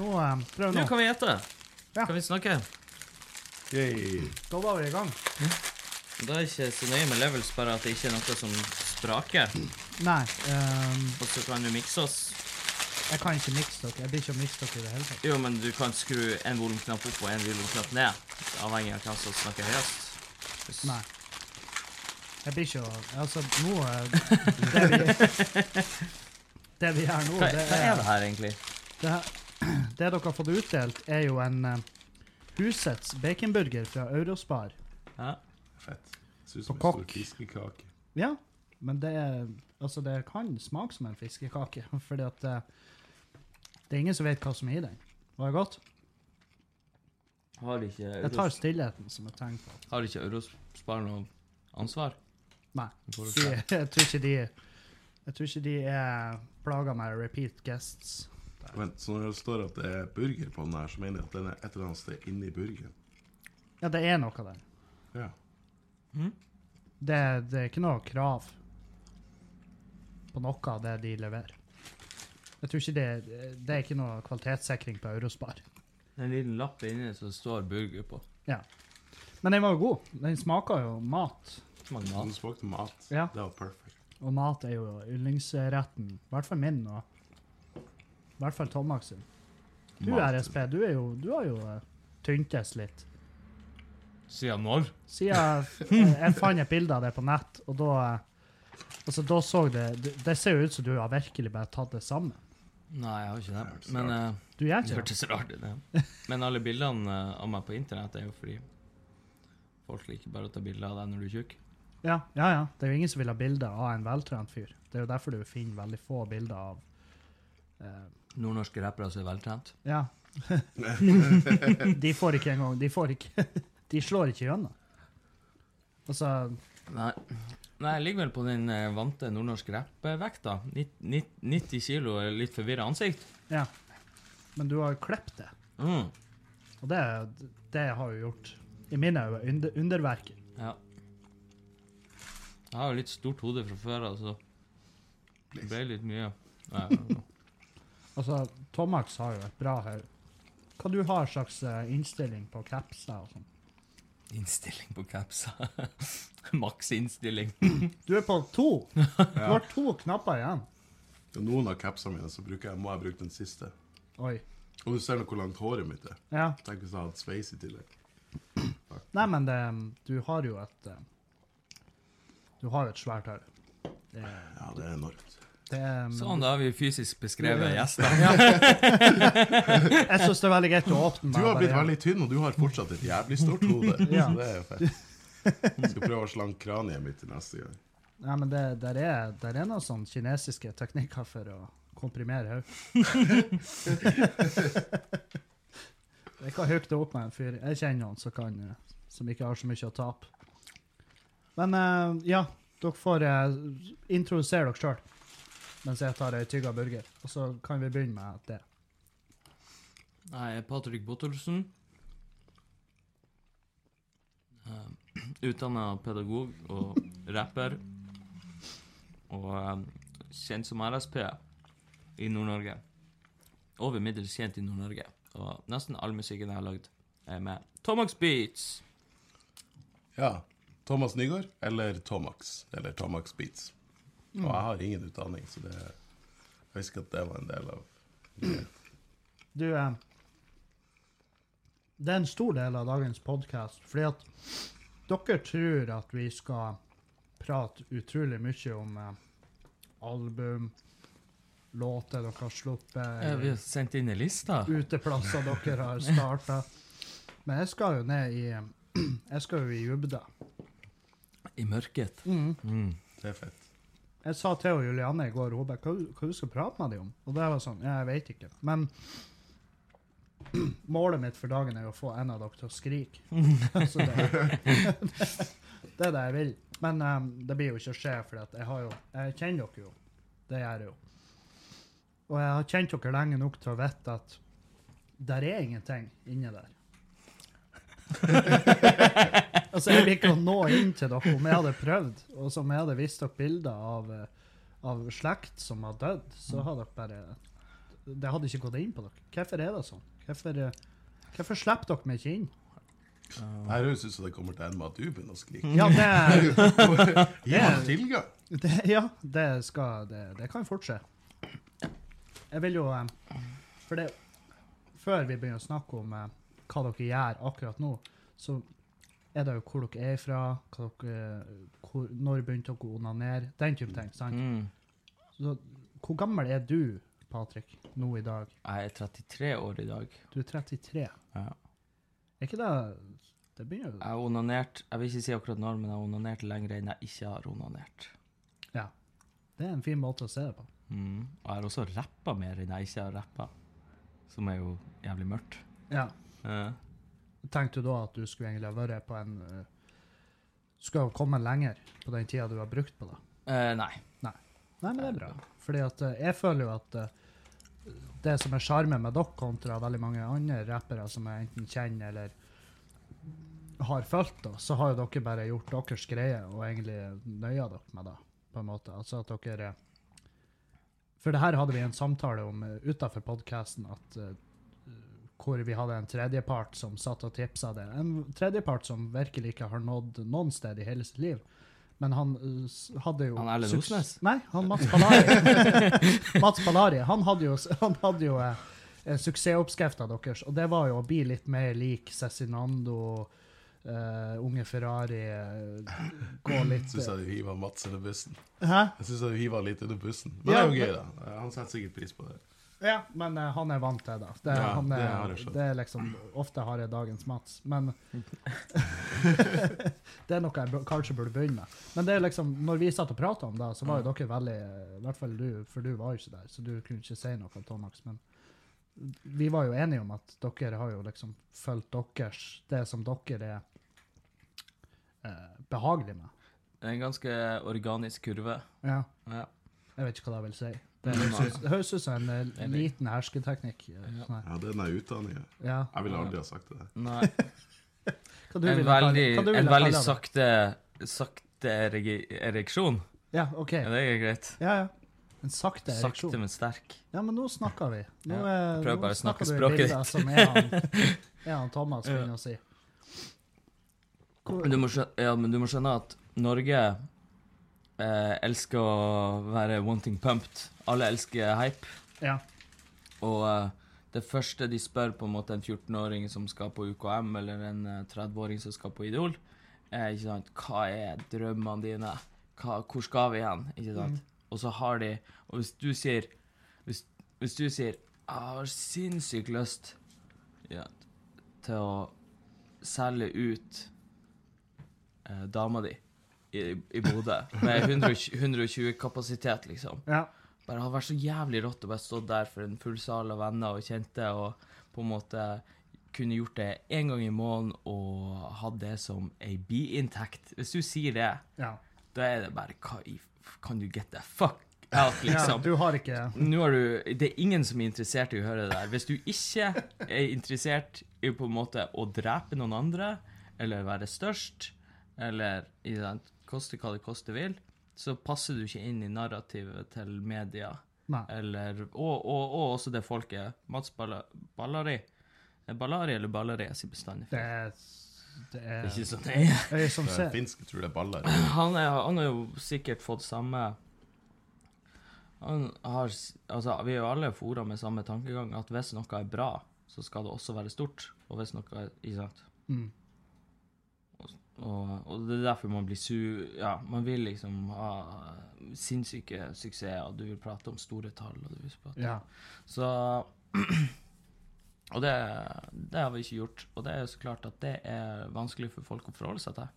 Nå, eh, prøv Nå nå. kan vi gjette. Ja. Kan vi snakke? Yay. Da var vi i gang. Da er ikke så nøye med levels, bare at det ikke er noe som spraker. Nei, ehm, Og så kan du mikse oss. jeg kan ikke mikse dere. Jeg blir ikke å mikse dere i det hele tatt. Jo, men du kan skru en volumknapp opp og en volumknapp ned. Avhengig av hvem som snakker høyest. Hvis- Nei. Jeg blir ikke å Altså, nå eh, Det vi, det vi gjør nå, Hva, det hva er er det her, egentlig? Det, her- det dere har fått utdelt, er jo en uh, Husets baconburger fra Eurospar. Ja. Fett. Ser ut som en stor fiskekake. Ja, men det er Altså, det kan smake som en fiskekake, fordi at det, det er ingen som vet hva som er i den. Var det godt? Har ikke Jeg tar stillheten som et tegn på har ikke Eurospar noe ansvar? Nei. De, jeg tror ikke de Jeg tror ikke de er plaga med repeat guests. Vent, så når det står at det er burger på den her, så mener jeg at den er et eller annet sted inni burgeren. Ja, det er noe der. Ja. Det, det er ikke noe krav på noe av det de leverer. Jeg tror ikke det, det er ikke noe kvalitetssikring på Eurospar. Det er en liten lapp inni som står burger på. Ja. Men den var jo god. Den smaker jo mat. Den mat. smakte mat. Ja. Det var perfekt. Og mat er jo yndlingsretten. I hvert fall min, og i hvert fall Tomax sin. Du. RSP, du, er jo, du har jo uh, tyntes litt. Siden når? Siden jeg, jeg fant et bilde av det på nett, og da eh, Altså, da så det Det, det ser jo ut som du har virkelig bare tatt det sammen. Nei, jeg har ikke Det Men eh, Du gjør det ikke det? hørtes rart ut. det. Men alle bildene eh, av meg på internett er jo fordi folk liker bare å ta bilder av deg når du er tjukk. Ja, ja, ja. Det er jo ingen som vil ha bilde av en veltrent fyr. Det er jo derfor du finner veldig få bilder av eh, Nordnorske rappere som er veltrent. Ja. de får ikke engang De får ikke De slår ikke gjennom. Altså Nei. Nei, jeg ligger vel på den eh, vante nordnorske rappvekta. 90 kilo er litt forvirra ansikt. Ja. Men du har jo klippet det. Mm. Og det, det har jo gjort, i mine øyne, under, underverker. Ja. Jeg har jo litt stort hode fra før av, så det ble litt mye. Nei, Altså, Tomax har jo et bra her. Hva du har slags eh, innstilling på capser og sånn? innstilling på capser? Maks innstilling. Du er på to! Du har to knapper igjen. Ja, noen av capsene mine så bruker jeg, må jeg bruke den siste. Oi. Og du ser nå hvor langt håret mitt er. Ja. Tenk hvis jeg hadde sveis i tillegg. Nei, men det, du har jo et eh, Du har jo et svært hår. Ja, det er enormt. Det er Sånn, da har vi fysisk beskrevet gjester. Jeg syns det er veldig greit å åpne Du med har bare- blitt veldig tynn, og du har fortsatt et jævlig stort hode. Ja. Så det er jo fett. Jeg skal prøve å slanke kraniet mitt til neste gang. Nei, men det der er, der er noen sånne kinesiske teknikker for å komprimere hode. Jeg kan hooke det opp med en fyr. Jeg kjenner noen som, kan, eh, som ikke har så mye å tape. Men eh, ja, dere får eh, introdusere dere sjøl mens jeg tar ei tygga burger. Og så kan vi begynne med det. Jeg er Patrick Bottolsen. Uh, Utdanna pedagog og rapper. Og eh, kjent som RSP i Nord-Norge. Over middels kjent i Nord-Norge. Og nesten all musikken jeg har lagd, er med Tomax Beats. Ja. Thomas Nygaard eller Tomax. Eller Tomax Beats. Og jeg har ingen utdanning, så det Jeg husker at det var en del av det. Du, eh, det er en stor del av dagens podkast, fordi at dere tror at vi skal prate utrolig mye om eh, album, låter dere har sluppet, Ja, vi har sendt inn en liste. uteplasser dere har starta. Men jeg skal jo ned i Jeg skal jo i dybda. I mørket. Mm. Mm. Det er fett. Jeg sa til Julianne i går hun bare, hva, hva du skal prate med dem om? Og det var sånn, ja, jeg vet ikke. Men målet mitt for dagen er å få en av dere til å skrike. Så det, det er det jeg vil. Men um, det blir jo ikke å skje, for jeg, jo, jeg kjenner dere jo. Det gjør jeg jo. Og jeg har kjent dere lenge nok til å vite at der er ingenting inni der. altså, jeg vil ikke nå inn til dere om jeg hadde prøvd, og som jeg hadde vist dere bilder av, eh, av slekt som har dødd, så hadde dere bare det hadde ikke gått inn på dere. Hvorfor er det sånn? Hvorfor, eh, hvorfor slipper dere meg ikke inn? Det her høres ut som det kommer til ende med at du begynner å skrike. Ja, det, Gi meg tilgang! det, ja, det skal Det, det kan fort skje. Jeg vil jo eh, For det Før vi begynner å snakke om hva dere gjør akkurat nå, så er det jo hvor dere er fra, dere, hvor, når begynte dere å onanere, den type ting. sant? Mm. Så, hvor gammel er du, Patrick, nå i dag? Jeg er 33 år i dag. Du er 33. Ja. Er ikke det Det begynner jo Jeg har onanert Jeg vil ikke si akkurat når, men jeg har onanert lenger enn jeg ikke har onanert. Ja. Det er en fin måte å se det på. Mm. Og jeg har også rappa mer enn jeg ikke har rappa, som er jo jævlig mørkt. Ja. Eh, Tenkte du da at du skulle egentlig ha vært på en uh, Skulle ha kommet lenger på den tida du har brukt på det? eh, nei. Nei, men det er bra. Fordi at uh, jeg føler jo at uh, det som er sjarmen med dere kontra veldig mange andre rappere som jeg enten kjenner eller har fulgt, da, så har jo dere bare gjort deres greie og egentlig nøya dere med det, på en måte. Altså at dere For det her hadde vi en samtale om utafor podkasten, at eh, hvor vi hadde en tredjepart som satt og tipsa det. En tredjepart som virkelig ikke har nådd noen sted i hele sitt liv. Men han uh, hadde jo Han Erlend Osnes? Nei, han Mats Palari. Mats Palari, han hadde jo, han hadde jo eh, eh, suksessoppskrifta deres, og det var jo å bli litt mer lik Cezinando, Uh, Unge Ferrari, gå litt Syns jeg du hiver Mats under bussen. Hæ? Jeg syns du hiver litt under bussen. Men Ja, det er jo gøy, da. Han setter sikkert pris på det. Ja, men uh, han er vant til det. Det, Ja, han det er, har jeg det er liksom Ofte har jeg dagens Mats, men Det er noe jeg bør- kanskje burde begynne med. Men det er liksom, når vi satt og prata om det, så var jo dere veldig I hvert fall du, for du var jo ikke der, så du kunne ikke si noe, Tonax. Men vi var jo enige om at dere har jo liksom fulgt deres Det som dere er eh, behagelig med. Det er en ganske organisk kurve. Ja, Ja. jeg vet ikke hva det vil si. Det høres ut- det høres ut som en eh, liten hersketeknikk. eh, Ja. sånn. Ja, det er den utdanninga. Ja. Jeg ville aldri ha sagt det. Nei. Hva du En kalle- veldig, hva du en veldig sakte, sakte ereksjon. Ja, OK. Ja, det er greit. Ja, ja. En sakte ereksjon. Sakte, men sterk. Ja, men nå snakker vi. Nå, Ja, er, prøv nå bare å snakke språket ditt. Som er han, er han Thomas Ja. begynner å si. Hvor, Men du må skjønne, ja, men du må skjønne at Norge eh, elsker å være wanting pumped. Alle elsker hype. ja. Og eh, det første de spør på en måte en 14-åring som skal på UKM, eller en eh, 30-åring som skal på Idol, er ikke sant, hva er drømmene dine? Hva, hvor skal vi hen? Ikke sant? Mm. Og så har de Og hvis du sier Hvis, hvis du sier Jeg har sinnssykt lyst ja, til å selge ut eh, dama di i, i Bodø med 120, 120 kapasitet, liksom ja. bare hadde vært så jævlig rått å bare stå der for en full sal av venner og kjente, og på en måte kunne gjort det en gang i måneden og hatt det som ei biinntekt. Hvis du sier det, ja. da er det bare hva i Kan du get the fuck out, ja. liksom? Du har ikke Nå har du, det er ingen som er interessert i å høre det der. Hvis du ikke er interessert i på en måte å drepe noen andre, eller være størst, eller i den, koste hva det koste vil, så passer du ikke inn i narrativet til media. Eller, og, og, og også det folket. Mats Balla, Ballari. Ballari eller Ballari? Jeg sier bestandig Det feil. Det er, ikke sånn det er. jeg som Det er ser. finsk, tror det er Ballari. Han, er, han har jo sikkert fått samme han har, altså, Vi er jo alle fora med samme tankegang, at hvis noe er bra, så skal det også være stort. Og hvis noe er Ikke sant? Mm. Og, og det er derfor man blir su... Ja, man vil liksom ha sinnssyke suksesser, du vil prate om store tall, og du vil prate Ja. Så Og det, det har vi ikke gjort. Og det er jo så klart at det er vanskelig for folk å forholde seg til.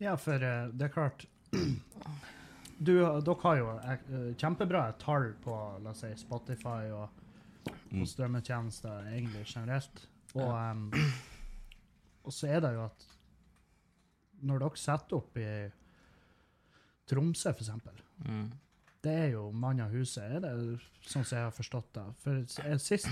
ja, for eh, det er klart du, Dere har jo eh, kjempebra tall på la oss si, Spotify og, Mm. og strømmetjenester egentlig generelt. Og, um, og så er det jo at når dere setter opp i Tromsø, eksempel, Mm. det er jo mann av huset, er det sånn som jeg har forstått det? For sist,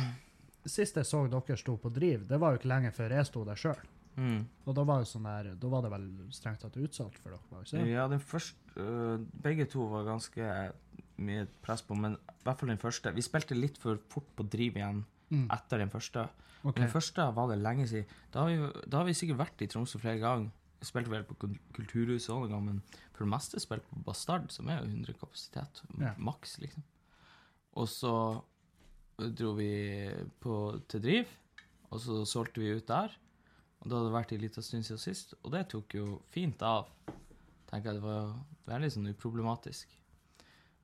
sist jeg så dere sto på Driv, det var jo ikke lenge før jeg sto der sjøl. Mm. Og da var, sånn der, da var det vel strengt tatt utsolgt for dere? ikke? Ja, den første øh, Begge to var ganske mye press på, men i hvert fall den første. Vi spilte litt for fort på driv igjen Mm. etter den første. Okay. Den første var det lenge siden. Da har vi, da har vi sikkert vært i Tromsø flere ganger. Vi Spilte vel på Kulturhuset også en gang, men for det meste spilte på Bastard, som er jo 100 kapasitet. Ja. Maks, liksom. Og så dro vi på, til Driv, og så solgte vi ut der. Og da hadde det vært en liten stund siden sist, og det tok jo fint av. Tenker jeg Det var veldig sånn uproblematisk.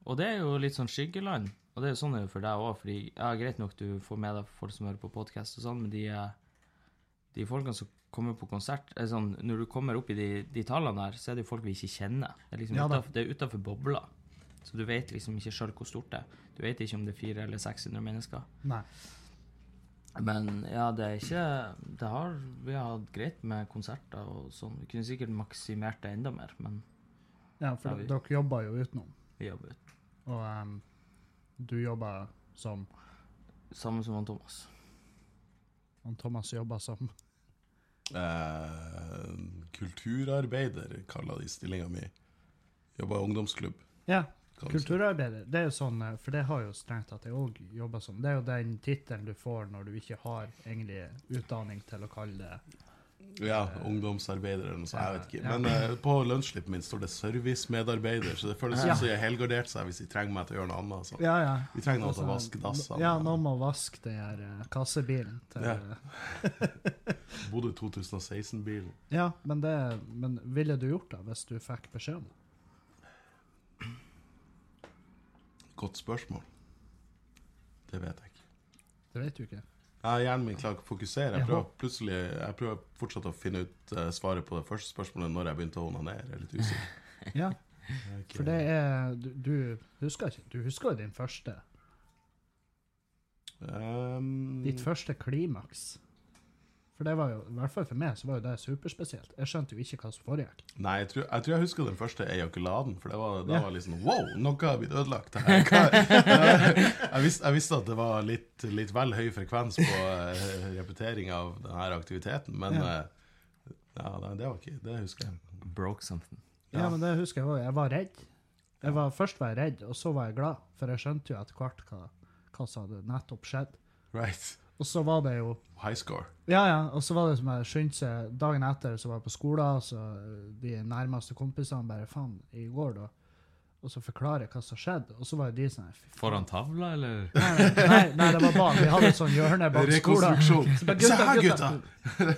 Og det er jo litt sånn skyggeland. Og det er jo sånn det er for deg òg, fordi ja, greit nok du får med deg folk som hører på podkast og sånn, men de, eh, de folkene som kommer på konsert er sånn, Når du kommer opp i de, de tallene der, så er det jo folk vi ikke kjenner. Det er liksom Ja utenfor, det er utenfor bobla. Så du vet liksom ikke sjøl hvor stort det er. Du vet ikke om det er 400 eller 600 mennesker. Nei. Men ja, det er ikke det har, Vi har hatt greit med konserter og sånn. Vi kunne sikkert maksimert det enda mer, men Ja, for vi- dere jobber jo utenom. vi jobber utenom. Og um, du jobber som Samme som han Thomas. Han Thomas jobber som Eh, kulturarbeider, kaller de stillinga mi. Jobber i ungdomsklubb. Ja, kulturarbeider. Det er jo sånn, eh, for det har jo strengt tatt jeg òg jobba som. Det er jo den tittelen du får når du ikke har egentlig utdanning til å kalle det Ja, ungdomsarbeider eller noe sånt. Jeg vet ikke. Men uh, på lønnsslippet mitt står det servicemedarbeider, så det føles som jeg har helgardert seg hvis de trenger meg til å gjøre noe annet. Så. Ja, ja. Vi trenger noen til å Altså, vaske dassene. Ja, noen må vaske den her eh, kassebilen til Ja. Bodø 2016-bilen. Ja, men det Men ville du gjort det hvis du fikk beskjed om det? Godt spørsmål. Det vet jeg ikke. Det vet du ikke. Ja, hjernen min klarer ikke å fokusere. Jeg prøver, plutselig, jeg prøver fortsatt å finne ut eh, svaret på det første spørsmålet når jeg begynte å onanere. Jeg er litt usikker. Ja, er for det er Du, du husker ikke Du husker jo din første Um, Ditt første klimaks. For det var jo, i hvert fall for meg, så var jo det superspesielt. Jeg skjønte jo ikke hva som foregikk. Nei, jeg tror, jeg tror jeg husker den første ejakuladen, for det var, da Ja. var liksom Wow, noe har blitt ødelagt her. Hva- Jeg, visste, jeg visste at det var litt, litt vel høy frekvens på eh, repetering av denne aktiviteten, men Ja. eh, ja, nei, det var ikke Det husker jeg. Broke something. Ja, Ja. men det husker jeg også. Jeg var redd. Jeg var, først var jeg redd, og så var jeg glad. For jeg skjønte jo etter hvert hva, hva som hadde nettopp skjedd. Right. Og så var det jo High score. Ja, ja. Og så var det som jeg skyndte seg Dagen etter så var jeg på skolen, så de nærmeste kompisene bare Faen, i går, da. Og så forklare hva som skjedde. Og så var det de sånn. Foran tavla, eller? Nei, nei, nei, det var bak. Vi hadde et sånt hjørne bak skolen. Se her, gutta!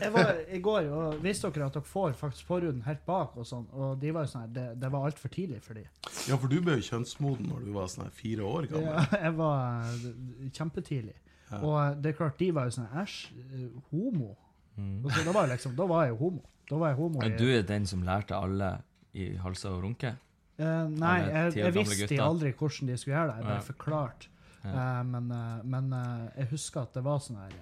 Jeg var i går og visste dere at dere får faktisk forhuden helt bak, og sånn, og de var jo sånn det, det var altfor tidlig for de. Ja, for du ble jo kjønnsmoden når du var sånn fire år gammel. Ja, jeg var kjempetidlig. Ja. Og eh, det er klart, de var jo sånn æsj, eh, homo. Mm. Så da var liksom, da var jeg jo homo. Da var jeg homo i Men du er den som lærte alle i Halsa å runke? Uh, nei, jeg, jeg visste aldri hvordan de skulle gjøre det. Jeg bare forklarte. Eh, men uh, men jeg husker at det var sånn her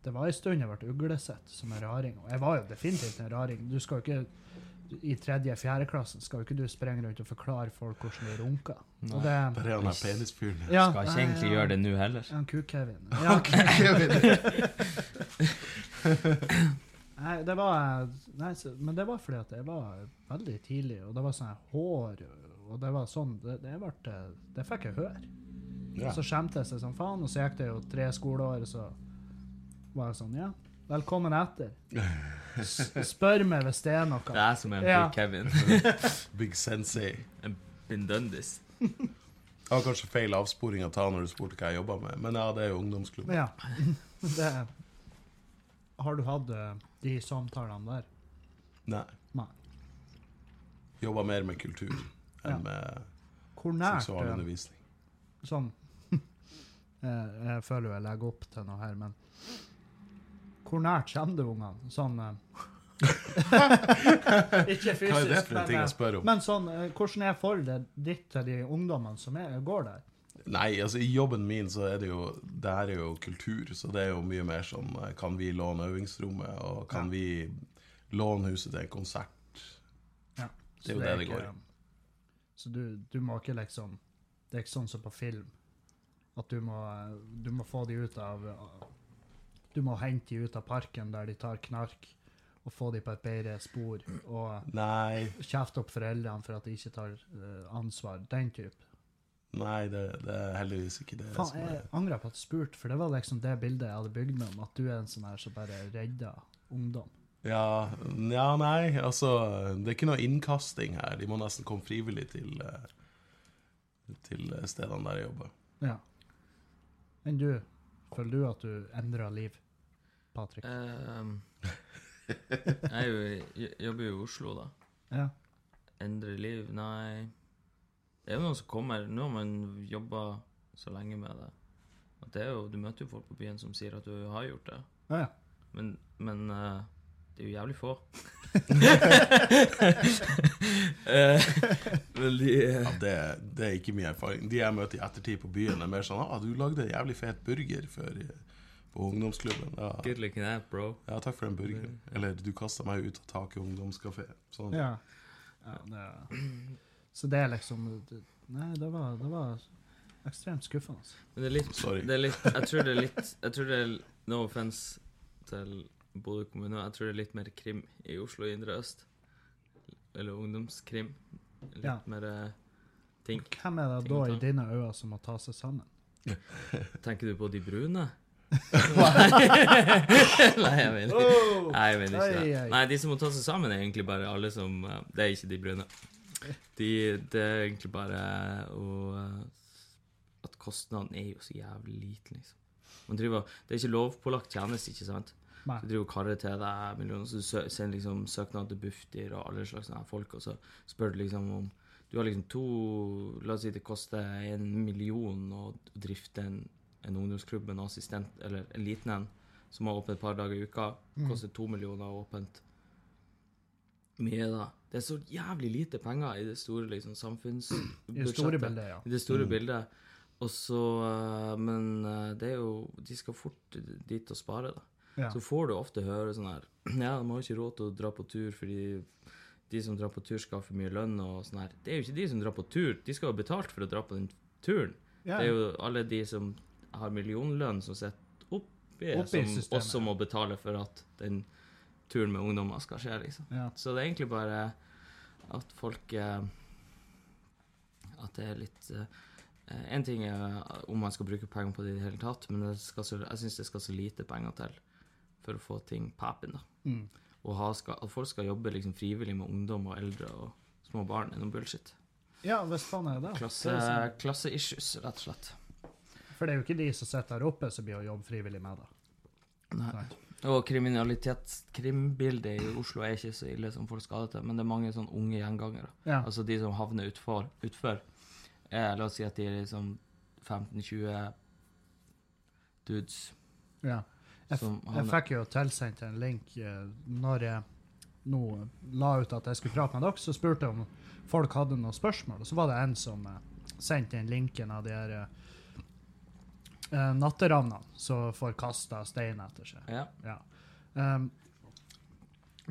Det var en stund jeg ble uglesett som en raring. Og jeg var jo definitivt en raring. Du skal jo ikke I tredje-fjerde klassen skal jo ikke du sprenge rundt og forklare folk hvordan de runker. Og det, bare han der penisfyren. ja, Skal ikke egentlig ja, gjøre det nå heller. Han Kuk-Kevin. Ja, nei, det var nei, så, Men det var fordi at jeg var veldig tidlig, og det var sånn hår Og det var sånn Det, det, ble, det fikk jeg høre. Ja. Så skjemte jeg som faen, og så gikk det jo tre skoleår, og så var jeg sånn Ja, velkommen etter. Spør meg hvis det er Det er som en Ja. big Kevin. Big sensei. Been done this. Det var kanskje feil avsporing å ta når du spurte hva jeg jobba med, men ja, det er jo ungdomsklubb. Ja. Det Har du hatt eh, de samtalene der? Nei. Nei. Jobba mer med kultur Ja. enn med Hvor nært eh, seksualundervisning. Sånn jeg, jeg føler jo jeg legger opp til noe her, men Hvor nært kommer du ungene? Sånn eh, Ikke fysisk, Hva er det for en men, ting jeg spør om? men sånn, eh, hvordan er forholdet ditt til de ungdommene som er, går der? Nei, altså i jobben min så er det jo Det her er jo kultur, så det er jo mye mer sånn eh, Kan vi låne øvingsrommet, og kan Ja. vi låne huset til en konsert? Ja. Det er jo det det går i. Så du, du må ikke liksom Det er ikke sånn som på film. At du må, du må få de ut av Du må hente de ut av parken der de tar knark, og få de på et bedre spor. Og Nei. kjefte opp foreldrene for at de ikke tar eh, ansvar. Den type. Nei, det, det er heldigvis ikke det. Faen, som er jeg angrer på at jeg spurte, for det var liksom det bildet jeg hadde bygd meg om, at du er en sånn her som bare redder ungdom. Ja, ja, nei, altså Det er ikke noe innkasting her. De må nesten komme frivillig til, eh, til stedene der jeg jobber. Ja. Men du, føler du at du endrer liv, Patrick? Ehm, jeg jo, jobber jo i Oslo, da. Ja. Endre liv? Nei. Det er jo noen som kommer. Nå har man jobba så lenge med det. At det er jo, du møter jo folk på byen som sier at du har gjort det. Ja, ja. Men, men uh, det er jo jævlig få. Eh, de Ja, det, det er ikke min erfaring. De jeg møter i ettertid på byen, er mer sånn ah, 'Du lagde en jævlig fet burger før på ungdomsklubben.' Ja, Good looking out, bro. ja takk for den burgeren. Eller 'Du kasta meg ut av taket i ungdomskafé'. Sånn. ja. ja det, så det er liksom Nei, det var, det var ekstremt skuffende. Men det er litt, Sorry. det er litt Jeg tror det er litt Jeg tror det er No offense til Bodø kommune, jeg tror det er litt mer krim i Oslo indre øst. Eller ungdomskrim. Litt Ja. mer eh, ting. Hvem er det Ting da i dine øyne som må ta seg sammen? Tenker du på de brune? Nei, jeg mener ikke Nei, jeg mener ikke det. Nei, de som må ta seg sammen, er egentlig bare alle som eh, Det er ikke de brune. De, det er egentlig bare å At kostnaden er jo så jævlig liten, liksom. Man driver, det er ikke lovpålagt tjeneste, ikke sant? Nei. Du driver og karrer til deg millioner, så du sender liksom søknad til Bufdir og alle slags folk, og så spør du liksom om Du har liksom to La oss si det koster en million å drifte en, en ungdomsklubb med en assistent, eller en liten en, som har åpent et par dager i uka. Mm. Koster to millioner åpent. Mye, da. Det er så jævlig lite penger i det store liksom, I det store bildet, ja. I det store Mm. bildet. Og så eh, Men eh, det er jo De skal fort dit og spare, da. Ja. Så får du ofte høre sånn her Ja, de har ikke råd til å dra på tur fordi de som drar på tur, skal ha for mye lønn og sånn her. Det er jo ikke de som drar på tur. De skal ha betalt for å dra på den turen. ja. Det er jo alle de som har millionlønn, som sitter oppi, Oppi som også må betale for at den turen med ungdommer skal skje, liksom. ja. Så det er egentlig bare at folk eh, At det er litt eh, En ting er om man skal bruke penger på det i det hele tatt, men det skal så, jeg syns det skal så lite penger til for å få ting papen da. Mm. Og skal, at folk skal jobbe liksom frivillig med ungdom og eldre og små barn, er noe bullshit. ja, hvis faen er det. Klasse, Det er sånn- klasse-issues, rett og slett. For det er jo ikke de som sitter her oppe som blir å jobbe frivillig med det. Nei. Nei. Og kriminalitetskrimbildet i Oslo er ikke så ille som folk skal ha det til, men det er mange sånn unge gjengangere. Ja. Altså de som havner utfor, utfor Eh, La oss si at de er liksom 15-20 dudes ja. Jeg, jeg fikk jo tilsendt en link eh, når jeg nå la ut at jeg skulle prate med dere, så spurte jeg om folk hadde noen spørsmål, og så var det en som eh, sendte inn linken av de her eh, eh, natteravnene som får kasta stein etter seg. Ja. Ja. Um,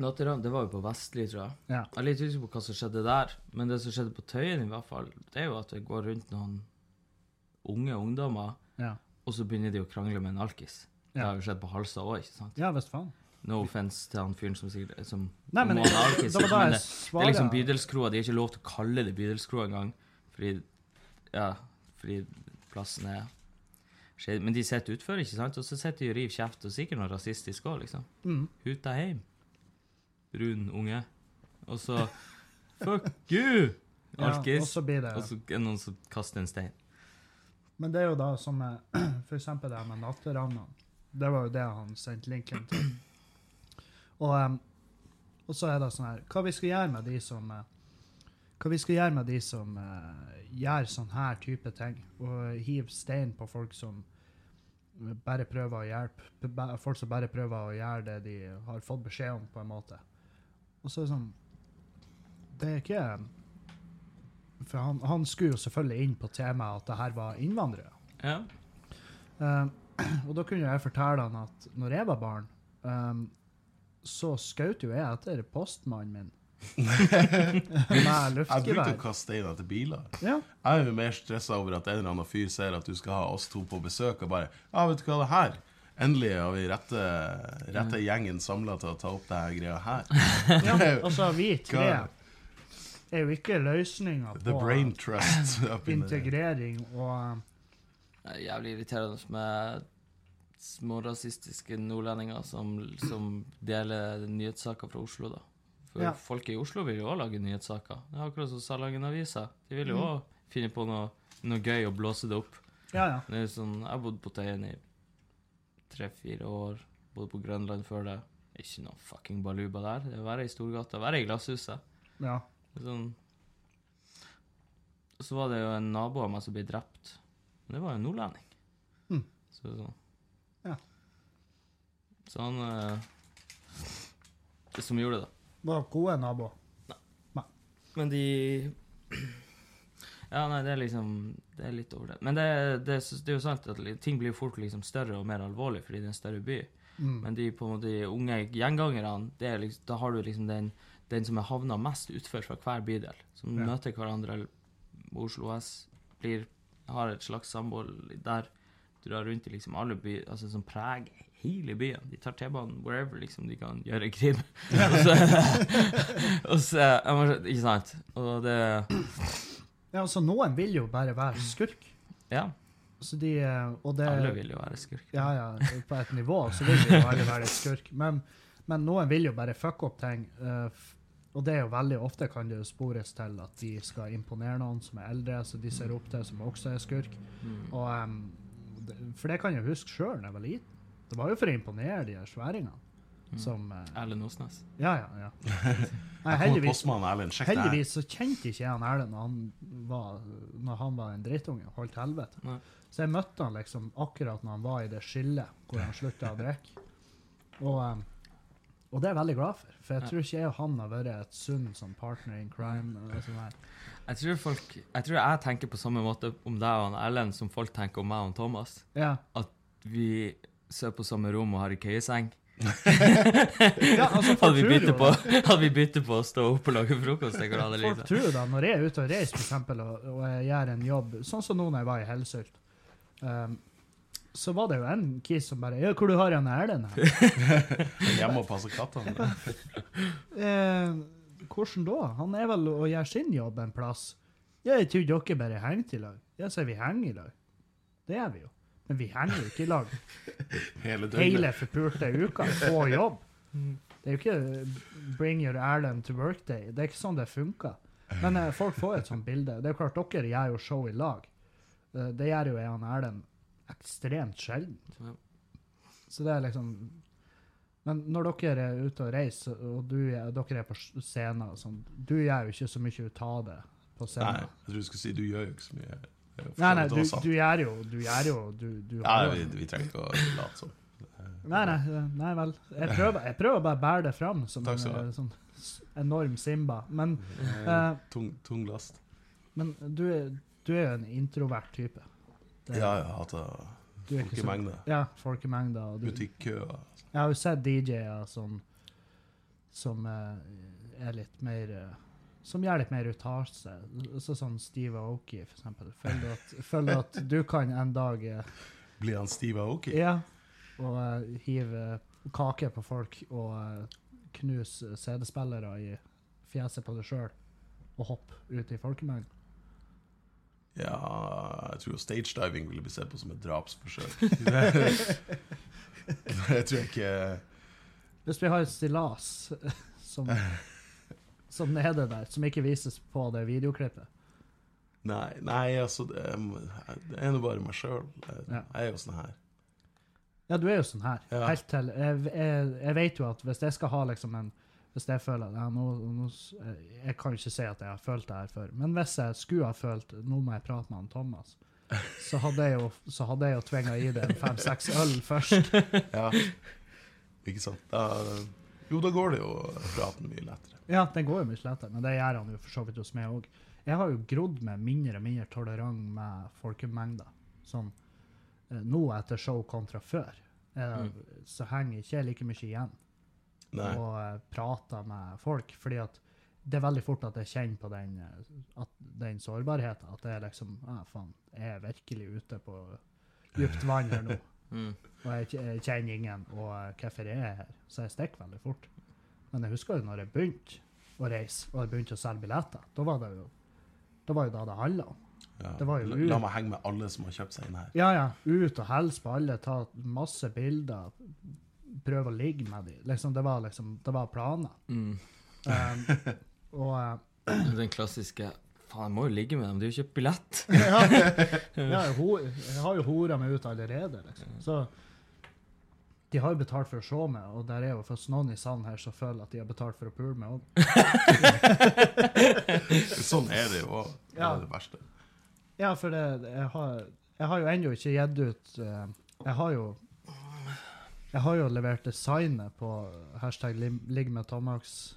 Natteravn, det var jo på Vestli, tror jeg. ja. Jeg er litt usikker på hva som skjedde der, men det som skjedde på Tøyen, i hvert fall, det er jo at det går rundt noen unge ungdommer, Ja. og så begynner de å krangle med en alkis. Det har jo skjedd på Halsa òg, ikke sant? ja visst faen. No offense til han fyren som sikkert som Nei, men det alkis, var da men det, det er liksom bydelskroa. De har ikke lov til å kalle det bydelskroa engang, fordi Ja, fordi plassen er skjedd. Men de sitter utfor, ikke sant? Og så sitter de og river kjeft, og sikkert noe rasistisk òg, liksom. Mm. Ut deg heim. Brun unge. Og så Fuck you! Ja, og Alkis. så blir det Og så er noen som kaster en stein. Men det er jo da som for eksempel det her med natteravnene. Det var jo det han sendte linken til. Og, um, og så er det sånn her Hva vi skal gjøre med de som uh, Hva vi skal gjøre med de som uh, gjør sånn her type ting, og hiver stein på folk som bare prøver å hjelpe. Folk som bare prøver å gjøre det de har fått beskjed om, på en måte. Og så er det sånn Det er ikke For han, han skulle jo selvfølgelig inn på temaet at det her var innvandrere. Ja. Eh, og da kunne jeg fortelle han at når jeg var barn, um, så skjøt jo jeg etter postmannen min. Med Jeg brukte å kaste steiner til biler. Ja, Jeg er jo mer stressa over at en eller annen fyr ser at du skal ha oss to på besøk, og bare Ja, vet du hva, det her Endelig har vi rette, rette gjengen samla til å ta opp dette greia her. ja. Altså, vi tre er jo ikke løsninga The på integrering og Det er jævlig irriterende med smårasistiske nordlendinger som, som deler nyhetssaker fra Oslo, da. For Ja. folk i Oslo vil jo òg lage nyhetssaker. Det er akkurat som Salangen Avisa. De vil jo Mm. finne på noe, noe gøy og blåse det opp. Ja, ja. Det er sånn, Jeg har bodd på Tøyen i tre-fire år. Bodde på Grønland før det. Ikke noe fucking baluba der. Det er å være i Storgata, være i Glasshuset. ja. Sånn. Så var det jo en nabo av meg som ble drept. Men det var jo en nordlending. Mm. Så sånn. Så han eh, Det som gjorde det. Var gode naboer. Nei. Men de Ja, nei, det er liksom Det er litt over det. Men det, det, det er jo sant at ting blir fort liksom større og mer alvorlig fordi det er en større by. Mm. Men de på en måte de unge gjengangerne, er liksom, da har du liksom den, den som er havna mest utfor fra hver bydel. Som Ja. møter hverandre. Oslo S blir, har et slags samhold der. Drar rundt i liksom alle byer, altså som preger hele byen. De tar T-banen wherever liksom de kan gjøre krim. og så, og så jeg må, Ikke sant? Og det Ja, altså, noen vil jo bare være skurk. Ja, Så de, eh, og det, alle vil jo være skurk. Ja, ja, på et nivå så vil de jo alle være skurk. Men, men noen vil jo bare fucke opp ting. eh, og det er jo veldig ofte kan det jo spores til at de skal imponere noen som er eldre, så de ser opp til, som også er skurk. Mm. Og, um, for det kan jeg huske sjøl da jeg var liten. Det var jo for å imponere de sværingene. Mm. Som eh, Erlend Osnes. Ja, ja. ja. Nei, heldigvis, heldigvis så kjente ikke jeg han Erlend når han var, når han var en drittunge. Holdt helvete. Nei. Så jeg møtte han liksom akkurat når han var i det skillet hvor han slutta å drikke. Og, em, og det er jeg veldig glad for, for jeg tror ikke jeg og han har vært et sunn som partner in crime. eller sånn her. Jeg tror folk Jeg tror jeg tenker på samme måte om deg og han Erlend som folk tenker om meg og Thomas. Ja. Vi sover på samme rom og har ei køyeseng. ja, altså Hadde vi tror byttet på, hadde på å stå opp og lage frokost til hverandre, Folk liksom. tror da, når jeg er ute og reiser for eksempel, og, og jeg gjør en jobb, sånn som nå når jeg var i Helsylt, um, så var det jo en kis som bare Ja, hvor du har han Erlend her? Hjemme og passe kattene. Eh, hvordan da? Han er vel og gjør sin jobb en plass. Ja, jeg trodde dere bare henger i lag. Ja, så vi henger i lag. Det gjør vi jo. Men vi henger jo ikke i lag Hele hele forpulte uka på jobb. Det er jo ikke 'bring your Erlend to work day'. Det er ikke sånn det funker. Men eh, folk får et sånt bilde. Det er jo klart dere gjør jo show i lag. Eh, det gjør jo en og Erlend ekstremt sjelden. Ja. Så det er liksom Men når dere er ute og reiser, og du, er- dere er på scenen og sånn, du gjør jo ikke så mye ut av det på Nei, jeg tror du skulle si du gjør jo ikke så mye. Nei, nei, du, du gjør jo Du gjør jo Du, du har vi, vi trenger ikke å late som. Nei, nei, nei vel. Jeg prøver, jeg prøver bare å bære det fram som en eh, sånn enorm Simba. Men, eh, tung, tung last. men du, du er jo en introvert type. Det- Ja, jeg hater folkemengder. er folkemengde. Ja, folkemengder. Butikkøer. Jeg har jo sett DJ-er som, som uh, er litt mer eh, Som gjør litt mer ut seg. Så sånn Steve Aoki, for eksempel. Føler at, føler du at du kan en dag eh, Blir han Steve Aoki? Ja. Og eh, hive kake på folk og eh, knuse CD-spillere i fjeset på deg sjøl og hoppe ut i folkemengden. Ja, jeg tror stagediving ville bli sett på som et drapsforsøk. det tror jeg ikke Hvis vi har et stillas som, som nede der, som ikke vises på det videoklippet Nei, nei altså Det, er- det er nå bare meg sjøl. Jeg, Ja. jeg er jo sånn her. Ja, du er jo sånn her. Ja. Helt til jeg, jeg, jeg vet jo at hvis jeg skal ha liksom en Hvis jeg føler ja, nå, nå, Jeg kan ikke si at jeg har følt det her før, men hvis jeg skulle ha følt Nå må jeg prate med han Thomas. Så hadde jeg jo, så hadde jeg jo tvinga i det en fem-seks øl først. Ja. Ikke sant? Da, jo, da går det jo praten mye lettere. Ja, det går jo mye lettere, men det gjør han jo for så vidt hos meg òg. Jeg har jo grodd med mindre og mindre tolerant med folkemengder. Sånn eh, nå etter show kontra før. mm. Så henger ikke jeg like mye igjen Nei. og eh, prater med folk, fordi at det er veldig fort at jeg kjenner på den, eh, den sårbarheten. At det er liksom ah, faen, jeg er virkelig ute på dypt vann her nå. Mm. Og jeg, kjenner ingen, og hvorfor er jeg her? Så jeg stikker veldig fort. Men jeg husker jo når jeg begynte, å reise, og jeg begynte å selge billetter, da var det jo da var jo da det handla om. Ja. Det var jo la, ut. la meg henge med alle som har kjøpt seg inn her. Ja, ja. Ut og hilse på alle, ta masse bilder, prøve å ligge med dem. Liksom, det var liksom, det var planer. Mm. Um, og eh, Den klassiske Faen, jeg må jo ligge med dem, de har jo kjøpt billett. ja, ja, ho- jeg har jo hora meg ut allerede, liksom. Så de har jo betalt for å se meg, og der er jo faktisk noen i salen her som føler at de har betalt for å pule meg. òg. Sånn er det jo òg. Det Ja. er det verste. ja, for det, jeg, har, jeg har jo ennå ikke gitt ut eh, Jeg har jo jeg har jo levert designet på hashtag ligg med Tomax.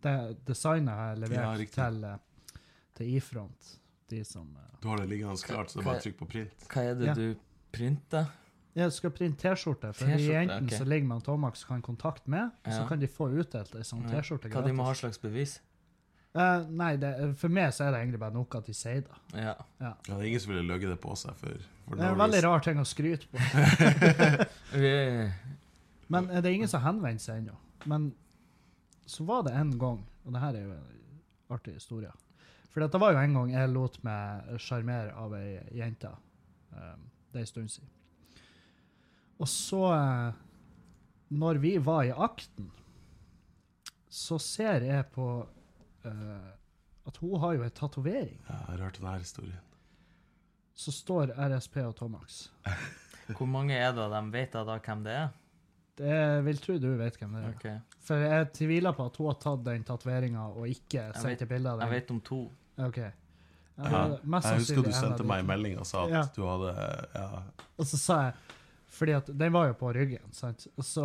Det designet har jeg levert ja, til, eh, til Ifront. De som eh, Du har det liggende klart, så det er bare å trykke på print. Hva er det Ja. du printer? Jeg skal printe T-skjorte, for de jentene ok. som ligger med Tomax, kan kontakte med, ja. så kan de få utdelt ei sånn T-skjorte Hva de må ha slags bevis? Uh, nei, det, for meg så er det egentlig bare noe at de sier det. Ja. Ja, det er ingen som ville løgge det på seg for, for Det er en veldig rar ting å skryte på. Men eh, det er ingen som henvender seg ennå. Men så var det en gang, og det her er jo en artig historie For det var jo en gang jeg lot meg sjarmere av ei jente. Um, det er en stund siden. Og så, eh, når vi var i akten, så ser jeg på uh, at hun har jo en tatovering. Ja, jeg har hørt denne historien. Så står RSP og Tomax. hvor mange er det, og de vet da, da hvem det er? Det vil tro du vet hvem det er. Okay. For jeg tviler på at hun har tatt den tatoveringa og ikke sendt bilde av Jeg vet om to. Ok. Ja, Ja, jeg husker du sendte meg en melding og sa at Ja. du hadde ja, Og så sa jeg Fordi at den var jo på ryggen, sant. Og så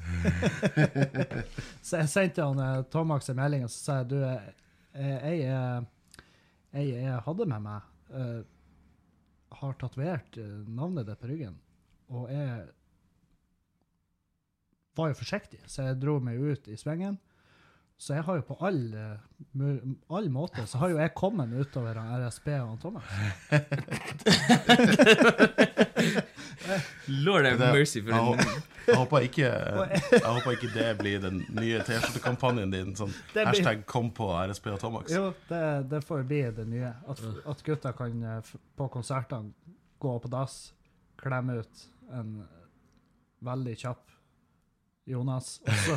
Så jeg sendte han eh, Tomax en melding og så sa jeg du, eh, jeg, jeg, jeg, jeg hadde med meg uh, Har tatovert eh, navnet ditt på ryggen, og jeg var jo forsiktig, så jeg dro meg ut i svingen. Så jeg har jo på all, eh, all måte så har jo jeg kommet utover han RSB og han Thomas. Lord have mercy for en jeg, håper ikke, jeg håper ikke det blir den nye T-skjortekampanjen din. Sånn hashtag 'kom på RSP og Tomax'. Jo, det, det får bli det nye. At, at gutta kan eh, på konsertene gå på dass, klemme ut en veldig kjapp Jonas, og så,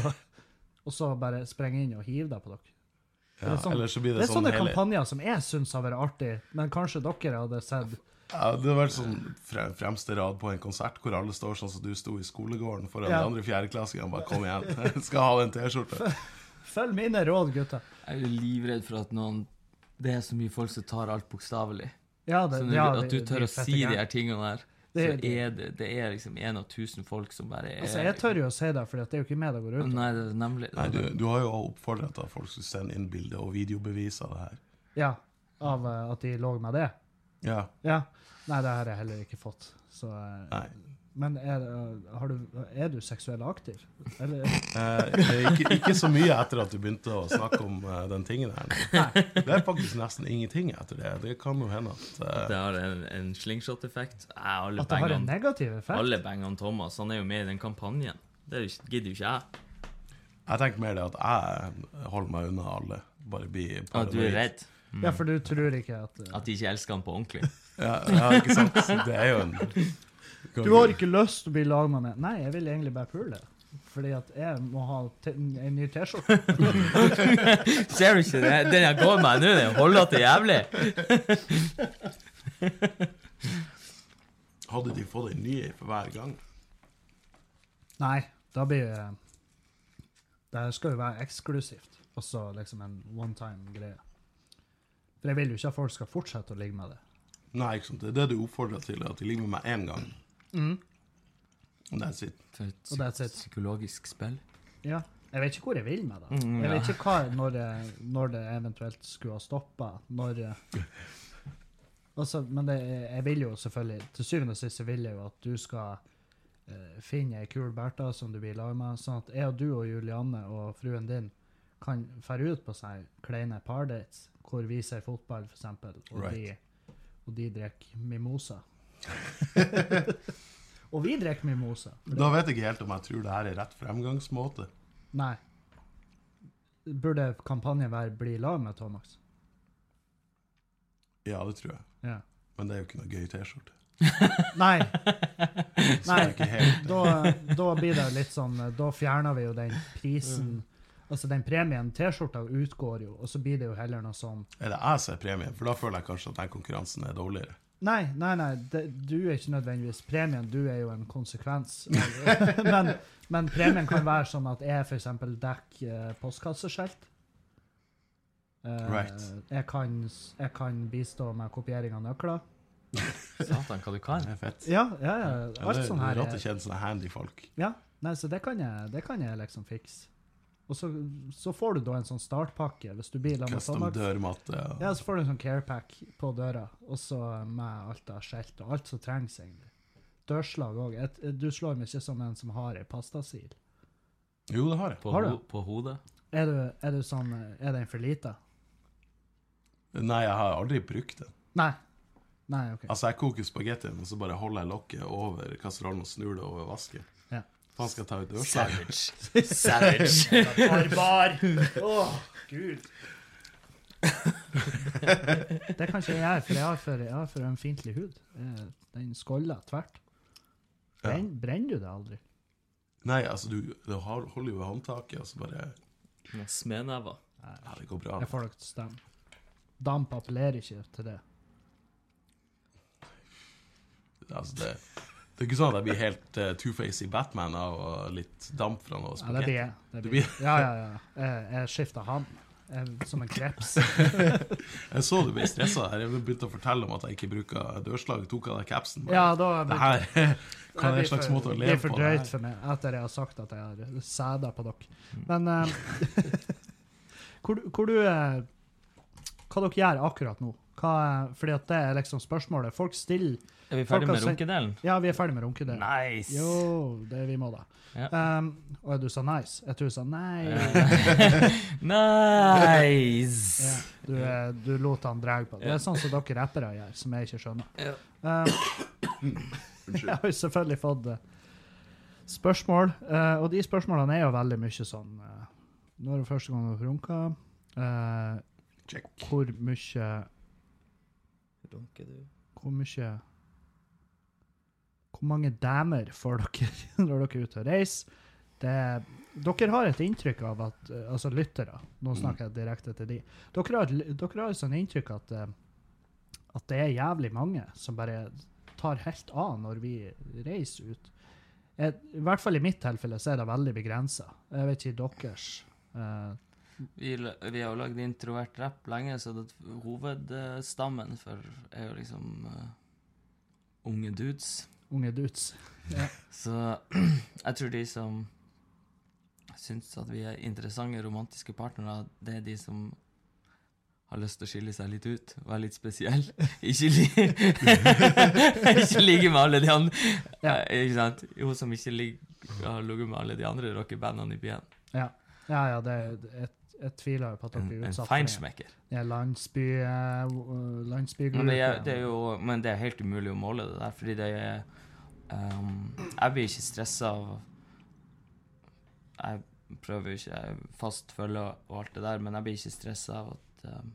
og så bare sprenge inn og hive deg på dere. Ja, det er sånn- Eller så blir Det det, er sånn sånne hele kampanjer som jeg syns har vært artig, men kanskje dere hadde sett ja, Det har vært sånn fre, fremste rad på en konsert hvor alle står sånn som du sto i skolegården foran Ja. de andre fjerdeklassingene. Bare kom igjen, jeg skal ha den T-skjorta. Følg mine råd, gutta. Jeg er livredd for at noen Det er så mye folk som tar alt bokstavelig. Ja, det, sånn, at du tør å si de her tingene der, Det- så er det, det er liksom en av tusen folk som bare er Altså, jeg tør jo å si det, for det er jo ikke meg det går ut over. Nei, det er nemlig Nei, du, du har jo oppfordra til at folk skulle sende inn bilder og videobevis av det her. Ja, av eh, at de lå med det. Ja, Ja. Nei, det har jeg heller ikke fått. Så, eh, nei. Men er, eh, har du, er du seksuell aktiv? Eller? Eh, ikke, ikke så mye etter at du begynte å snakke om uh, den tingen her. Det er faktisk nesten ingenting etter det. Det kan jo hende at uh, Det har en, en slingshot-effekt. At det har en negativ effekt? alle bangene Thomas, han er jo med i den kampanjen. Det er gidder jo ikke jeg. Jeg tenker mer det at jeg holder meg unna alle. Bare bli At du er redd. Ja, for du tror ikke at uh... At de ikke elsker han på ordentlig. Ja, ja, ikke sant? Det er jo en Du har ikke lyst til å bli lag med meg? Nei, jeg vil egentlig bare pule. Fordi at jeg må ha t en ny T-skjorte. Ser du ikke det? Den jeg går med nå, den holder til jævlig. Hadde de fått en ny for hver gang? Nei, da blir det Det skal jo være eksklusivt. Også liksom en one time-greie. For jeg vil jo ikke at folk skal fortsette å ligge med det. Nei, ikke sant? det er det du oppfordrer til, at de ligger med meg én gang. Mm. Og that's it. For et psyk that's it. psykologisk spill. Ja. Jeg vet ikke hvor jeg vil med det. Mm, Jeg vet ikke hva, når, det, når det eventuelt skulle ha stoppa. Eh, altså, Men det, jeg vil jo selvfølgelig Til syvende og sist så vil jeg jo at du skal uh, finne ei kul Bertha som du blir ha lag med, sånn at jeg og du og Julianne og fruen din kan fære ut på sånne kleine pardates hvor vi ser fotball, eksempel, og, Right. de, og de drikker mimosa. Og vi drikker for det- Da vet jeg ikke helt om jeg tror det her er rett fremgangsmåte. Nei. Burde kampanjen være 'bli i lag med Thomas'? Ja, det tror jeg. Ja. Men det er jo ikke noe gøy T-skjorte. Nei, Nei. da, da blir det litt sånn Da fjerner vi jo den prisen. Altså, den premien T-skjorta utgår jo, og så blir det jo heller noe sånn Er det jeg som er premien? For da føler jeg kanskje at den konkurransen er dårligere. Nei, nei, nei, det, du er ikke nødvendigvis premien, du er jo en konsekvens. men, men premien kan være sånn at jeg f.eks. dekker eh, postkasseskjelt. Eh, Right. jeg, kan, jeg kan bistå med kopiering av nøkler. Satan, hva du kan. Det er fett. Ja, ja, ja. Ja, Alt det, sånn det her er rått å er kjenne sånne handy folk. Ja, nei, så det kan jeg, det kan jeg liksom fikse. Og så, så får du da en sånn startpakke hvis du blir med Custom dørmatte. ja. Ja, så får du en sånn carepack på døra, og så med alt av skjelt og alt som trengs, egentlig. Dørslag òg. Du slår meg ikke som en som har ei pastasil. Jo, det har jeg. På, Har du? ho på hodet. Er du, er du sånn Er den for lita? Nei, jeg har aldri brukt den. Nei. Nei, OK. Altså, jeg koker spagettien, og så bare holder jeg lokket over kasserollen og snur det over vasken. Faen skal ta ut dørslaget? Savage. Savage. Barbar! Å, gud. det kan ikke jeg gjøre, for jeg har for, jeg har for en fiendtlig hud. Eh, Den skåller tvert. Ja. Brenner du det aldri? Nei, altså, du, du holder jo i håndtaket, og så bare Med Smednever. Ja, det går bra. Jeg får dere til å stemme. Damp appellerer ikke til det. Altså, det, det er ikke sånn at jeg blir helt uh, two-face i Batman av uh, litt damp fra noe Ja, det blir spagetti. jeg. Det blir. Ja, ja, ja. Jeg, skifter han. Som en kreps. Jeg så du ble stressa. Jeg begynte å fortelle om at jeg ikke bruker dørslag. Tok av deg capsen. Ja, da Det her hva er en slags måte å Det blir for drøyt for meg etter jeg har sagt at jeg har sæda på dere. Men uh, hvor, hvor du uh, Hva dere gjør akkurat nå? Hva, fordi at det er liksom spørsmålet. Folk stiller Er vi Folk ferdig med sendt- runkedelen? Ja, vi er ferdig med runkedelen. Nice! Jo, det vi må da. Ja. Um, og du sa nice. Jeg tror du sa nei. nice! Ja, du, er, du lot han dra på det. Det er sånn som dere rappere gjør, som jeg ikke skjønner. Ja. Um, jeg har jo selvfølgelig fått eh, spørsmål, uh, og de spørsmålene er jo veldig mye sånn uh, Når er det første gang du runka? Uh, Check. hvor mye Runker du? Hvor mye Hvor mange damer får dere når dere er ute og reiser? Det, dere har et inntrykk av at eh, Altså lyttere, nå snakker jeg direkte til de. Dere har, dere har et sånt inntrykk at, eh, at det er jævlig mange som bare tar helt av når vi reiser ut. Et, I hvert fall i mitt tilfelle så er det veldig begrensa. Jeg vet ikke deres. eh, Vi, vi har jo lagd introvert rapp lenge, så det, hovedstammen for er jo liksom uh, unge dudes. unge dudes. Så jeg tror de som syns at vi er interessante romantiske partnere, det er de som har lyst til å skille seg litt ut, være litt spesiell. Ikke, li ikke ligge med alle de andre. Ja. Eh, Ikke sant? Jo, som ikke ligger, har ligget med alle de andre rockebandene i byen. Ja, ja, ja det, jeg, jeg tviler jo på at dere utsatt en for det. landsby, uh, landsbygruppe. Men det er, det er jo Men det er helt umulig å måle det der, fordi det er um, Jeg blir ikke stressa av Jeg prøver jo ikke jeg fast følge og alt det der, men jeg blir ikke stressa av at um,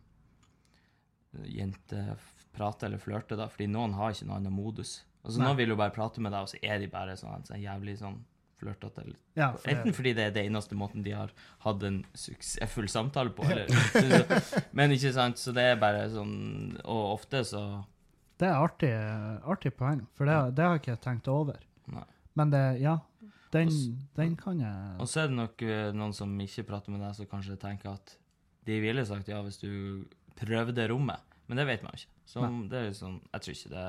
jenter prater eller flørter, da, fordi noen har ikke noen annen modus. Altså, Nei. noen vil jo bare prate med deg, og så er de bare sånn, sånn jævlig sånn flørtete. til. Ja, for Enten fordi det er det eneste måten de har hatt en suksessfull samtale på, eller Men ikke sant, så det er bare sånn Og ofte så det er artig, artig poeng, for det, det har ikke tenkt over. Nei. Men det, ja, den, Også, den kan jeg Og så er det nok eh, noen som ikke prater med deg, som kanskje tenker at de ville sagt ja hvis du prøvde rommet. Men det vet man ikke. Så det er sånn Jeg tror ikke det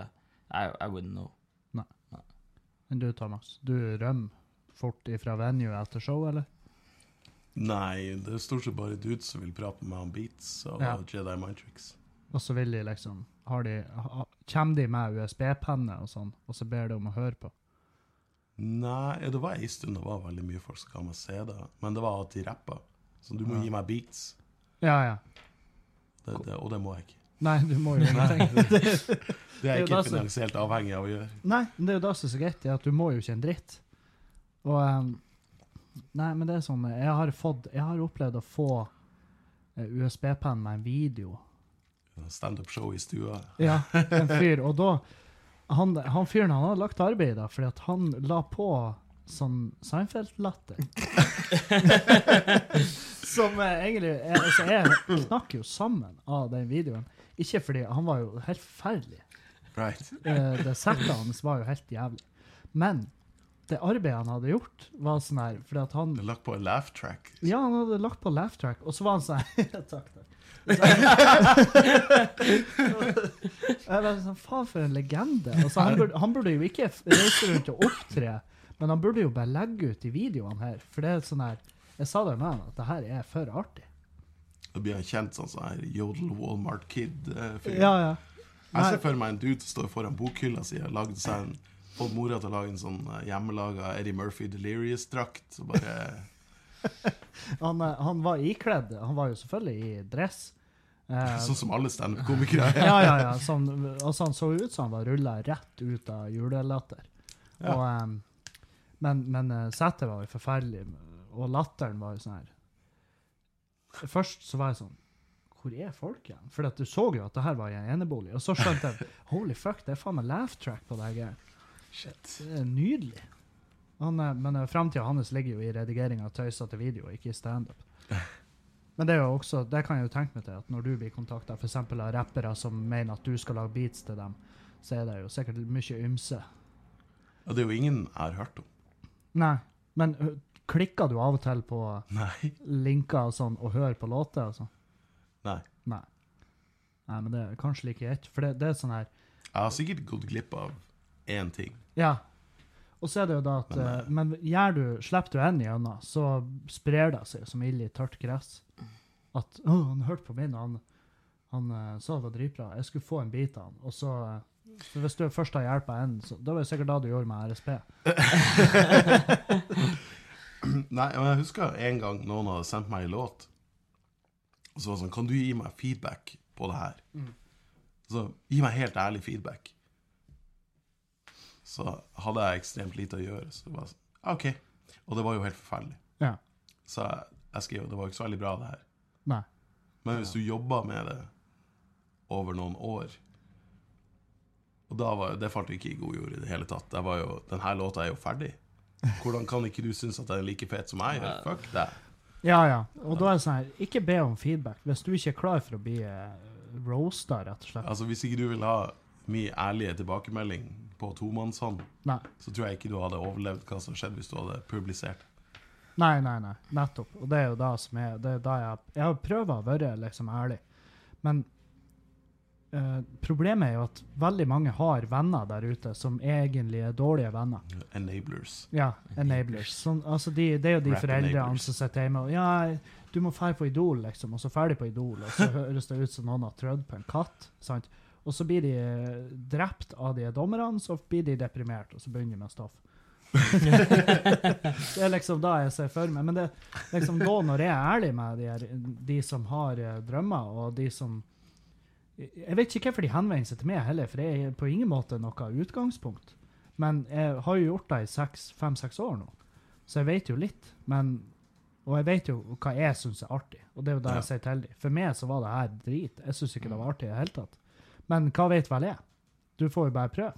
I, I wouldn't know. Men du, Thomas, du rømmer fort ifra venue etter show, eller? Nei, det er stort sett bare dudes som vil prate med meg om Beats og Ja. Jedi Mind Tricks. Og så vil de liksom har de, ha, Kommer de med USB-penne og sånn, og så ber de om å høre på? Nei, det var ei stund det var veldig mye folk som ga meg CD, men det var at de rappa. Så du må Ja. gi meg beats. Ja, ja. Det, det, og det må jeg ikke. Nei, du må jo ingenting. Det er er jeg ikke finansielt avhengig av å gjøre. Nei, men det er jo det som er så greit, at du må jo ikke en dritt. Og um, Nei, men det er sånn Jeg har fått Jeg har opplevd å få eh, USB-penn med en video. Standup-show i stua. Ja, en fyr. Og da Han, han fyren han hadde lagt arbeid da, fordi at han la på sånn Seinfeld-latter. Som eh, egentlig er, Altså, jeg knakk jo sammen av den videoen. Ikke fordi Han var jo helt forferdelig. Right. Eh, det settet hans var jo helt jævlig. Men det arbeidet han hadde gjort, var sånn her Fordi at han lagt på en laugh track. Ja, han hadde lagt på laugh track, og så var han sånn takk, takk. jeg var sånn, Faen, for en legende. Altså, han, burde, han burde jo ikke reise rundt og opptre, men han burde jo bare legge ut de videoene her. For det er sånn her Jeg sa det med han, at det her er for artig. Da blir han kjent sånn sånn her Jodel Walmart Kid-fyr. Ja, ja. Jeg ser for meg en dude som står foran bokhylla si og lagde seg en Fått mora til å lage en sånn eh, hjemmelaga Eddie Murphy Delirious-drakt. Og bare Han, eh, han var ikledd Han var jo selvfølgelig i dress. Eh, Sånn som alle standup-komikere er. ja, ja, ja. Sånn, altså han så ut som han var rulla rett ut av julelatter. Ja. Og, um, men men eh, settet var jo forferdelig, og latteren var jo sånn her Først så var jeg sånn Hvor er folk igjen? For du så jo at det her var i en enebolig. Og så skjønte jeg Holy fuck, det er faen meg laugh track på det her. Shit. Det er nydelig. Han, er, men uh, framtida hans ligger jo i redigering av tøysete video, ikke i standup. Men det er jo også, det kan jeg jo tenke meg til, at når du blir kontakta f.eks. av rappere som mener at du skal lage beats til dem, så er det jo sikkert mye ymse. Og det er jo ingen jeg har hørt om. Nei, men klikker du av og til på Nei. linker og sånn, og hører på låter og sånn? Nei. Nei. Nei, men det er kanskje like greit, for det, det er sånn her Jeg har sikkert gått glipp av én ting. Ja. Og så er det jo da at Men, eh, eh, Men gjør du, slipper du en igjennom, så sprer det seg som ild i tørt gress. At 'Å, han hørte på min, han, han eh, sa det var dritbra. Jeg skulle få en bit av han.' Og så eh, for Hvis du først har hjulpet en, så da var det sikkert da du gjorde med RSP. Nei, men jeg husker en gang noen hadde sendt meg en låt. Og så var det sånn Kan du gi meg feedback på det her? Så gi meg helt ærlig feedback. Så hadde jeg ekstremt lite å gjøre. Så det var sånn, OK. Og det var jo helt forferdelig. Ja. Så jeg, jeg skrev det var ikke så veldig bra, det her. Nei. Men hvis du jobber med det over noen år Og da var, det falt jo ikke i god jord i det hele tatt. Det var jo, den her låta er jo ferdig. Hvordan kan ikke du synes at den er like fet som jeg gjør? Fuck det. Ja, ja. Og da er det sånn her Ikke be om feedback hvis du ikke er klar for å bli uh, roasta, rett og slett. Altså Hvis ikke du vil ha min ærlige tilbakemelding på tomannshånd, så tror jeg ikke du hadde overlevd hva som skjedde hvis du hadde publisert. Nei, nei, nei. Nettopp. Og det er jo da som er det er da jeg, jeg har prøvd å være liksom ærlig. Men eh, problemet er jo at veldig mange har venner der ute som egentlig er dårlige venner. Enablers. Ja, enablers. Sånn, altså de, det er jo de Rap foreldrene som sitter hjemme og Ja, du må fære på Idol, liksom. Og så ferdig på Idol, og så høres det ut som noen har trødd på en katt. sant? Og så blir de eh, drept av de dommerne, så blir de deprimert, og så begynner de med stoff. det er liksom da jeg ser for meg. Men det liksom da når jeg er ærlig med de, her, de som har eh, drømmer, og de som Jeg vet ikke hvorfor de henvender seg til meg heller, for det er på ingen måte noe utgangspunkt. Men jeg har jo gjort det i fem-seks år nå, så jeg vet jo litt. Men, og jeg vet jo hva jeg syns er artig, og det er jo det jeg sier til dem. For meg så var det her drit. Jeg syns ikke det var artig i det hele tatt. Men hva vet vel jeg? Du får jo bare prøve.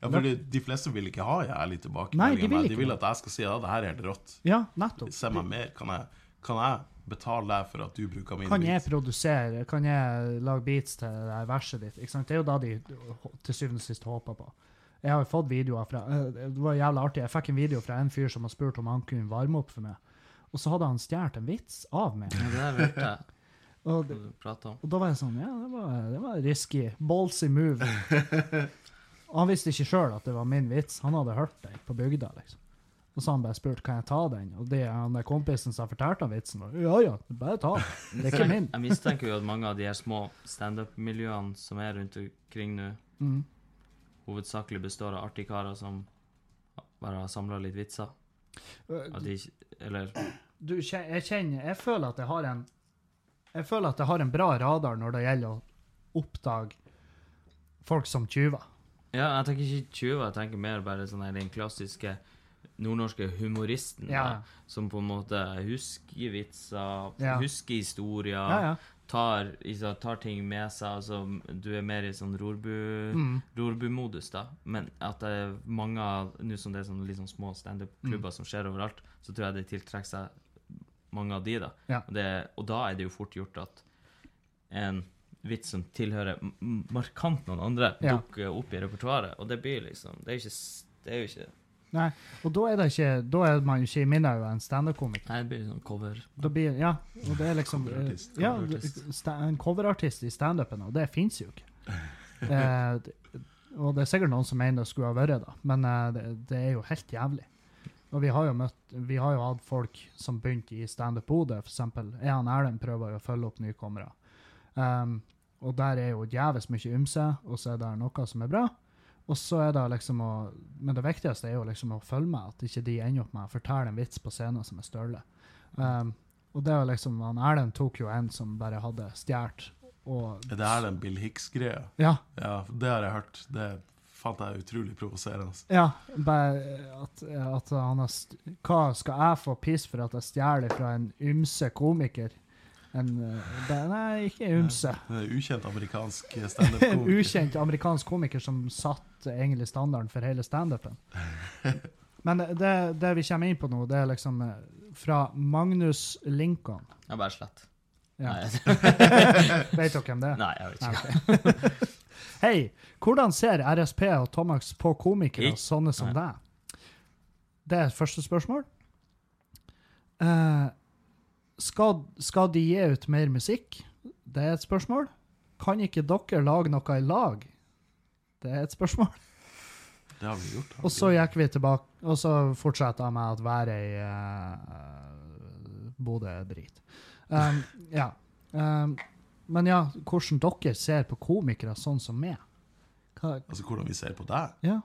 Ja, for de, de fleste vil ikke ha ærlig Nei, tilbakemelding. de vil ikke de vil at jeg skal si ja, det her er helt rått. Ja, nettopp. Se meg mer. Kan jeg, kan jeg betale deg for at du bruker mine Kan jeg beats? produsere, kan jeg lage beats til det her verset ditt? Ikke sant? Det er jo da de til syvende og sist håper på. Jeg har jo fått videoer fra eh, Det var jævlig artig. Jeg fikk en video fra en fyr som har spurt om han kunne varme opp for meg. Og så hadde han stjålet en vits av meg. Ja, det hørte jeg Og, det, og da var jeg sånn Ja, det var, det var risky. Ballsy move. Og han visste ikke sjøl at det var min vits. Han hadde hørt den på bygda, liksom. Og så han bare spurt kan jeg ta den, og det han der kompisen som fortalte han vitsen, var ja ja, bare ta den. Det er ikke min. Jeg mistenker jo at mange av de her små standup-miljøene som er rundt omkring nå, Mm. hovedsakelig består av artige karer som bare har samla litt vitser. At de, eller Du, jeg kjenner Jeg føler at jeg har en Jeg føler at jeg har en bra radar når det gjelder å oppdage folk som tyver. Ja, jeg tenker ikke 20, jeg tenker mer bare sånn her den klassiske nordnorske humoristen Ja. da, som på en måte husker vitser, Ja. husker historier, Ja, tar, tar ting med seg. Altså, du er mer i sånn rorbu, Mm. da. Men at det er mange av Nå som det er sånne sånn små standup-klubber Mm. som skjer overalt, så tror jeg det tiltrekker seg mange av de, da. Ja. Det, og da er det jo fort gjort at en vits som tilhører markant noen andre, Ja. dukker opp i repertoaret. Og det blir liksom Det er jo ikke, det er jo ikke Nei, og da er det ikke Da er man jo ikke i minnet av en standup-komiker. Nei, det blir sånn cover. Da blir, ja, og det er liksom Coverartist, Ja, coverartist. sta- en coverartist i standupen, og det fins jo ikke. Eh, og det er sikkert noen som mener det skulle ha vært det, men eh, det, det er jo helt jævlig. Og vi har jo møtt Vi har jo hatt folk som begynte i Standup Bodø, eksempel. Jeg Erlend prøver jo å følge opp nykommere. Um, og der er jo djevelsk mye ymse, og så er det noe som er bra. Og så er det liksom å Men det viktigste er jo liksom å følge med, at ikke de ender opp med å fortelle en vits på scenen som er støle. Um, og det er jo liksom han Erlend tok jo en som bare hadde stjålet, og Er det Erlend Bill Hicks-greia? Ja. Ja, det har jeg hørt. Det fant jeg utrolig provoserende. Ja, bare at, at han har st Hva skal jeg få piss for at jeg stjeler fra en ymse komiker? En det, Nei, ikke ymse. En ukjent amerikansk standup-komiker. en ukjent amerikansk komiker som satte egentlig standarden for hele standupen. Men det, det vi kommer inn på nå, det er liksom eh, fra Magnus Lincoln. Ja, bare slett. Ja. Nei, Vet dere hvem det er? nei, jeg vet Nei, ikke. ok. Hei, hvordan ser RSP og Tomax på komikere Ik- sånne som Nei. deg? Det er første spørsmål. Uh, skal, skal de gi ut mer musikk? Det er et spørsmål. Kan ikke dere lage noe i lag? Det er et spørsmål. Det har vi gjort. har vi Og så gikk vi tilbake, og så fortsetter jeg med at været i uh, Bodø er drit. Um, ja. Um, men ja, hvordan dere ser på komikere sånn som meg? Hva, Altså hvordan vi ser på deg. ja,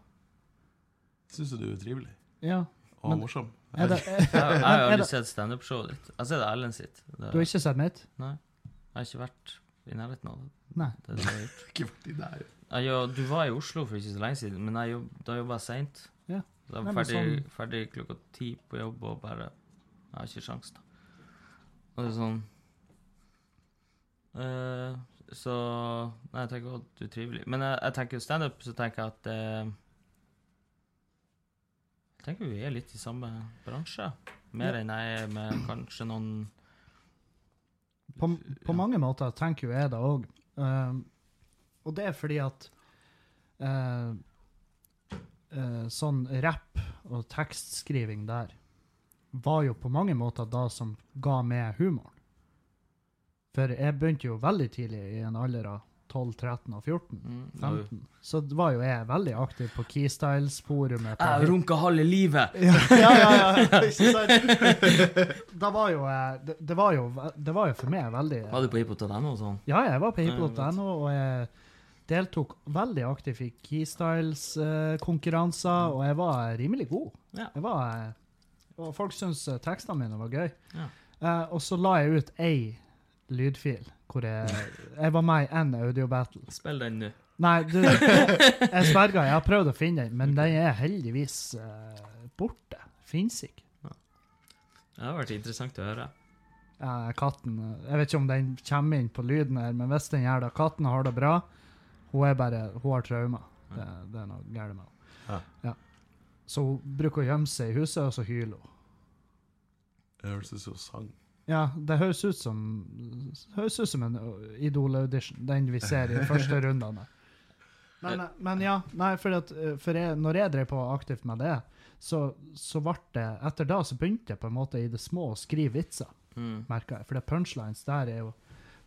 Syns du er trivelig ja. og Men- morsom? Er det, Jeg, jeg har jo er aldri det, sett standup-showet ditt. Jeg har sett Erlend sitt. Det, du har ikke sett mitt? Nei. Jeg har ikke vært i nærheten av det. Nei. det, er det jeg har gjort. Ikke vært i nærheten Jeg, jo- du var i Oslo for ikke så lenge siden, men jeg jobb, da jobba jeg seint. Ja. Jeg Nei, var men ferdig, sånn- ferdig klokka ti på jobb og bare Jeg har ikke sjans, da. Og det er sånn eh, Så Nei, jeg tenker at du er trivelig. Men jeg, jeg tenker standup, så tenker jeg at uh, Jeg tenker vi er litt i samme bransje. Mer Ja. enn jeg er med kanskje noen På, på mange måter tenker jo jeg det òg. Uh, og det er fordi at eh, eh, sånn rapp og tekstskriving der var jo på mange måter det som ga meg humoren. For jeg begynte jo veldig tidlig, i en alder av 12, 13 og 14. mm, 15. Så var jo jeg veldig aktiv på Keystyles-forumet. Jeg runka halve livet! ja, ja, ja, ja? Da var jo, eh, det, det, var jo, det var jo for meg veldig Var du på hiphop.no og sånn? Ja, jeg var på hiphop.no, og jeg deltok veldig aktivt i Keystyles-konkurranser, og jeg var rimelig god. Jeg var, eh, og folk syntes eh, tekstene mine var gøy. Ja. Og så la jeg ut ei lydfil hvor jeg, jeg var med i én audiobattle. Spill den nå. Nei, du, jeg sverger, jeg har prøvd å finne den, men den er heldigvis uh, borte. Fins ikke. Det har vært interessant å høre. Ja, katten eh, Jeg vet ikke om den kommer inn på lyden her, men hvis den gjør det Katten har det bra. Hun er bare Hun har traumer. Det, det er noe galt med henne. Ja. Så hun bruker å gjemme seg i huset, og så hyler hun. Det høres ut som sang. Ja, det høres ut som høres ut som en uh, Idol-audition, den vi ser i de første rundene. Men, eh, men ja, nei, for, at, uh, for jeg, når jeg drev på aktivt med det, så, så ble det Etter da så begynte jeg på en måte i det små å skrive vitser, Mm. merka jeg. For det punchlines der er jo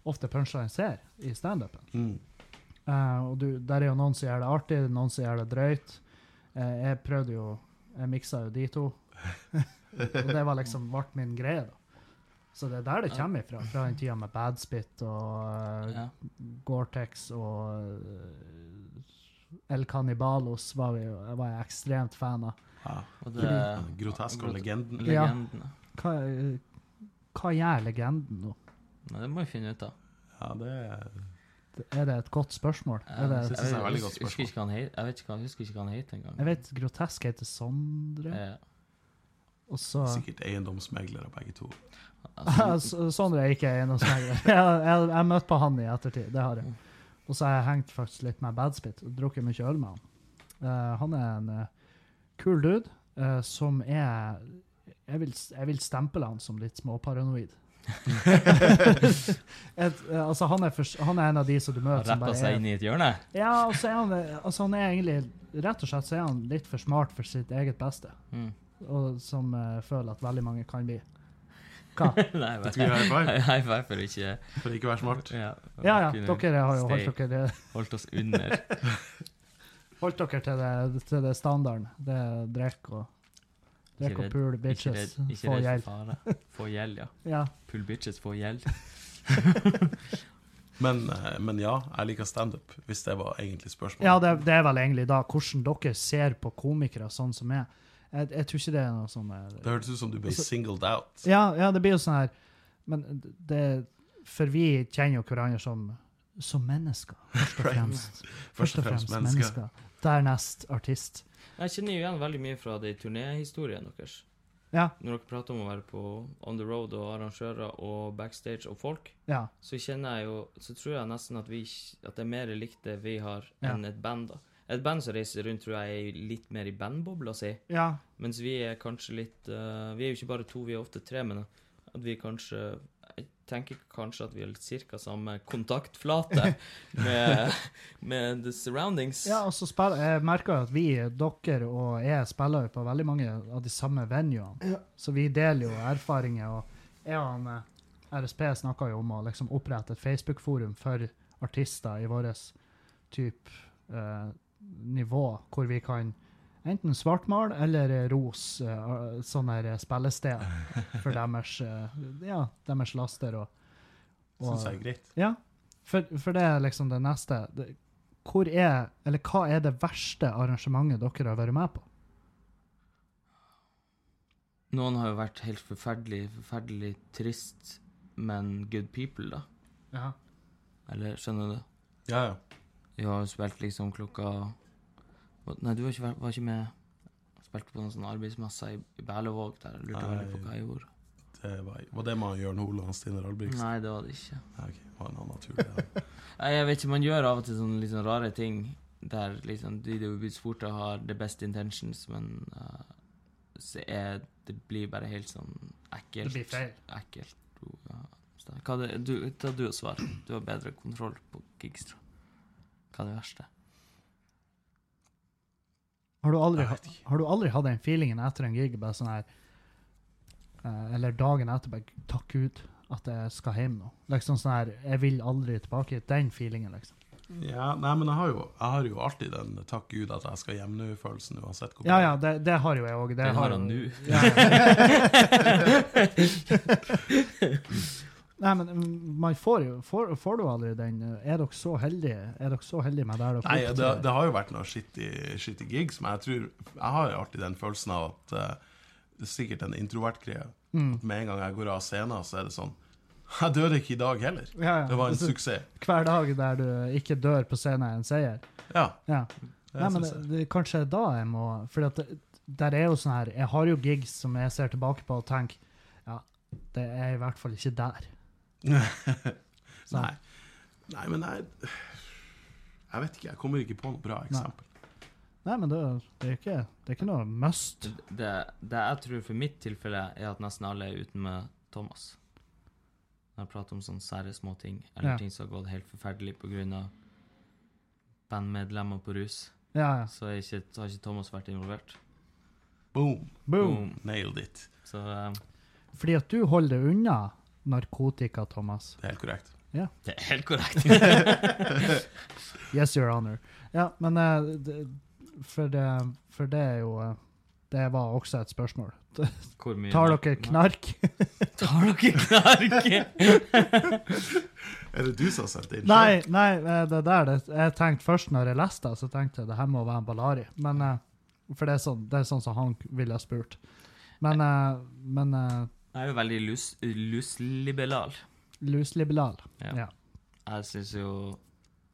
ofte punchlines her i standupen. Mm. Uh, og du, der er jo noen som gjør det artig, noen som gjør det drøyt. Uh, jeg prøvde jo Jeg miksa jo de to. og det var liksom ble min greie, da. Så det er der det kommer ifra. Fra den tida med Badspit og uh, Ja. Gore-Tex og uh, El Canibalos var, vi, var jeg ekstremt fan av. Ja. Og det Grotesk og legenden. Ja. Hva, hva gjør legenden nå? Nei, det må vi finne ut av. Ja, det er Er det et godt spørsmål? Jeg, Er det, jeg, jeg jeg, godt spørsmål. husker ikke jeg vet ikke jeg husker ikke hva han het engang. jeg vet Grotesk heter Sondre. Ja. Og så Sikkert eiendomsmeglere, begge to. Sondre er ikke eiendomsmegler. Jeg jeg- jeg har møtt på han i ettertid. Det har jeg. Og så har jeg hengt faktisk litt med Badspit og drukket mye øl med han. Uh, han er en uh, kul dude uh, som er jeg vil, jeg vil stemple han som litt småparanoid. Et, eh, altså han, er for, han er en av de som du møter som rappa seg inn i et hjørne. Ja, og så er han, eh, altså han er egentlig Rett og slett så er han litt for smart for sitt eget beste, Mm. og som eh, føler at veldig mange kan bli. Hva? Nei, Vet du high five? High five for ikke For ikke å være smart. ja, Ja, ja, dere har jo stay- holdt dere holdt oss under. Holdt dere til det, til det standarden. Det er drikk og Drikk og pool, Ikke bitches, redd, ikke få redd gjeld. for fare. Få gjeld, ja. Ja. Pool bitches, få gjeld. Men, eh, men ja, jeg liker standup, hvis det var egentlig spørsmålet. ja, det, det er vel egentlig da hvordan dere ser på komikere sånn som meg. Jeg, jeg tror ikke det er noe sånn eh, Det hørtes ut som du ble Altså- singled out. Ja, ja, det blir jo sånn her Men det For vi kjenner jo hverandre som, som mennesker, først og Right. fremst. Først og fremst mennesker. Dernest artist. Jeg kjenner jo igjen veldig mye fra de turnéhistoriene deres. Ja, Når dere prater om å være på on the road og arrangører og backstage og folk, ja. så kjenner jeg jo Så tror jeg nesten at, vi, at det er mer likt det vi har, Ja. enn et band. da. Et band som reiser rundt, tror jeg er litt mer i bandbobla si. Ja, Mens vi er kanskje litt uh, Vi er jo ikke bare to, vi er ofte tre, men at vi kanskje Jeg tenker kanskje at vi har cirka samme kontaktflate med, med the surroundings. ja og så spiller, jeg merker jo at vi, dere og jeg, spiller jo på veldig mange av de samme venuene. Så vi deler jo erfaringer. Og jeg og han, eh, RSP snakka jo om å liksom opprette et Facebook-forum for artister i vår type eh, nivå, hvor vi kan enten svartmale eller ros uh, sånne spillesteder spillested for deres, uh, ja, deres laster. Og, Syns jeg er greit. ja, for, for det er liksom det neste. Hvor er, eller hva er det verste arrangementet dere har vært med på? Noen har jo vært helt forferdelig, forferdelig trist, men good people, da. Ja. Eller skjønner du? Ja, ja. Vi har jo spilt liksom klokka Nei, du var ikke, var ikke med Spilte på noen sånne arbeidsmesser i, i Berlevåg der. Jeg lurte veldig på hva jeg gjorde. Det var, var det med Jørn og Steinar Albrigtsen? Nei, det var det ikke. Nei, okay. var en annen tur, det. ja. Nei, jeg vet ikke, man gjør av og til sånne sånn rare ting der liksom de du blir spurt av har the best intentions, men uh, så er det blir bare helt sånn ekkelt. Det blir feil. Ekkelt. Hva det, du, ta du og svar. Du har bedre kontroll på gigs, tror jeg. Hva er det verste? Har du, aldri, har du aldri hatt den feelingen etter en gig, bare sånn her eh, Eller dagen etter, bare takk Gud at jeg skal hjem nå. Liksom sånn her Jeg vil aldri tilbake. Den feelingen, liksom. Ja, nei, men jeg har jo, jeg har jo alltid den 'takk Gud at jeg skal hjem nå'-følelsen uansett hvor Ja, ja, det, det har jo jeg òg. Den har han nå. Ja, ja. Nei, men mm, man får jo får, får du aldri den eh, Er dere så heldige Er dere så heldige med der dere Nei, det, det har jo vært noen shitty, shitty gigs, men jeg tror Jeg har jo alltid den følelsen av at uh, det er sikkert en introvert greie. Mm. At med en gang jeg går av scenen, så er det sånn Jeg dør ikke i dag heller. Ja, ja. Det var en Altså, suksess. Hver dag der du ikke dør på scenen, er en seier. Ja. Ja. Nei, men det, det, kanskje da jeg må For der er jo sånn her Jeg har jo gigs som jeg ser tilbake på og tenker Ja, det er i hvert fall ikke der. Nei. Nei, men jeg Jeg vet ikke, jeg kommer ikke på noe bra eksempel. Nei, men det, det, er ikke, det er ikke noe must. Det, det jeg tror for mitt tilfelle, er at nesten alle er uten med Thomas. Når jeg prater om sånne sære små ting, eller Ja. ting som har gått helt forferdelig pga. bandmedlemmer på rus, Ja, ja. så, er ikke, så har ikke Thomas vært involvert. Boom. Boom. Nailed it. Så um, Fordi at du holder deg unna narkotika, Thomas. Det er helt korrekt. Ja. det er helt korrekt. Yes, your honor. Ja, men eh, det, for, det, for det er jo eh, Det var også et spørsmål. Hvor mye Tar dere knark? Tar dere knark? Er det du som har sendt det inn? Nei, nei, eh, det der det, Jeg tenkte først når jeg leste det, så tenkte jeg det her må være en Ballari. Men, for det er, sånn, det er sånn som han ville ha spurt. Men, men Jeg er jo veldig lus, lusliberal. lusliberal. Ja. Ja. Jeg syns jo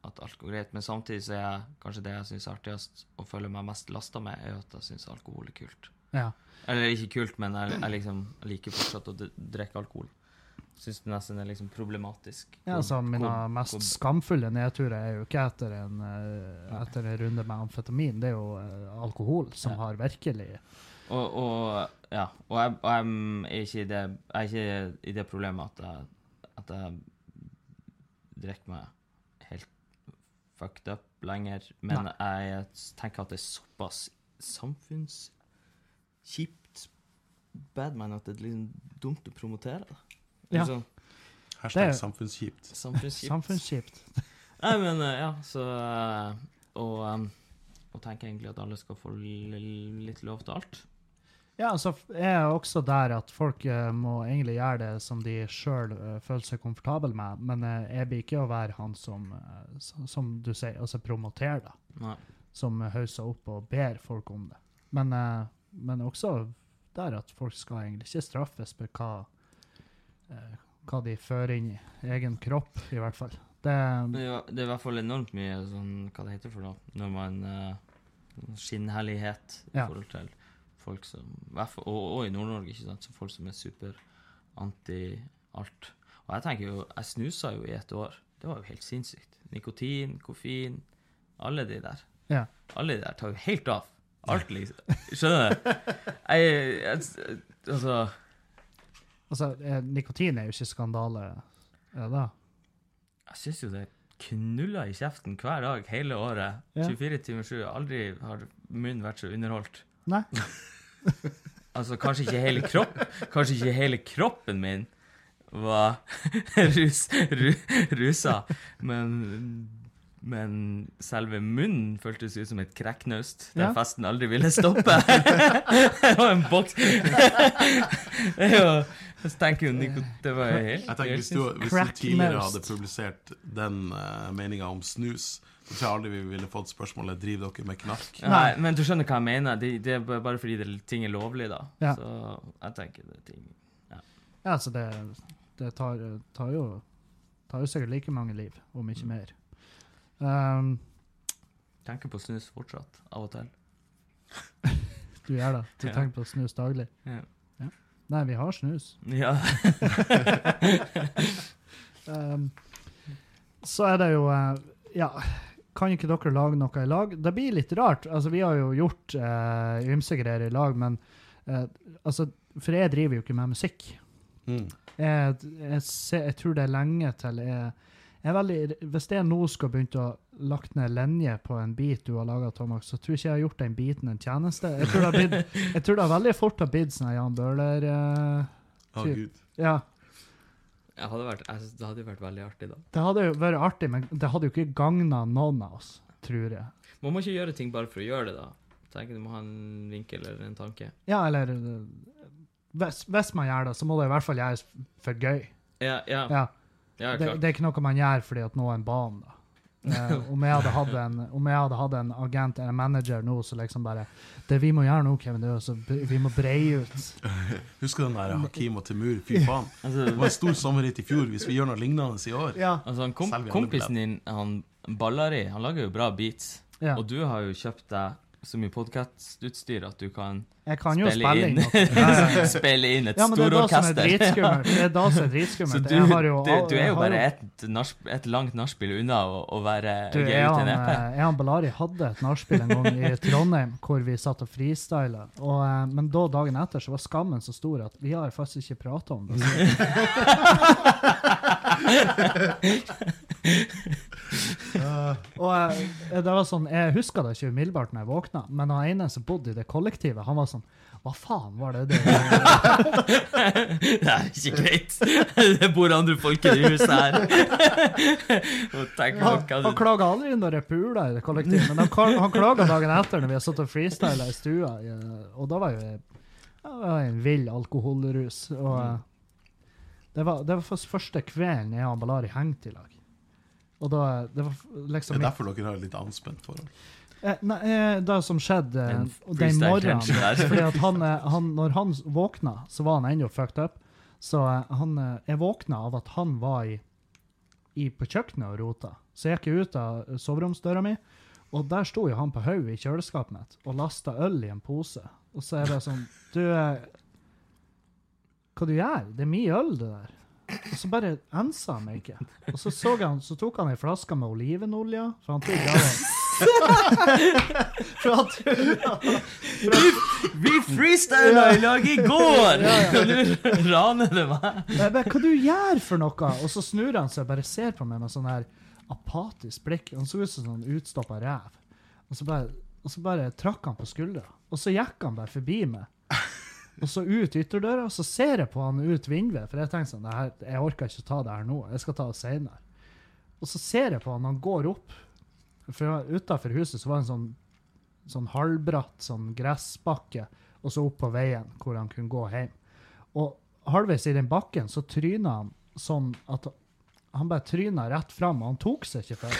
at alt går greit, men samtidig så er jeg kanskje det jeg syns er artigst og føler meg mest lasta med, er at jeg syns alkohol er kult. Ja. Eller ikke kult, men jeg, jeg liksom jeg liker fortsatt å drikke alkohol. Syns det nesten er liksom problematisk. Ja, altså, mine hvor- mest hvor- skamfulle nedturer er jo ikke etter en, eh, etter en runde med amfetamin, det er jo eh, alkohol som Ja. har virkelig Og, og ja, og jeg, og jeg er ikke i det, jeg er ikke i det problemet at jeg, at jeg drikker meg helt fucked up lenger, men jeg tenker at det er såpass samfunnskjipt badman at det er liksom dumt å promotere det. Ja. Sånn. Hashtag Det- samfunnskjipt. samfunnskjipt. samfunnskjipt. Nei, men eh, ja, så eh, Og, um, og tenker egentlig at alle skal få litt lov til alt. Ja, så er jeg også der at folk eh, må egentlig gjøre det som de sjøl føler seg komfortable med, men eh, jeg blir ikke å være han som, eh, som du sier, altså promoterer det. Nei. Som hauser opp og ber folk om det. Men, eh, men også der at folk skal egentlig ikke straffes for hva, eh, hva de fører inn i egen kropp, i hvert fall. Det, Det er, er i hvert fall enormt mye sånn Hva det heter for noe? Når man Skinnhellighet i Ja. forhold til folk som og, og i Nord-Norge, ikke sant? Så folk som er super anti alt. Og jeg tenker jo Jeg snusa jo i et år. Det var jo helt sinnssykt. Nikotin, koffein, alle de der. Ja. Alle de der tar jo helt av. Alt, liksom. Skjønner du? Jeg, jeg Altså altså, eh, nikotin er jo ikke skandale, er det? Jeg syns jo det knuller i kjeften hver dag hele året. Ja. 24 timer 7. Aldri har munnen vært så underholdt. Nei? Altså, kanskje ikke hele kropp, kanskje ikke hele kroppen min var rus, ru, rusa, men men selve munnen føltes ut som et krekknaust, der Ja. festen aldri ville stoppe. det var en boks Det er jo Jeg tenker jo Nico, Det var helt Jeg tenker Hvis du, hvis du tidligere hadde publisert den uh, meninga om snus, så tror aldri vi ville fått spørsmålet Driver dere med knark. Nei, men du skjønner hva jeg mener. Det, det er bare fordi det, ting er lovlig, da. Ja. Så jeg tenker det er ting Ja, så det, det tar, tar, jo, tar jo sikkert like mange liv, om ikke mer. Um, Tenker på snus fortsatt, av og til. du gjør det. Du Ja. tenker på snus daglig. Ja. Nei, vi har snus. ja. Um, så er det jo uh, Ja, kan ikke dere lage noe i lag? Det blir litt rart. Altså, vi har jo gjort eh, ymse greier i lag, men eh, altså For jeg driver jo ikke med musikk. Mm. jeg, jeg, ser, jeg tror det er lenge til jeg, jeg er veldig, Hvis jeg nå skal begynne å lagt ned linje på en bit du har laga, Thomas, så tror jeg ikke jeg har gjort den biten en tjeneste. Jeg tror det har, blitt, jeg tror det har veldig fort har blitt sånn Jan Bøhler eh, Typ. gud. Ja. Jeg hadde vært, jeg synes det hadde jo vært veldig artig, da. Det hadde jo vært artig, men det hadde jo ikke gagna noen av oss, tror jeg. Man må ikke gjøre ting bare for å gjøre det, da. Tenker Du må ha en vinkel eller en tanke. Ja, eller hvis, hvis man gjør det, så må det i hvert fall gjøres for gøy. Ja, ja, Ja, ja det, klart. det er ikke noe man gjør fordi at noen ba om det. Eh, om, jeg hadde hatt en, om jeg hadde hatt en agent eller manager nå, så liksom bare Det vi må gjøre nå, Kevin, det er altså, vi må breie ut. Husker den der Hakim og Timur? Fy faen. Altså, Det var en stor sommerhit i fjor. Hvis vi gjør noe lignende i år Ja. altså han kom, kompisen din, han Ballari, han lager jo bra beats. ja. Og du har jo kjøpt deg så mye podkastutstyr at du kan kan spille spille inn spille inn et Ja, er er stororkester. Det er da som er dritskummelt. du, jo, du, du er jo bare et, et langt nachspiel unna å, å være Du, jeg ut en EP. eh, jeg og Bellari hadde et nachspiel en gang i Trondheim hvor vi satt og freestyla. Eh, men da dagen etter så var skammen så stor at vi har faktisk ikke prata om det. Og jeg, det var sånn, Jeg husker det ikke umiddelbart når jeg våkna, men han ene som bodde i det kollektivet, han var sånn Hva faen var det det? Det er ikke greit. Det bor andre folk i det huset her. Han, han klaga aldri når jeg pula i det kollektivet, men han, han klaga dagen etter når vi har sittet og freestyla i stua, eh, og da var jo jeg var en vill alkoholrus. Og eh, det var, det var første kvelden jeg og Balari hengte i lag. Og da Det var liksom Det er derfor dere har et litt anspent forhold. Eh, Nei, eh, det som skjedde eh, den morgenen fordi at han, eh, han, Når han våkna, så var han ennå fucked up. Så eh, han, jeg våkna av at han var i, i, på kjøkkenet og rota. Så jeg gikk ut av soveromsdøra mi, og der sto jo han på hodet i kjøleskapet mitt og lasta øl i en pose. Og så er det sånn Du, hva du gjør? Det er mye øl, det der. Og så bare ensa han meg ikke. Og så, så, han, så tok han ei flaske med olivenolje, for han trodde For han trodde Vi freestyla i lag i går! Og nå raner det meg. Jeg bare, Hva du gjør for noe? Og så snur han seg og bare ser på meg med sånn her apatisk blikk. Han så ut som sånn utstoppa rev. Og så bare, og så bare trakk han på skuldra. Og så gikk han bare forbi meg. Og så ut ytterdøra, og så ser jeg på han ut vinduet. For jeg tenker sånn, jeg orker ikke å ta det her nå. Jeg skal ta det senere. Og så ser jeg på han, han går opp. For utafor huset så var det en sånn, sånn halvbratt sånn gressbakke, og så opp på veien hvor han kunne gå hjem. Og halvveis i den bakken så tryna han sånn at han bare tryna rett fram, og han tok seg ikke for.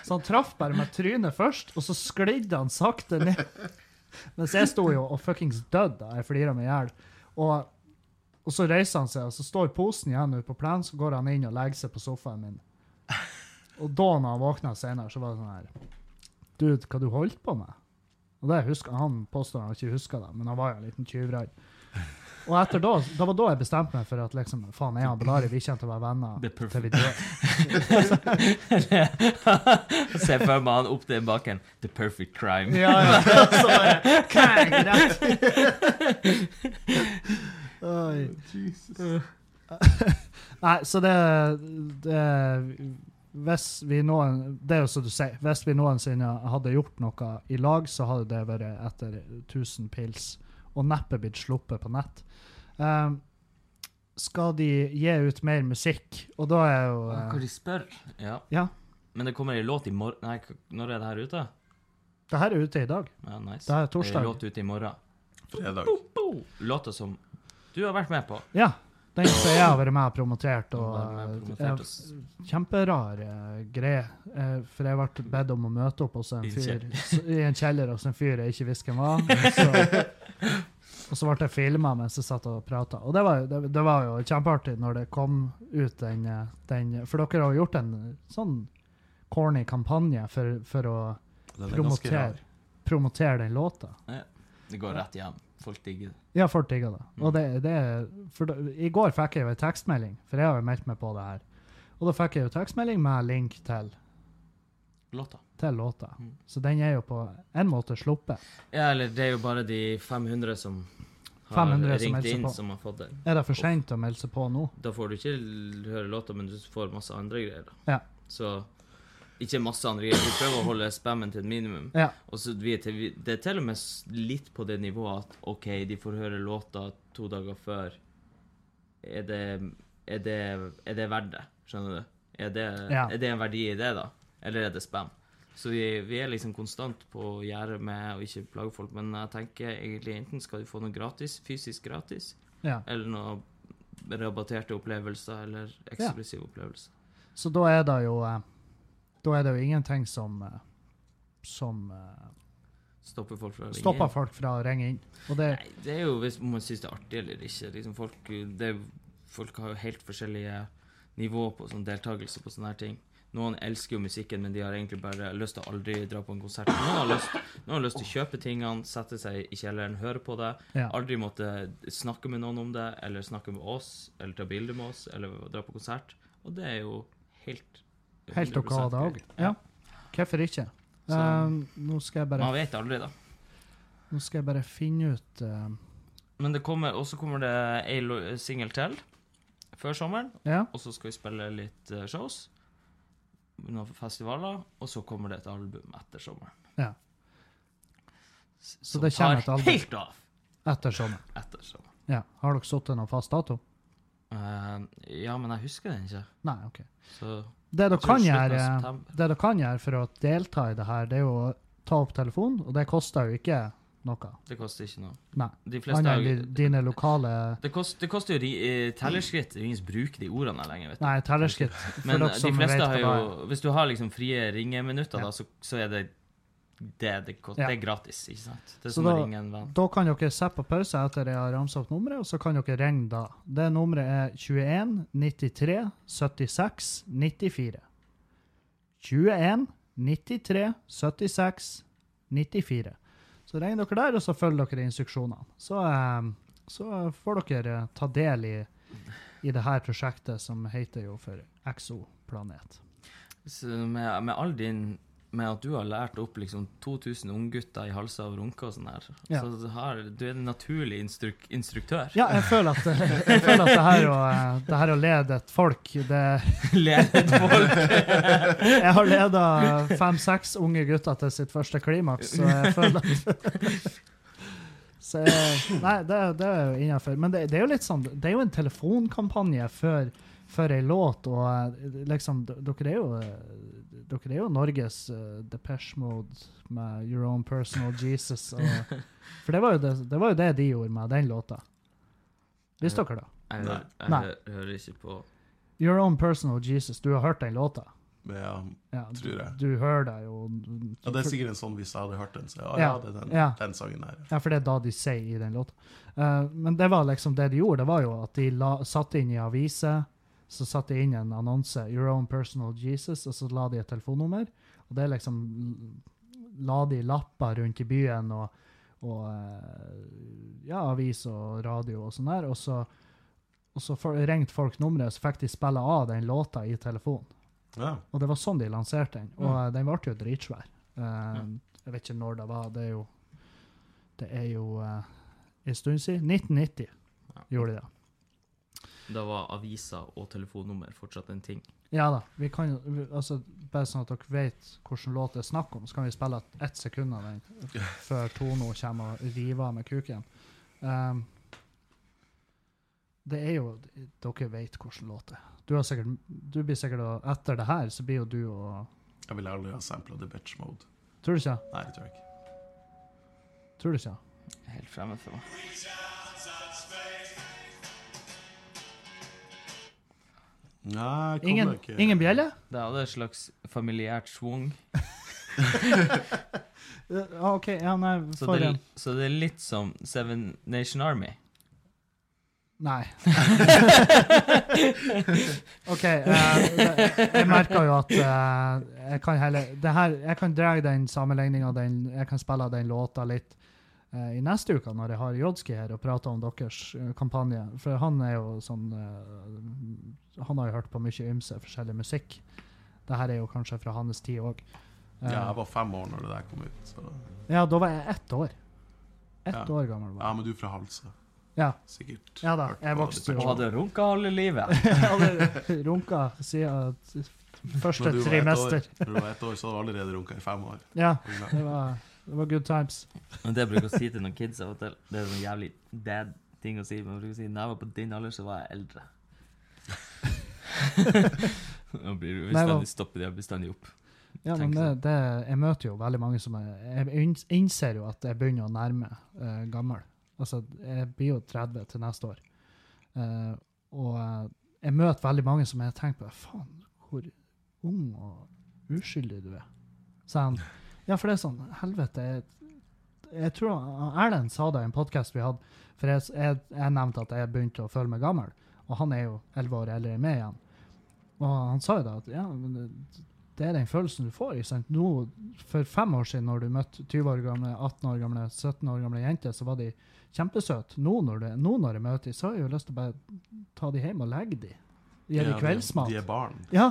Så han traff bare med trynet først, og så sklidde han sakte ned. Mens jeg sto jo og fuckings døde jeg flira meg i hjel. Og, og så reiser han seg, og så står posen igjen ute på plenen, så går han inn og legger seg på sofaen min. Og da når han våkna senere, så var det sånn her Dude, hva du holdt på med? Og det husker Han påstår han ikke husker det, men han var jo en liten tyvradd. Og etter da, det var da jeg bestemte meg for at liksom, faen, jeg og Belari vi kommer til å være venner er til vi dør. Se for meg han opp den bakken. The perfect crime. Ja, ja. Så bare, kang. Oi. Nei, så det, det Hvis vi noen Det er jo som du sier, hvis vi noensinne hadde gjort noe i lag, så hadde det vært etter 1000 pils, og neppe blitt sluppet på nett. Um, skal de gi ut mer musikk, og da er jo Hva eh, de spør? Ja. Ja. Men det kommer ei låt i morgen Nei, når er det her ute? Det her er ute i dag. Ja, nice. Det er torsdag. Ei låt ute i morgen. Fredag. Låta som du har vært med på. Ja. Den som jeg har vært med og promotert. Og, med og eh, greie. Eh, for jeg ble bedt om å møte opp hos en fyr i en kjeller hos en fyr jeg ikke visste hvem var. Så, og så ble jeg filma mens jeg satt og prata. Og det var, det, det var jo kjempeartig når det kom ut den, eh, den For dere har gjort en sånn corny kampanje for, for å er promotere, promotere den låta. Det går rett hjem. Folk digger det. Ja, folk digger det. Og det, det for I går fikk jeg jo en tekstmelding, for jeg har jo meldt meg på det her. Og da fikk jeg jo tekstmelding med link til, Låta. til låta. Mm. Så den er jo på en måte sluppet. Ja, eller det er jo bare de 500 som har 500 ringt som inn, på. som har fått det. Er det for seint å melde seg på nå? Da får du ikke høre låta, men du får masse andre greier. da. Ja. Så ikke masse andre greier. Vi prøver å holde spammen til et minimum. Ja. Og så vi til, Det er til og med litt på det nivået at OK, de får høre låta to dager før. Er det, er det, er det verdt det? Skjønner du? Er det, Ja. er det en verdi i det, da? Eller er det spam? Så vi, vi er liksom konstant på gjerdet med å ikke plage folk, men jeg tenker egentlig enten skal de få noe gratis, fysisk gratis, ja. eller noe rabatterte opplevelser, eller eksklusive opplevelser. Så da er det jo eh, Da er det jo ingenting som eh, som eh, Stopper folk fra å ringe stopper inn. folk fra å ringe inn. Det Nei, det er jo hvis man syns det er artig eller ikke. Liksom folk, det, folk har jo helt forskjellige nivå på sånn deltakelse på sånne her ting. Noen elsker jo musikken, men de har egentlig bare lyst til å aldri dra på en konsert. Noen har lyst, noen har lyst til å kjøpe tingene, sette seg i kjelleren, høre på det. Ja. Aldri måtte snakke med noen om det, eller snakke med oss, eller ta bilde med oss, eller dra på konsert. Og det er jo helt Helt OK, 100% det òg. Ja. Hvorfor ikke? Så- um, nå skal jeg bare Man vet aldri, da. Nå skal jeg bare finne ut uh, Men det kommer, også kommer det ei singel til før sommeren. Ja. Og så skal vi spille litt eh, shows. Noen festivaler. Og så kommer det et album etter sommeren. Ja. Så, Så det kommer et album. helt av etter sommeren. etter sommeren. Ja. Har dere satt en fast dato? Eh, ja, men jeg husker den ikke. Nei, OK. Så Det dere kan gjøre, det dere kan gjøre for å delta i det her, det er jo å ta opp telefonen, og det koster jo ikke noe. Det koster ikke noe. Nei. De fleste har, dine lokale det, kost, det koster jo de, eh, tellerskritt. Ingen bruker de ordene lenger, vet du. Nei, tellerskritt. Men de fleste har jo er. Hvis du har liksom frie ringeminutter, Ja. da, så, så er det det, det, kost- Ja. det er gratis, ikke sant? Det er Så som da- ingen venn. Da kan dere sette på pause etter jeg har ramset opp nummeret, og så kan dere ringe da. Det nummeret er 21 93 76 94. 21 93 76 94. Så regn dere der, og så følger dere instruksjonene. Så, eh, så får dere eh, ta del i, i det her prosjektet som heter jo for Exoplanet. Så med, med all din Med at du har lært opp liksom 2000 unggutter i halser og runker og sånn her, Ja. så har, du er en naturlig instruk instruktør. Ja, jeg føler at, jeg føler at det, her å, det her å lede et folk det, et folk. Jeg har leda fem-seks unge gutter til sitt første klimaks, så jeg føler at så, jeg- Nei, det, det er jo innafor. Men det, det er jo litt sånn Det er jo en telefonkampanje for, for ei låt, og eh, liksom Dere er jo eh, dere er jo Norges uh, Depeche Mode med Your Own Personal Jesus. Og, for det var, jo det, det var jo det de gjorde med den låta. Visste dere det? Jeg, Nei. jeg, Nei. hører- ikke på Your Own Personal Jesus. Du har hørt den låta? Ja, Ja, Tror jeg. Du, du hører det jo. ja, det er sikkert en sånn hvis jeg hadde hørt den. Så ja, Ja, ja, det er den, ja. den sangen der. Ja, for det er da de sier i den låta. Uh, men det var liksom det de gjorde, det var jo at de la, satte inn i aviser, så satte jeg inn en annonse, 'Your own personal Jesus', og så la de et telefonnummer. Og det liksom la de lapper rundt i byen og, og eh, ja, avis og radio og sånn der, og så, og så for, ringte folk nummeret, så fikk de spille av den låta i telefonen. Ja. Og det var sånn de lanserte den. Og Mm. eh, den ble jo dritsvær. Eh, Jeg vet ikke når det var. Det er jo, det er jo uh, en stund siden. 1990 Ja. gjorde de det. Da var aviser og telefonnummer fortsatt en ting. Ja da. vi kan jo, vi- altså, Bare sånn at dere vet hvilken låt det er snakk om, så kan vi spille ett sekund av den før Tono kommer og river av med kuken. Um, det er jo Dere vet hvilken låt det er. Du, har sikkert, du blir sikkert Etter det her så blir jo du og Jeg vil aldri ha sampla The Bitch Mode. Tror du ikke? Nei, det tror jeg ikke. Tror du ikke? Helt fremmed for meg. Nei, jeg kommer Ingen, ikke ingen bjelle? Det hadde et slags familiært schwung. Ja, OK. Ja, nei, Så for det, en. så det er litt som Seven Nation Army. Nei. OK. eh, det- jeg merker jo at eh, jeg kan heller det her, Jeg kan dra den sammenligninga, jeg kan spille den låta litt eh, i neste uke, når jeg har Jodski her og prater om deres eh, kampanje. For han er jo sånn eh, Han har jo hørt på mye ymse forskjellig musikk. Det her er jo kanskje fra hans tid òg. Ja, jeg var fem år når det der kom ut. Så. ja, da var jeg ett år. Ett Ja. år gammel var jeg. Ja, men du er fra Halsa. Ja. Sikkert. Ja da, jeg vokste jo- Og hadde runka halve livet. Hadde runka siden første trimester. Når du var ett år, så hadde du allerede runka i fem år. Ja, det var, det var good times. Det jeg bruker å si til noen kids av og til, det er en jævlig dad ting å si, men jeg bruker å si når jeg var på din alder, så var jeg eldre. Nå blir du bestandig stoppet jeg bestandig opp. Ja, men det, sånn. det, jeg møter jo veldig mange som er, Jeg innser jo at jeg begynner å nærme uh, gammel. Altså, jeg blir jo 30 til neste år. Uh, og eh, jeg møter veldig mange som jeg tenker på Faen, hvor ung og uskyldig du er. Så han Ja, for det er sånn Helvete. Jeg, jeg tror Erlend sa det i en podkast vi hadde, for jeg, jeg, jeg nevnte at jeg begynte å føle meg gammel. Og han er jo 11 år eldre enn meg igjen. Og han sa jo da at ja, men det, det er den følelsen du får. Ikke sant? Nå, for fem år siden, når du møtte 20 år gamle, 18 år gamle, 17 år gamle jenter, så var de kjempesøte. Nå, nå når jeg møter dem, så har jeg jo lyst til å bare ta dem hjem og legge dem. Gi dem Ja, kveldsmat. De, de er barn. Ja.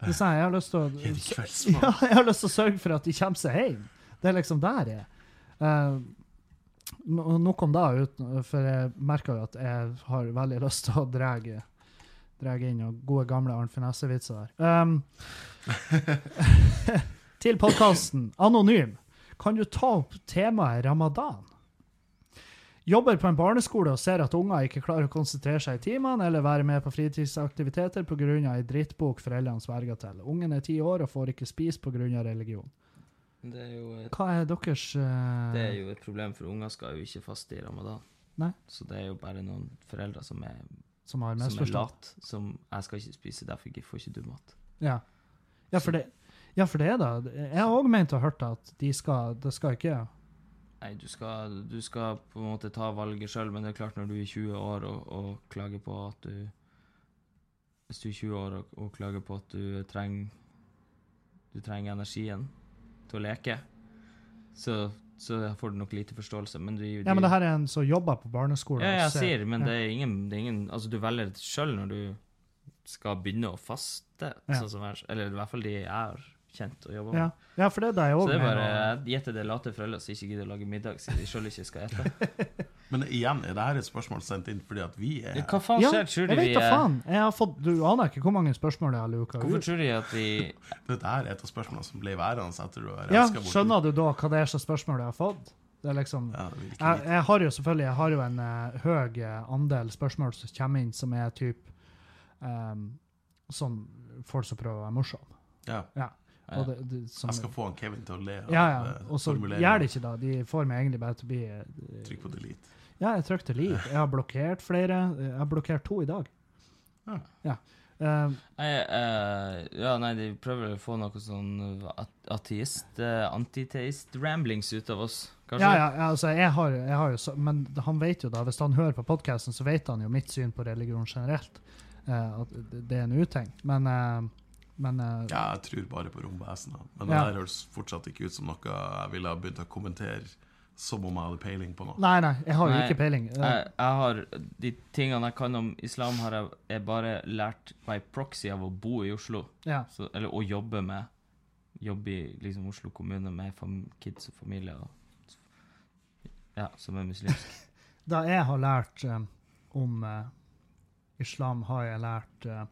Sa jeg. Jeg har lyst til å ja, jeg har lyst til å sørge for at de kommer seg hjem. Det er liksom der jeg er. Uh, Nok om det, for jeg merker jo at jeg har veldig lyst til å dra inn noen gode, gamle Arnt Finesse-vitser der. Um, til podkasten Anonym. Kan du ta opp temaet ramadan? Jobber på en barneskole og ser at unger ikke klarer å konsentrere seg i timene eller være med på fritidsaktiviteter pga. ei drittbok foreldrene sverger til. Ungen er ti år og får ikke spise pga. religion. Det er jo et, Hva er deres uh... det er jo et problem, for unger skal jo ikke faste i ramadan. Nei. Så det er jo bare noen foreldre som er, som har som er lat, som jeg skal ikke spise, derfor får ikke du mat. Ja. Ja, for det, ja, for det er da Jeg har òg ment og hørt at de skal, det skal ikke Nei, du skal, du skal på en måte ta valget sjøl, men det er klart når du er 20 år og, og klager på at du Hvis du er 20 år og, og klager på at du trenger Du trenger energien til å leke, så så får du nok lite forståelse. Men du, Ja, men det her er en som jobber på barneskolen. Ja, jeg ser- sier, men ja. det er ingen, det er ingen Altså, du velger sjøl når du skal begynne å faste, Ja. sånn som jeg Eller i hvert fall de jeg har kjent og jobba med. ja, for det er deg òg. Så det er bare til det late foreldre som ikke gidder å lage middag siden de sjøl ikke skal ete. Men igjen, er dette et spørsmål sendt inn fordi at vi er Hva faen Ja, skjer? Tror du vi er faen. Jeg har fått, du aner ikke hvor mange spørsmål jeg har luka Hvorfor tror de at vi Dette er et av spørsmålene som ble værende etter du har Ja, renska bort. skjønner du da hva det er slags spørsmål jeg har fått? Det er liksom... Ja, det Jeg, jeg har jo selvfølgelig jeg har jo en uh, høy eh, andel spørsmål som kommer inn, som er type um, sånn folk som prøver å være morsomme. ja. Og det, det, som, Jeg skal få han Kevin til å le av ja, ja. eh, Og så gjør det ikke da. De får meg egentlig bare til å bli eh, Trykk på delete. Ja, jeg trykte leave. Jeg har blokkert flere. Jeg har blokkert to i dag. Ja. Ja. Uh, Nei, uh, ja, nei, de prøver å få noe sånn at- ateist, uh, antiteist-ramblings ut av oss, kanskje? ja, ja, ja, altså, jeg har, jeg har jo så, Men han vet jo da, hvis han hører på podkasten, så vet han jo mitt syn på religion generelt. eh, at det er en uting. Men, eh, men uh, Ja, jeg tror bare på romvesener. Men Ja. det der høres fortsatt ikke ut som noe jeg ville ha begynt å kommentere som om jeg hadde peiling på noe. Nei, nei, jeg har jo Nei, ikke peiling. Jeg, jeg har, De tingene jeg kan om islam, har jeg, jeg bare lært by proxy av å bo i Oslo. ja. Så, eller å jobbe med Jobbe i liksom, Oslo kommune med fam, kids og familie. Og, ja, som er muslimsk. Da jeg har lært um, om uh, islam, har jeg lært eh,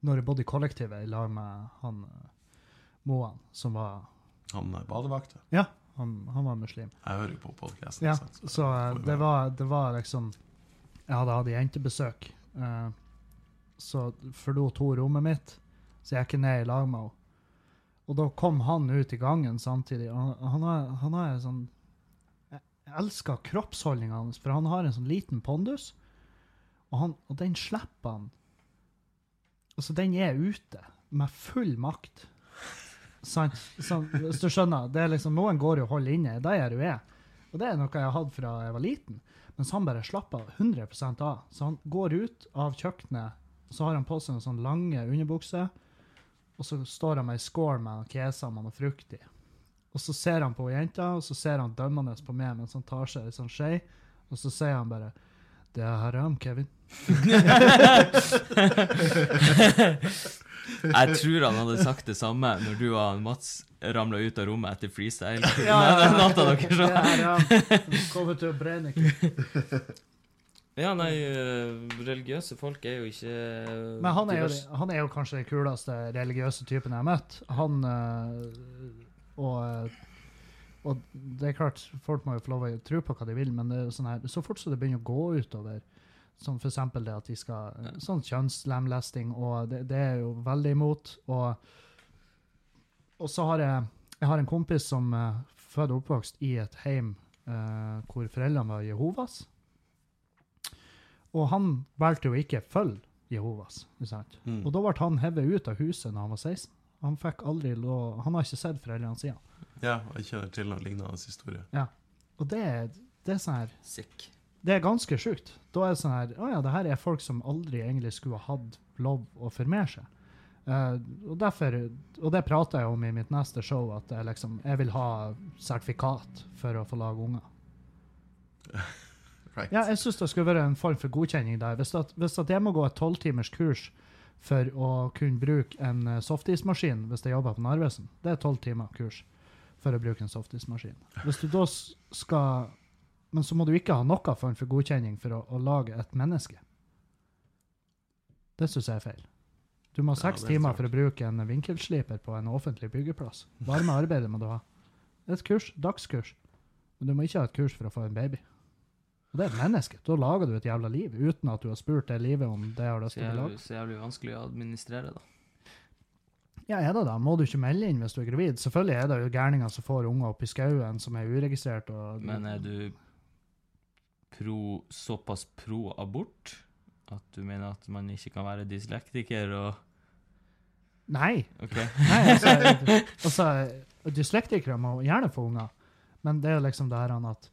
når jeg bodde i kollektivet i lag med han eh, Moan, som var Han er badevakta. Ja, han, han var muslim. Jeg hører jo på podkasten. Ja, så så det var, det var liksom Jeg hadde hatt jentebesøk. eh, så forlot hun rommet mitt, så jeg gikk ned i lag med henne. Og da kom han ut i gangen samtidig. Han, han, har, han har en sånn Jeg elsker kroppsholdninga hans, for han har en sånn liten pondus, og, han, og den slipper han Altså, den er ute med full makt. Sånn, hvis du skjønner. det er liksom, Noen går jo og holder inne. Det er du er. Og det er noe jeg har hatt fra jeg var liten. Mens han bare slapper 100% av. Så han går ut av kjøkkenet, så har han på seg en sånn lange underbukser. og så står han med ei skål med noen med noe frukt i. Og så ser han på jenta, og så ser han dømmende på meg mens han tar seg ei sånn skje, og så sier han bare Det er haram, Kevin. Jeg tror han hadde sagt det samme når du og Mats ramla ut av rommet etter freestyle. Ja, Nei, det er ja. natt dere så. er. Kommer til å brenne. Ja, nei, øh, religiøse folk er jo ikke Men han er, jo, han er jo kanskje den kuleste religiøse typen jeg har møtt. Han øh, og, og det er klart, folk må jo få lov å tro på hva de vil, men det er sånn her, så fort som det begynner å gå utover, som eksempel det at de skal Sånn kjønnslemlesting, og det, det er jo veldig imot. Og, og så har jeg Jeg har en kompis som er født og oppvokst i et heim eh, hvor foreldrene var Jehovas. Og han valgte jo ikke følge Jehovas. Sant? Mm. Og da ble han hevet ut av huset når han var 16. Han fikk aldri lov Han har ikke sett foreldrene sine. Ja, jeg kjenner til noen lignende historie. Ja. Og det, det er sånn her Sick. Det er ganske sjukt. Da er det sånn her Å ja, det her er folk som aldri egentlig skulle ha hatt lov å formere seg. Uh, og derfor Og det prater jeg om i mitt neste show, at jeg liksom Jeg vil ha sertifikat for å få lage unger. Right. Ja, jeg syns det skulle være en form for godkjenning der. Hvis, at, hvis at jeg må gå et tolvtimers kurs for å kunne bruke en eh, softismaskin hvis jeg jobber på Narvesen, det er tolv timer kurs for å bruke en softismaskin. Hvis du da skal Men så må du ikke ha noe form for godkjenning for å, å lage et menneske. Det syns jeg er feil. Du må ha seks er timer for å bruke en vinkelsliper på en offentlig byggeplass. Varme arbeidet må du ha. Et kurs, dagskurs. Men du må ikke ha et kurs for å få en baby. Og det er et menneske. Da lager du et jævla liv uten at du har spurt det livet om det har lyst til å bli lagd. så jævlig vanskelig å administrere, da. Ja, er det da? Må du ikke melde inn hvis du er gravid? Selvfølgelig er det jo gærninger som får unger i skauen som er uregistrert. Og, Men er du pro, såpass pro abort at du mener at man ikke kan være dyslektiker og Nei. Okay. Nei, altså, altså Dyslektikere må gjerne få unger, men det er jo liksom det her at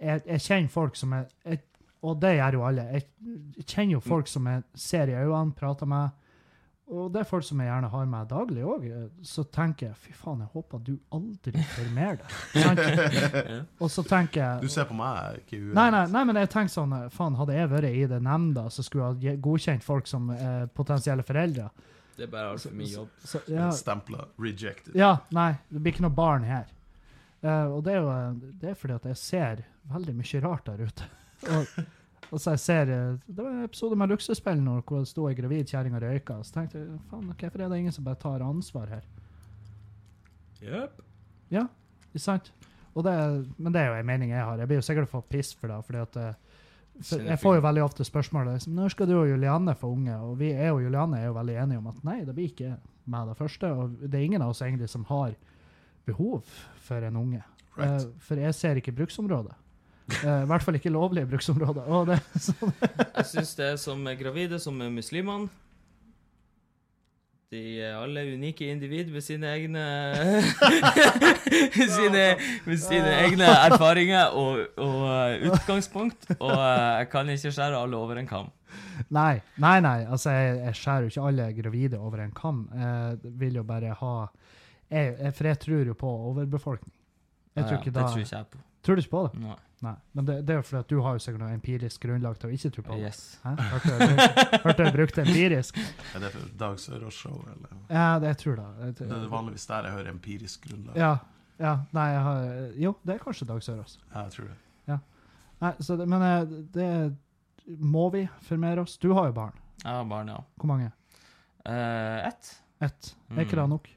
jeg, jeg kjenner folk som er jeg, Og det gjør jo alle. Jeg kjenner jo folk som jeg ser i øynene, prater med, og det er folk som jeg gjerne har med daglig òg, så tenker jeg fy faen, jeg håper du aldri får mer det. Og så tenker jeg Du ser på meg, ikke hun. Nei, nei, nei, men jeg tenker sånn, faen, hadde jeg vært i det nemnda, så skulle jeg ha godkjent folk som eh, potensielle foreldre. Det er bare altfor mye jobb. Så, ja, Stempla 'rejected'. ja, nei, det blir ikke noe barn her. Uh, og det er jo det er fordi at jeg ser veldig mye rart der ute. Og, og så jeg ser, eh, Det var en episode med Luksusspill nå, hvor det sto ei gravid kjerring og røyka. Så tenkte jeg faen, hvorfor er det ingen som bare tar ansvar her? Yep. Ja, ikke sant? Det, men det er jo en mening jeg har. Jeg blir jo sikkert få piss for det. fordi at eh, for Jeg får jo veldig ofte spørsmål liksom, når skal du og Julianne få unge. Og vi er og Julianne er jo veldig enige om at nei, det blir ikke meg det første. Og det er ingen av oss egentlig som har behov for en unge. Right. Eh, for jeg ser ikke bruksområdet. Eh, I hvert fall ikke lovlige bruksområder. Det, Jeg syns det er som er gravide, som er muslimene. De er alle unike individ med sine egne sine, Med sine egne erfaringer og, og eh, utgangspunkt. Og eh, jeg kan ikke skjære alle over en kam. nei, nei, nei. Altså, jeg, jeg skjærer jo ikke alle gravide over en kam. Jeg vil jo bare ha jeg, jeg, For jeg tror jo på overbefolkning. Jeg tror ikke det tror ikke jeg på. Tror du ikke på det? Nei. Nei. Men det, det er jo fordi at du har jo sikkert noe empirisk grunnlag til å ikke tro på det. Yes. Hæ? Hørte jeg bruk- hørte jeg brukte empirisk? Er det for Dag Sørås-show, eller? Ja, det jeg tror det. Jeg Det er tror- vanligvis der jeg hører empirisk grunnlag. Ja. ja. Nei, jeg har Jo, det er kanskje Dag Sørås. Ja, jeg tror det. Nei, så det, men eh, det må vi formere oss. Du har jo barn. Jeg har barn, ja. Hvor mange? Eh, ett. Ett. Er ikke det Mm. nok?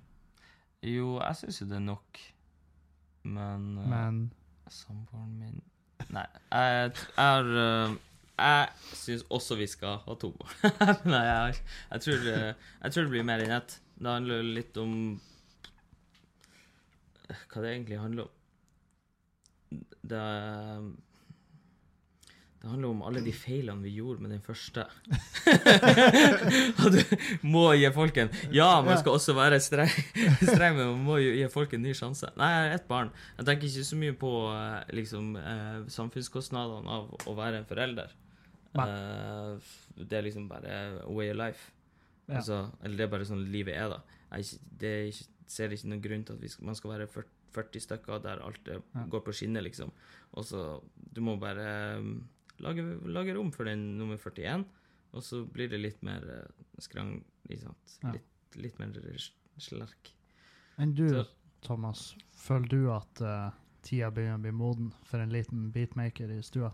Jo, jeg syns jo det er nok. Men, eh, Men samboeren min Nei, jeg er eh, Jeg syns også vi skal ha to. Nei, jeg, jeg, tror, jeg tror det blir mer enn ett. Det handler litt om Hva det egentlig handler om. Det det handler om alle de feilene vi gjorde med den første. Du må gi folk en Ja, man skal også være streng, streng men man må jo gi folk en ny sjanse. Nei, jeg har ett barn. Jeg tenker ikke så mye på eh, liksom, eh, samfunnskostnadene av å være en forelder. Eh, det er liksom bare way of life. Ja. Altså, eller det er bare sånn livet er, da. Jeg, er ikke- er ser ikke noen grunn til at vi skal, man skal være 40, 40 stykker der alt Ja. går på skinner, liksom. Og så Du må bare um, lage, lage rom for den nummer 41, og så blir det litt mer eh, skrang, ikke sant. Ja. Litt, litt mer slerk. enn du, Så- Thomas, føler du at uh, tida begynner å bli moden for en liten beatmaker i stua?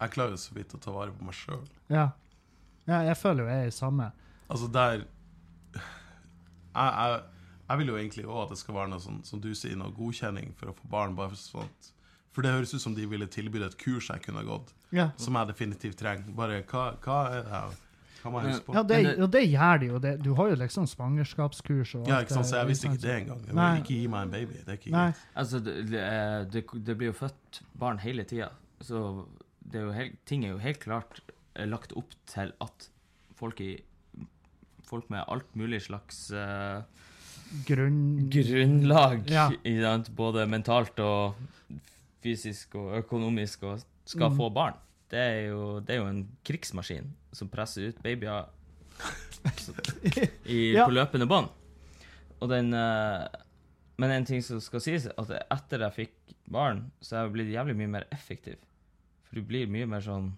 Jeg klarer så vidt å ta vare på meg sjøl. Ja. ja. Jeg føler jo jeg er i samme. Altså, der jeg, jeg, jeg vil jo egentlig òg at det skal være noe sånn, som du sier, noe godkjenning for å få barn. bare for sånt. For det høres ut som de ville tilbydd et kurs jeg kunne gått, Ja. som jeg definitivt trenger. Bare hva, hva er det her? Huske på? Ja, det, og det gjør de jo. Det, du har jo liksom svangerskapskurs og Ja, ikke sant, så jeg visste ikke det engang. Jeg vil ikke gi meg en baby. Det er ikke Nei. greit. Altså, det, det, er- det, det blir jo født barn hele tida, så det er jo helt, ting er jo helt klart eh, lagt opp til at folk i Folk med alt mulig slags uh, Grunn... grunnlag, Ja. både mentalt og fysisk og økonomisk, og skal Mm. få barn. Det er, jo, det er jo en krigsmaskin som presser ut babyer i, Ja. på løpende bånd. Og den uh, Men en ting som skal sies, at etter jeg fikk barn, så er jeg blitt jævlig mye mer effektiv. For du blir mye mer sånn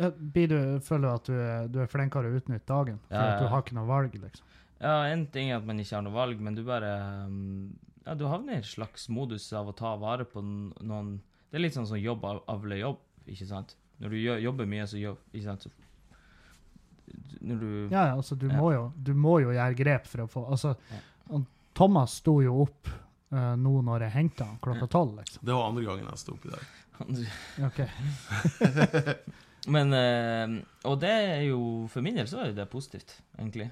Ja, blir du, føler at du er, du er flinkere å utnytte dagen? For Ja, at du har ikke noe valg, liksom? Ja, en ting er at man ikke har noe valg, men du bare um, Ja, du havner i en slags modus av å ta vare på noen Det er litt sånn som jobb av- avler jobb, ikke sant? Når du jobber mye, så jobb, ikke sant? Så, når du Ja, ja, altså, du, Ja. Må jo, du må jo gjøre grep for å få Altså, Ja. Thomas sto jo opp uh, nå når jeg henta han klokka tolv, liksom. Det var andre gangen jeg sto opp i dag. OK. Men uh, Og det er jo For min del så er det positivt, egentlig.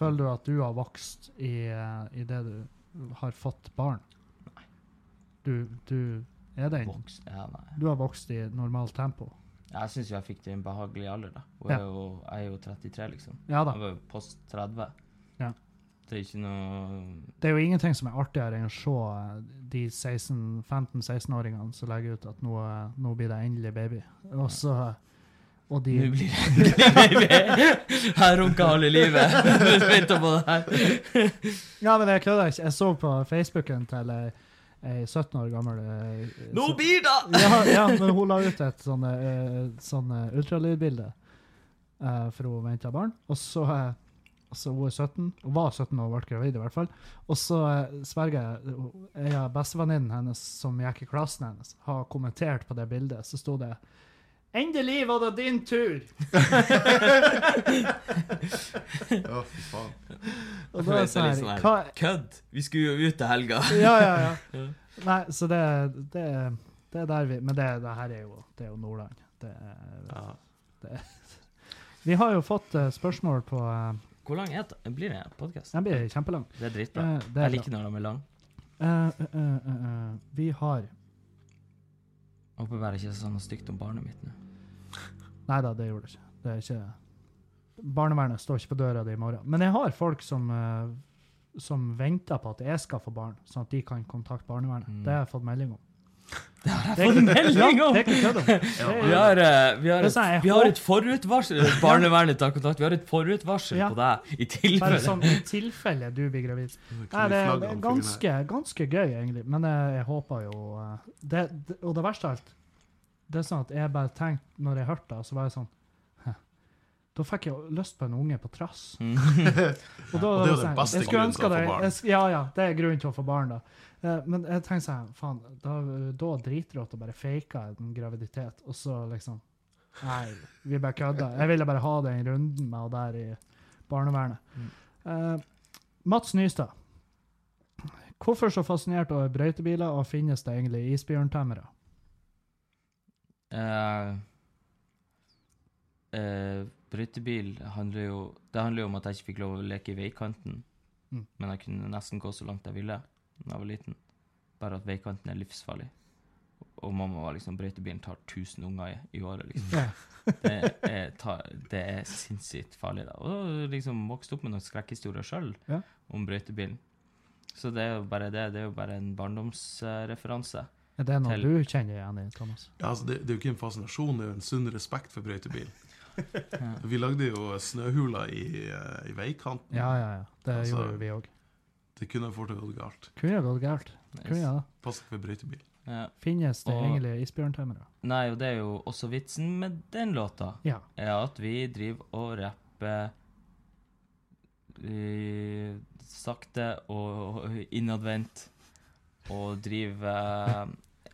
Føler du at du har vokst i, uh, i det du har fått barn? Nei. Du, du er den? Vokst. Ja, nei. Du har vokst i normalt tempo? Jeg syns jeg fikk det i en behagelig alder, da. Og Ja. er jo, jeg er jo 33, liksom. Ja da. Jeg var jo post 30. Ja. Det er ikke noe Det er jo ingenting som er artigere enn å se eh, de 16 15-16-åringene som legger ut at nå, eh, nå blir det endelig baby. Og så, Og de Nå blir det. Her runker halve livet. Ja, men jeg kødder ikke. Jeg så på Facebooken til ei, ei 17 år gammel eh, Nå blir det! ja, ja, men hun la ut et sånn, eh, sånn eh, ultralydbilde, uh, for hun venta barn. Og så uh, så hun er 17, hun var 17 og ble gravid, i hvert fall. Og så eh, sverger jeg hun- bestevenninnen hennes som gikk i klassen hennes, har kommentert på det bildet. Så sto det 'Endelig var det din tur!' Ja, fy faen. Og da er det sånn litt sånn her, hva, Kødd! Vi skulle jo ut til helga. Ja, ja, ja. Nei, så det, det, det er der vi Men det, det her er jo, det er jo Nordland. Det er, Ja. vi har jo fått eh, spørsmål på eh, Hvor lang er det? blir det podkast? Den blir kjempelang. Det er dritbra. Eh, det er Jeg liker når de er lang. Eh, eh, eh, vi har håper bare ikke sånn stygt om barnet mitt nå. Nei da, det gjorde det ikke. Det er ikke Barnevernet står ikke på døra di i morgen. Men jeg har folk som, eh, som venter på at jeg skal få barn, sånn at de kan kontakte barnevernet. Mm. Det har jeg fått melding om. Det har jeg fått melding om! Det er ikke kødd om. Det Vi har, eh, vi har, Det et, vi har et forutvarsel Barnevernet tar kontakt. Vi har et forutvarsel på deg i Bare tilfelle. sånn i tilfelle du blir gravid. Nei, det er, ganske, ganske gøy, egentlig. Men jeg, jeg håper jo eh, det, det, Og det verste av alt Det er sånn at jeg bare tenkte, når jeg hørte det, så var jeg sånn Da fikk jeg lyst på en unge på trass. Mm. Og da, og det er jo den sånn, beste grunnen til å få barn. jeg Ja, ja, det er grunnen til å få barn, da. Eh, men jeg tenker sånn, faen, da, da dritrått å bare fake en graviditet, og så liksom Nei, vi bare kødda. Jeg ville bare ha den runden med henne der i barnevernet. Mm. Uh, Mats Nystad. Hvorfor så fascinert over brøytebiler, og finnes det egentlig isbjørntemmere? Uh, uh, Brøytebil handler jo Det handler jo om at jeg ikke fikk lov å leke i veikanten. Mm. Men jeg kunne nesten gå så langt jeg ville da jeg var liten. Bare at veikanten er livsfarlig. Og mamma var liksom Brøytebilen tar 1000 unger i, i året, liksom. Ja. Det er, ta, det er sinnssykt farlig, da. Og da liksom vokste opp med noen skrekkhistorier sjøl Ja. om brøytebilen. Så det er jo bare det. Det er jo bare en barndomsreferanse. Er det noe Til- du kjenner igjen i, Thomas? Ja, altså, det, det er jo ikke en fascinasjon, det er jo en sunn respekt for brøytebil. Ja. Vi lagde jo snøhuler i, eh, i veikanten. Ja, ja, ja. Det Altså- gjorde vi òg. Det kunne fort ha gått galt. Kunne gått galt. Kunne ja. Pass ikke for brøytebil. Ja. Finnes det Og- egentlig isbjørntømmere? Nei, og det er jo også vitsen med den låta, Ja. er at vi driver og rapper eh, sakte og innadvendt, og driver eh,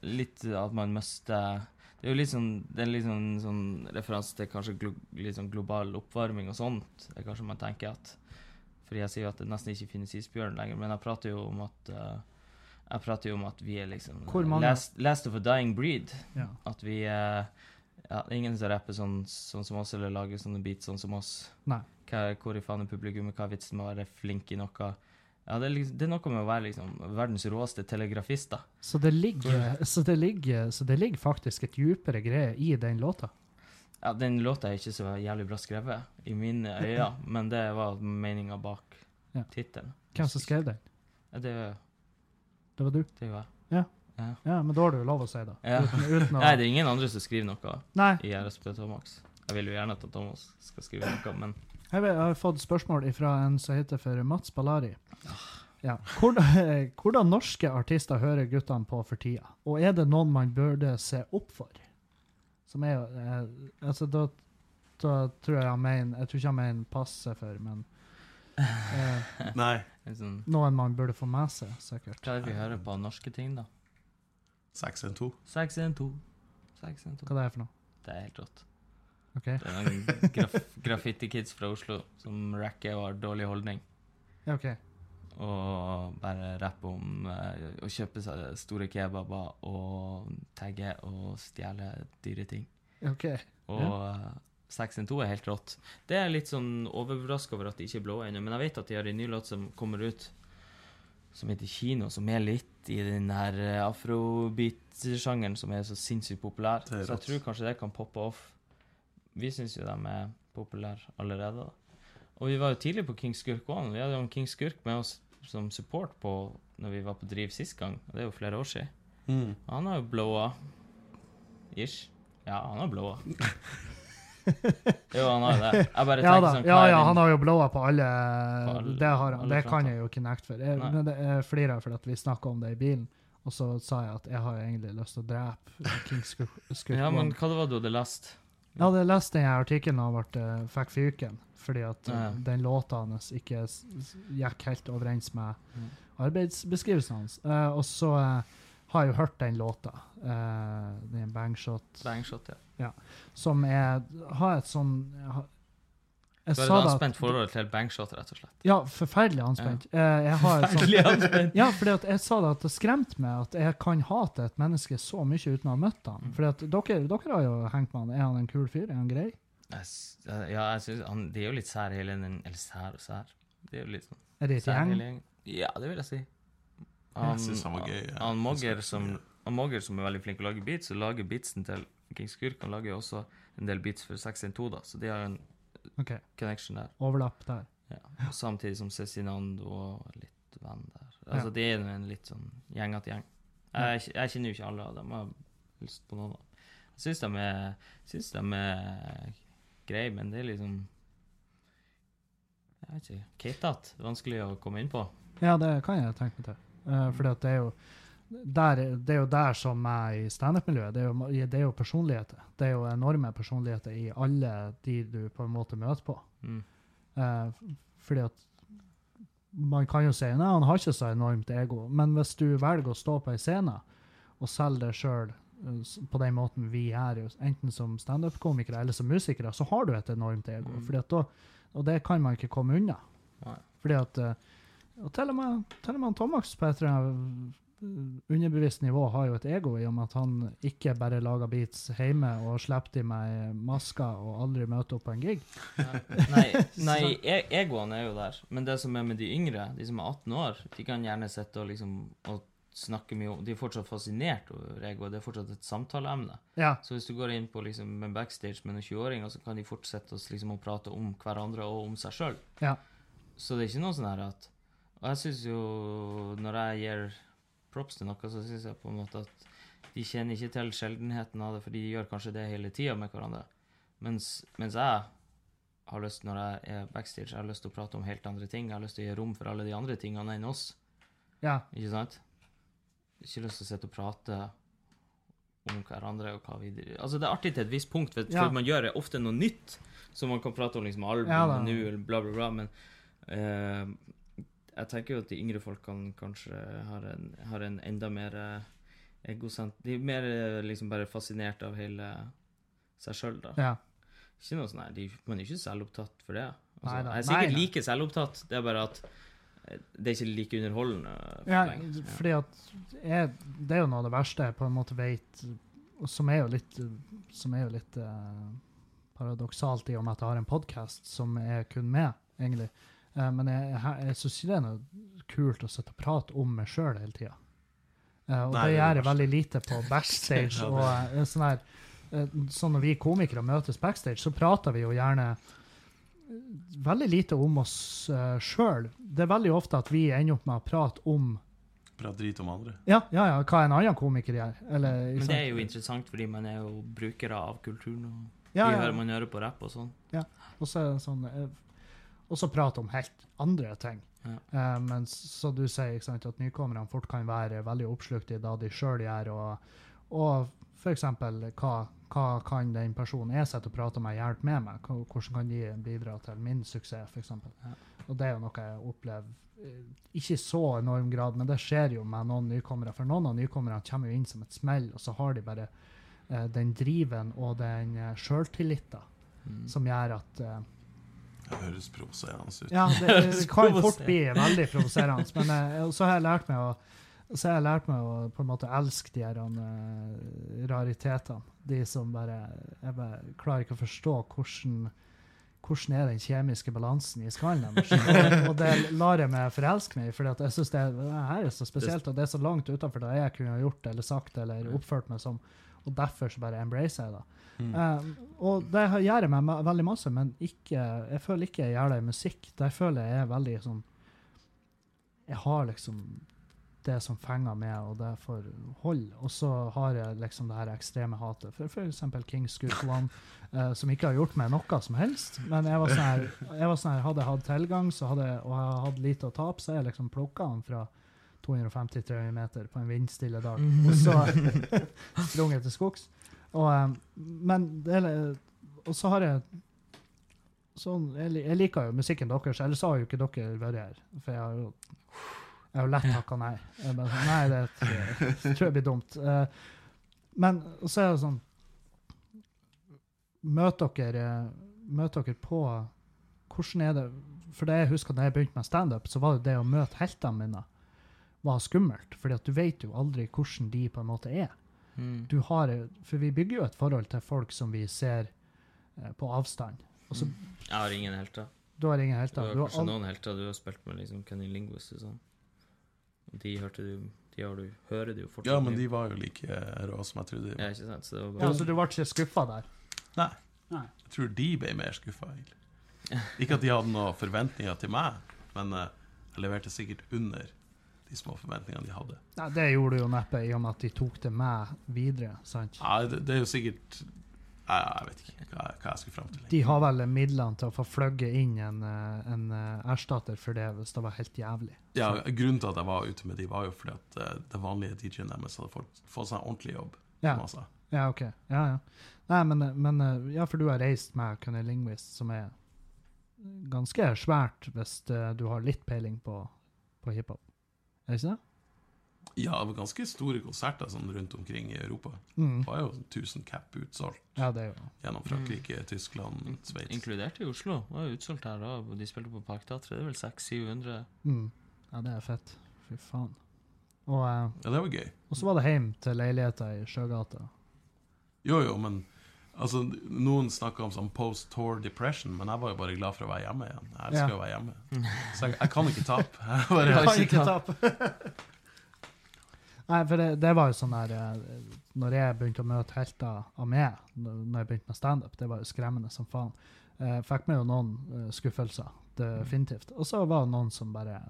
litt at man mister Det er jo litt sånn, det er litt sånn, sånn referanse til kanskje glo, litt sånn global oppvarming og sånt. Det er kanskje man tenker at Fordi jeg sier jo at det nesten ikke finnes isbjørn lenger, men jeg prater jo om at uh, jeg prater jo om at vi er liksom last, last of a dying breed. ja. At vi eh, ja, er Ingen som rapper sånn, sånn som oss, eller lager sånne beats sånn som oss. Nei. Hva, hvor i faen er publikummet? Hva er vitsen med å være flink i noe? Ja, det er, liksom, det er noe med å være liksom verdens råeste telegrafist, da. Så det ligger, så det ligger, så det ligger faktisk et djupere greie i den låta. Ja, Den låta er ikke så jævlig bra skrevet, i mine øyne, men det var meninga bak Ja. tittelen. Hvem som skrev den? Ja, det, er- Det var du? det var jeg. Ja. Ja. Ja, men da har du lov å si det. Uten, uten å Nei, det er ingen andre som skriver noe Nei, i RSP Thomas. Jeg vil jo gjerne at Thomas skal skrive noe, men jeg har fått spørsmål fra en som heter for Mats Ballari. Ja. Hvordan, hvordan norske artister hører guttene på for tida? Og er det noen man burde se opp for? Som er jo eh, Altså, da, da tror jeg han mener Jeg tror ikke han mener passe for, men eh, Nei, sånn, noen man burde få med seg, sikkert. hva er det vi hører på norske ting, da? 612. 612. 612. Hva det er for noe? Det er helt rått. OK? Det er noen graf graffiti-kids fra Oslo som racker og har dårlig holdning. Ja, OK. Og bare rappe om eh, å kjøpe seg store kebaber og tagge og stjele dyre ting. ok. Og ja. 612 er helt rått. Det er litt sånn overraska over at de ikke er blå ennå, men jeg vet at de har en ny låt som kommer ut som heter Kino, som er litt i den her eh, afrobeat-sjangeren som er så sinnssykt populær. Så jeg tror kanskje det kan poppe off. Vi syns jo de er populære allerede. da. Og vi var jo tidlig på King Skurk òg. Vi hadde jo King Skurk med oss som support på når vi var på Driv sist gang. og Det er jo flere år siden. Mm. Han har jo blowa. Ish. Ja, han har blowa. Jo, han har jo det. Jeg bare Ja tenker da, sånn ja, ja, han har jo blowa på alle, På alle- Det har han, alle det kan fronten. jeg jo ikke nekte for. Jeg, Nei. men det, jeg flirer for at vi snakka om det i bilen, og så sa jeg at jeg har egentlig lyst til å drepe King Skurk. Ja, men hva det var det du hadde lest? Jeg hadde lest den artikkelen og ble, eh, fikk fyken, fordi at eh, Ja. den låta hans ikke gikk helt overens med Mm. arbeidsbeskrivelsen hans. Uh, og så uh, har jeg jo hørt den låta, uh, den Bangshot, Bangshot, ja. som er, har et sånn jeg Jeg Du har et anspent at forhold til Bangshot, rett og slett. Ja, forferdelig anspent. Ja. jeg har et sånt Forferdelig anspent. Ja, fordi at jeg sa det at det skremte meg at jeg kan hate et menneske så mye uten å ha møtt ham. Mm. Fordi at dere, dere har jo hengt med han. Er han en kul fyr? Er han grei? Jeg Ja, jeg synes han, De er jo litt sær, hele den Eller sær og sær. Det er jo litt sånn Er det et gjeng? Ja, det vil jeg si. Jeg synes han var gøy, ja. Han Jeg Mogger som, han Mogger som er veldig flink til å lage beats, og lager beatsen til King Skurk. Han lager jo også en del beats for 612, da, så de har en OK. connection der. Overlapp der. Ja. Og samtidig som Cezinando og litt venn der. Altså, Ja. Det er en litt sånn gjengete gjeng. Jeg, jeg kjenner jo ikke alle av dem. Jeg har lyst på noen av dem. Jeg syns de er, synes de er greie, men det er liksom Jeg vet ikke. Keitete. Vanskelig å komme inn på. Ja, det kan jeg tenke meg til. Uh, fordi at det er jo der, det er jo der som er i standup-miljøet. Det, det er jo personligheter. Det er jo enorme personligheter i alle de du på en måte møter på. Mm. Eh, fordi at man kan jo si nei, han har ikke så enormt ego, men hvis du velger å stå på ei scene og selge deg sjøl på den måten vi er, enten som standup-komikere eller som musikere, så har du et enormt ego. Mm. Da, og det kan man ikke komme unna. Nei. Fordi at eh, og til og med, til og med Tomax på et eller annet eh, underbevisst nivå har jo et ego i og med at han ikke bare lager beats hjemme og slipper de med masker og aldri møter opp på en gig. Nei, nei e egoen er jo der. Men det som er med de yngre, de som er 18 år, de kan gjerne sitte og liksom og snakke mye om De er fortsatt fascinert over ego, det er fortsatt et samtaleemne. Ja, Så hvis du går inn på liksom en backstage med noen 20-åringer, så kan de fortsette å liksom å prate om hverandre og om seg sjøl. Ja. Så det er ikke noe sånn her at Og jeg syns jo, når jeg gir props til noe, så syns jeg på en måte at de kjenner ikke til sjeldenheten av det, for de gjør kanskje det hele tida med hverandre. Mens, mens jeg har lyst, når jeg er backstage, jeg har lyst til å prate om helt andre ting. Jeg har lyst til å gi rom for alle de andre tingene enn oss. ja. Ikke sant? Ikke lyst til å sitte og prate om hverandre og hva vi Altså, det er artig til et visst punkt, for, Ja. for man gjør ofte noe nytt. som man kan prate om liksom album, Ja nu, eller bla, bla, bla, men eh, jeg tenker jo at de yngre folkene kanskje har en, har en enda mer eh, egosent... De er mer eh, liksom bare fascinert av hele seg sjøl, da. ja. Ikke noe sånn nei, de, Man er ikke selvopptatt for det. Altså, Nei jeg er sikkert Nei like selvopptatt, det er bare at eh, det er ikke like underholdende. for ja lenge. Fordi at jeg, det er jo noe av det verste jeg på en måte vet, som er jo litt, som er jo litt eh, paradoksalt i og med at jeg har en podkast som er kun med, egentlig. Eh, men jeg, jeg, jeg syns ikke det er noe kult å sitte og prate om meg sjøl hele tida. og Nei, det gjør jeg veldig lite på backstage. Og uh, sånn her, eh, sånn når vi komikere møtes backstage, så prater vi jo gjerne eh, veldig lite om oss uh, sjøl. Det er veldig ofte at vi ender opp med å prate om Prate drit om andre. ja, ja, ja, hva en annen komiker gjør. Eller, Men det er jo interessant, fordi man er jo brukere av kulturen. Og ja, vi ja. hører, man hører på rapp og sånn. Ja, Og så er det sånn eh, Og så prate om helt andre ting. Ja. Eh, men så du sier sant, at nykommerne fort kan være veldig oppslukt i det de sjøl gjør, og, og f.eks. Hva, hva kan den personen jeg sitter og prater med, hjelpe med meg? Hvordan kan de bidra til min suksess, f.eks.? Ja. Og det er jo noe jeg opplever eh, ikke i så enorm grad, men det skjer jo med noen nykommere. For noen av nykommerne kommer jo inn som et smell, og så har de bare eh, den driven og den eh, sjøltilliten Mm. som gjør at eh, Det høres provoserende ut. Ja, det, det kan fort bli veldig provoserende, men eh, så har jeg lært meg å så har jeg lært meg å på en måte elske de her eh, raritetene. De som bare Jeg bare klarer ikke å forstå hvordan hvordan er den kjemiske balansen i skallen deres. Og, og det lar jeg meg forelske meg i, for jeg syns det, det her er så spesielt, og det er så langt utenfor det jeg kunne gjort eller sagt eller oppført meg som. Og derfor så bare embracer jeg det. Mm. Eh, og det gjør jeg meg veldig masse, men ikke, jeg føler ikke jeg gjør det i musikk. Der føler jeg er veldig sånn Jeg har liksom det som fenger meg, og det får holde. Og så har jeg liksom det her ekstreme hatet for f.eks. King Scoop One, eh, som ikke har gjort meg noe som helst. Men jeg var sånn her, jeg var sånn her hadde jeg hatt tilgang så hadde, og jeg hadde hatt lite å tape, så jeg liksom plukka han fra 250-300 meter på en vindstille dag. Og så sprunget til skogs. Og, eh, men Og så har jeg sånn, jeg, liker jo musikken deres, ellers har jo ikke dere vært her. For jeg har jo jeg har lett takka nei. Bare, sånn, nei, det tror jeg, tror jeg blir dumt. Eh, men så er det sånn Møt dere, møt dere på Hvordan er det For det jeg husker da jeg begynte med standup, så var det det å møte heltene mine var skummelt. fordi at du vet jo aldri hvordan de på en måte er. Mm. Du har, for vi bygger jo et forhold til folk som vi ser eh, på avstand. Også, mm. Jeg har ingen helter. Du har ingen Du helter. har Du har kanskje al- noen helter du har spilt med, liksom Kenny Linguist og sånn. De hørte du De har du, hører du jo fortsatt. Ja, men de var jo like rå som jeg trodde de Ja, ikke sant? Så det var ja, så du ble ikke skuffa der? Nei. Nei. Jeg tror de ble mer skuffa, egentlig. Ikke at de hadde noen forventninger til meg, men eh, jeg leverte sikkert under de små forventningene de hadde. Nei, det gjorde du jo neppe, i og med at de tok det med videre. sant? Ja, det, det er jo sikkert Jeg, jeg vet ikke hva, hva jeg skulle fram til. De har vel midlene til å få fløgge inn en, eh, en eh, erstatter for det hvis det var helt jævlig. Ja, Grunnen til at jeg var ute med de, var jo fordi at eh, det vanlige DJ-en deres hadde fått, fått seg en ordentlig jobb. Ja, ja OK. Ja, ja. Nei, men, men Ja, for du har reist med Cunny Linguist, som er ganske svært hvis du har litt peiling på, på hiphop. Er det ikke det? Ja, det var ganske store konserter sånn rundt omkring i Europa. Mm. Det var jo 1000 cap utsolgt Ja, det gjennom Frankrike, Tyskland, Sveits. Inkludert i Oslo. Det var jo utsolgt her da. De spilte på Parkteatret. Det er vel 600-700 mm. Ja, det er fett. Fy faen. Og, eh, Ja, det var gøy. og så var det hjem til leiligheta i Sjøgata. Jo, jo, men altså, noen snakker om sånn post-tour depression, men jeg var jo bare glad for å være hjemme igjen. Jeg elsker Ja. å være hjemme. Så jeg, jeg kan ikke tape. Jeg bare, Kan ikke tape. Nei, for det, det var jo sånn der eh, Når jeg begynte å møte helter av meg, når jeg begynte med standup, det var jo skremmende som faen. Jeg fikk meg jo noen eh, skuffelser, definitivt. Og så var det noen som bare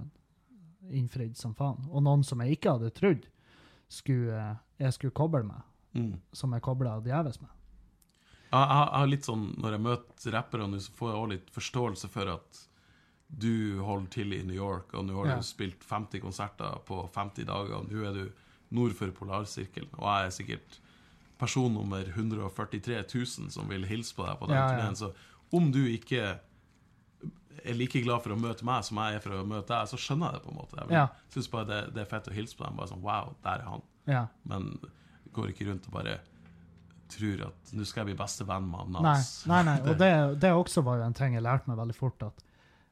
innfridde som faen. Og noen som jeg ikke hadde trodd skulle, eh, jeg skulle koble med, mm. som jeg kobla djevelsk med. Jeg, jeg, jeg har litt sånn, Når jeg møter rappere nå, så får jeg også litt forståelse for at du holder til i New York, og nå har Ja. du spilt 50 konserter på 50 dager, og nå er du nord for polarsirkelen, og jeg er sikkert person nummer 143 000 som vil hilse på deg på den Ja, ja. Så om du ikke er like glad for å møte meg som jeg er for å møte deg, så skjønner jeg det på en måte. Jeg Ja. syns bare det, det er fett å hilse på dem. Bare sånn, wow, der er han. Ja. Men går ikke rundt og bare tror at nå skal jeg bli bestevenn med Nas. Nei, nei, nei. Og det, det også var jo en ting jeg lærte meg veldig fort. at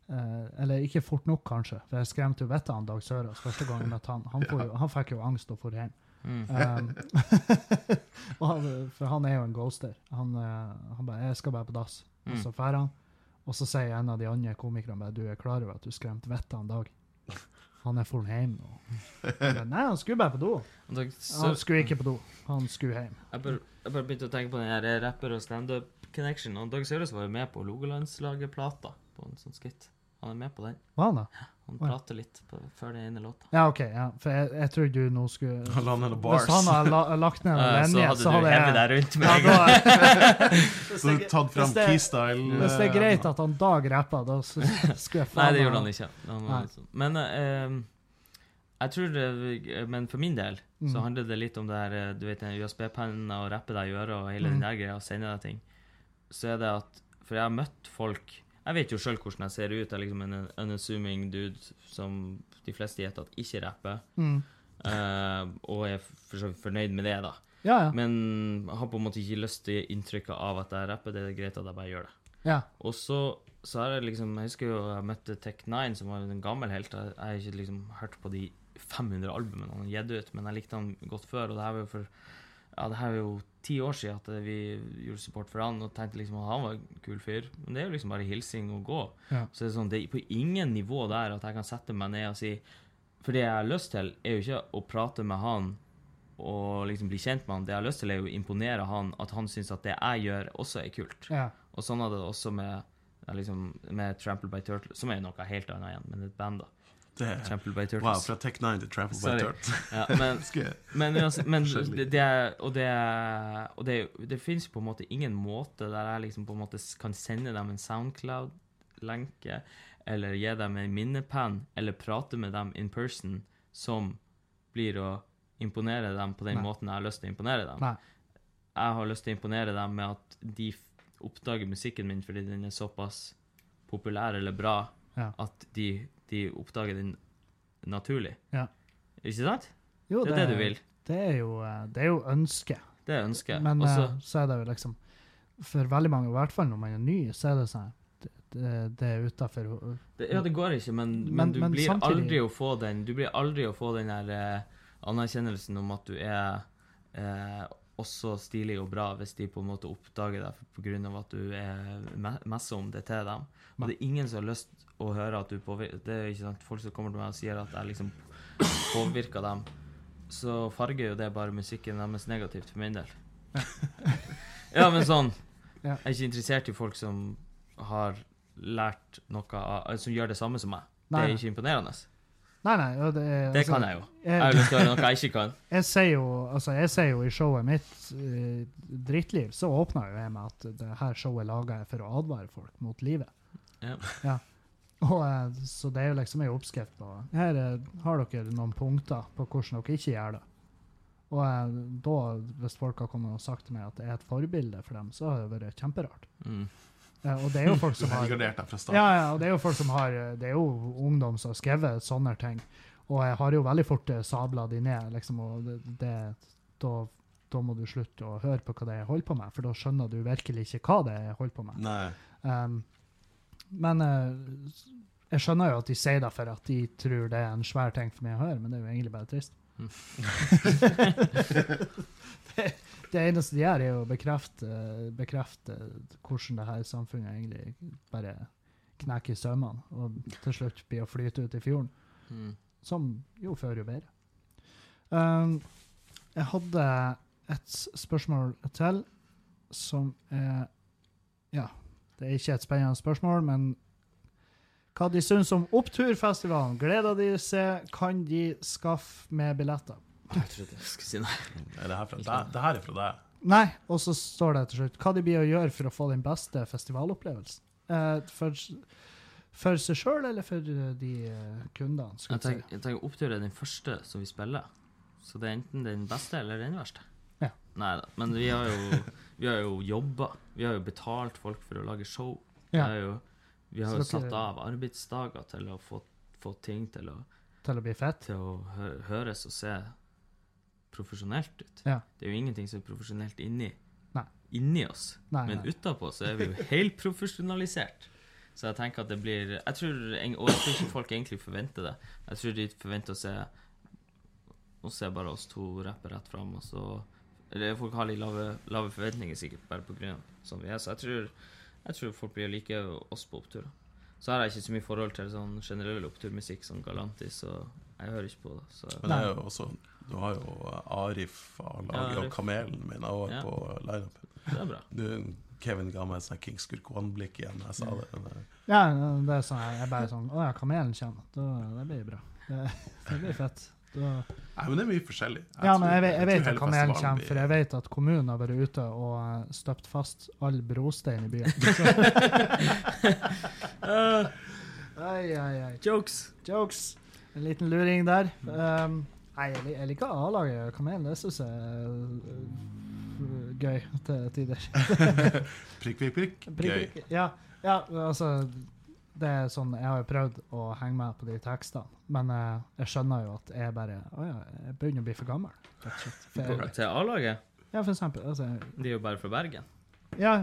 eh, Eller ikke fort nok, kanskje, for jeg skremte jo vettet av Dag Sørås første gang jeg møtte han. Han, jo, han fikk jo angst og for hjem. mm. Um, for han er jo en ghoster. Han, eh, han bare 'Jeg skal bare på dass', og Mm. så drar han. Og så sier en av de andre komikerne bare 'Du er klar over at du skremte vettet av Dag'? Han er for hjem nå. Nei, han skulle bare på do. Han skulle ikke på do. Han skulle hjem. Jeg bare, jeg bare begynte å tenke på den her rapper- og standup-connection. Og Dag Søres var jo med på Rogalandslaget-plata på en sånn skritt. Han er med på den. Var han det? Han Oi. prater litt på, før den ene låta. Ja, OK. Ja. For jeg, jeg trodde du nå skulle Han la ned noen bars. Hvis han hadde la, lagt ned en Eh, så linje, hadde så du hadde hevet jeg deg rundt ja, meg. da, Så du tatt fram hvis det- keystyle. Hvis det er eh, greit at han Dag rapper, da skulle jeg faen Nei, det gjorde han ikke. Han var Nei. litt sånn. Men eh, jeg tror det, Men for min del så Mm. handler det litt om det her eh, Du vet den USB-pennen og rappe deg i øret og hele Mm. den der greia, og sende deg ting. Så er det at For jeg har møtt folk Jeg vet jo sjøl hvordan jeg ser ut. Jeg er liksom en unassuming dude som de fleste gjetter at ikke rapper. Mm. Uh, og er for så vidt fornøyd med det, da. Ja, ja. Men jeg har på en måte ikke lyst til inntrykket av at jeg rapper. Det er greit at jeg bare gjør det. ja. Og så, så har jeg liksom Jeg husker jo jeg møtte Tech9, som var en gammel helt. Jeg har ikke liksom hørt på de 500 albumene han har gitt ut, men jeg likte han godt før. Og det her var jo for Ja, det her var jo ti år siden at vi gjorde support for han, og tenkte liksom at han var en kul fyr. Men det er jo liksom bare hilsing og gå. Ja. Så det er sånn, det er på ingen nivå der at jeg kan sette meg ned og si For det jeg har lyst til, er jo ikke å prate med han og liksom bli kjent med han. Det jeg har lyst til, er jo å imponere han, at han syns at det jeg gjør, også er kult. ja. Og sånn er det også med, liksom, med Trample by Turtle, som er noe helt annet igjen, men et band, da. Det er Trample by Wow, fra Tech 9 til Trample by Sorry. Turtles. Ja, men Men, men det, det er, og det, og det, det fins på en måte ingen måte der jeg liksom på en måte kan sende dem en Soundcloud-lenke, eller gi dem en minnepenn, eller prate med dem in person, som blir å imponere dem på den Nei. måten jeg har lyst til å imponere dem. Nei. Jeg har lyst til å imponere dem med at de oppdager musikken min fordi den er såpass populær eller bra Ja. at de, de oppdager den naturlig. Ja. Ikke sant? Jo, Det er det du vil. Det er jo, eh, det er jo ønsket. Det er ønsket. Men Også, så- eh, så er det jo liksom For veldig mange, i hvert fall når man er ny, så er det sånn Det, det, det er utafor ja, det går ikke, men, men, Men- du men blir samtidig- aldri å få den Du blir aldri å få den der eh, anerkjennelsen om at du er eh, også stilig og bra, hvis de på en måte oppdager deg av at du er messer om det til dem. Og det er ingen som har lyst å høre at du påvirker Det er ikke sant, folk som kommer til meg og sier at jeg liksom påvirker dem. Så farger jo det bare musikken deres negativt, for min del. ja, men sånn Jeg er ikke interessert i folk som har lært noe Som gjør det samme som meg. Det er ikke imponerende. Nei, nei. Det, er- Det altså, kan jeg jo. Jeg har lyst til å høre noe jeg ikke kan. jeg, sier jo, altså, jo i showet mitt, eh, Drittliv, så åpna jo jeg med at det her showet laga jeg for å advare folk mot livet. Ja. ja. Og, eh, så det er jo liksom en oppskrift på Her eh, har dere noen punkter på hvordan dere ikke gjør det. Og da, hvis folk har kommet og sagt til meg at det er et forbilde for dem, så har det vært kjemperart. Mm. Og det er jo folk som har. Ja, ja, og det er jo folk som har Det er jo ungdom som har skrevet sånne ting. Og jeg har jo veldig fort eh, sabla de ned, liksom, og det, det da, da må du slutte å høre på hva det er jeg holder på med, for da skjønner du virkelig ikke hva det er jeg holder på med. Um, men uh, jeg skjønner jo at de sier det for at de tror det er en svær ting for meg å høre, men det er jo egentlig bare trist. Det, det eneste de gjør, er å bekrefte, bekrefte hvordan det her samfunnet egentlig bare knekker i sømmene, og til slutt blir å flyte ut i fjorden. Mm. Som jo før jo bedre. Um, jeg hadde et spørsmål til som er Ja, det er ikke et spennende spørsmål, men hva de syns om Oppturfestivalen? Gleder de seg? Kan de skaffe med billetter? Jeg trodde jeg skulle si nei. Er det her fra deg? Det her er fra deg. Nei, og så står det til slutt hva de blir å gjøre for å få den beste festivalopplevelsen. Eh, for, for seg sjøl eller for eh, de eh, kundene? Jeg tenker, jeg tenker opptur er den første som vi spiller. Så det er enten den beste eller den verste. Ja. Nei da. Men vi har jo, vi har jo jobba. Vi har jo betalt folk for å lage show. Ja. Det er jo, vi har jo satt av arbeidsdager til å få, få ting til å, til å bli fett? til å hø høres og se profesjonelt ut. Ja. Det er jo ingenting som er profesjonelt inni, Nei. inni oss. Nei, Men utapå så er vi jo helt profesjonalisert. Så jeg tenker at det blir jeg tror, Og jeg tror ikke folk egentlig forventer det. Jeg tror de forventer å se Å se bare oss to rappe rett fram, og så Eller folk har litt lave, lave forventninger sikkert bare på grunn av sånn vi er. Så jeg tror, jeg tror folk blir like oss på oppturer. Så har jeg ikke så mye forhold til sånn generell oppturmusikk som Galantis, og jeg hører ikke på det. Så Men det er jo også Du har jo Arif A-laget Ja, og Kamelen min òg Ja. på lineupen. det er bra. Du, Kevin ga meg sånn King Skurk One-blikk igjen da jeg sa det. Men, eh, Ja, det er sånn, jeg bare sånn Å ja, kamelen kommer. Det blir bra. Det, det blir fett. Da, Nei, men det er mye forskjellig. ja, tror- men jeg, vet- jeg vet at hele kamelen kommer, for jeg vet at kommunen har vært ute og eh, støpt fast all brostein i byen. Ai, ai, ai. Jokes! Jokes. En liten luring der. Um, nei, jeg, jeg liker A-laget Kamelen. Det syns jeg er øh, gøy til tider. Prikk, prikk, prikk. Prikk, Gøy. Ja, ja, altså det er sånn, Jeg har jo prøvd å henge med på de tekstene, men eh, jeg skjønner jo at jeg bare Å ja, jeg begynner å bli for gammel. For Til A-laget. ja, for eksempel. Altså, De er jo bare fra Bergen. ja,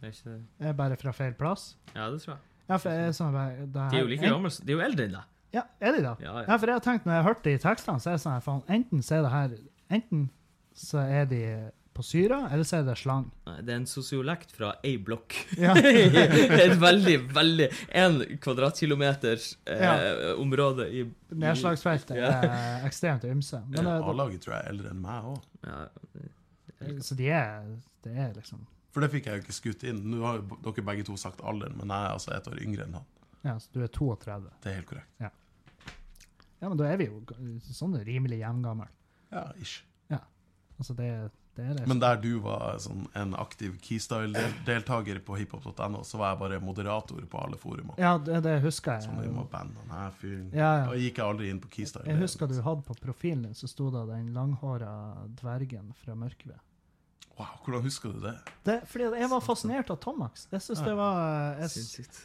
Det er ikke jeg er bare fra feil plass. Ja, det tror jeg. Ja, for jeg sånn bare, det De er jo like gamle De er jo eldre enn deg. Ja, er de da? Ja, ja. Ja, for jeg har tenkt når jeg har hørt de tekstene, så er det sånn at faen, enten så er det her Enten så er de på syra, eller så er det slang. Nei, Det er en sosiolekt fra ei blokk. Ja. Et veldig, veldig En kvadratkilometer eh, Ja. område i Nedslagsfeltet Ja. er ekstremt ymse. A-laget tror jeg er eldre enn meg òg. Ja, det, så de er, det er liksom For det fikk jeg jo ikke skutt inn. Nå har jo dere begge to sagt alderen, men jeg er altså ett år yngre enn han. Ja, så du er 32. Det er helt korrekt. Ja, men da er vi jo sånn rimelig jevngammel. Ja, ish. Ja. Altså, det, det er det. Men der du var sånn en aktiv Keystyle-deltaker på hiphop.no, så var jeg bare moderator på alle forumer. Ja, det, det husker jeg. Sånn, vi må bande her fyren. Ja, Og ja. jeg gikk aldri inn på Keystyle. Jeg husker du hadde på profilen din, så sto det den langhåra dvergen fra Mørkved. Wow, hvordan husker du det? Det, fordi jeg var fascinert av Tomax. Jeg synes det var jeg, Sinnssykt.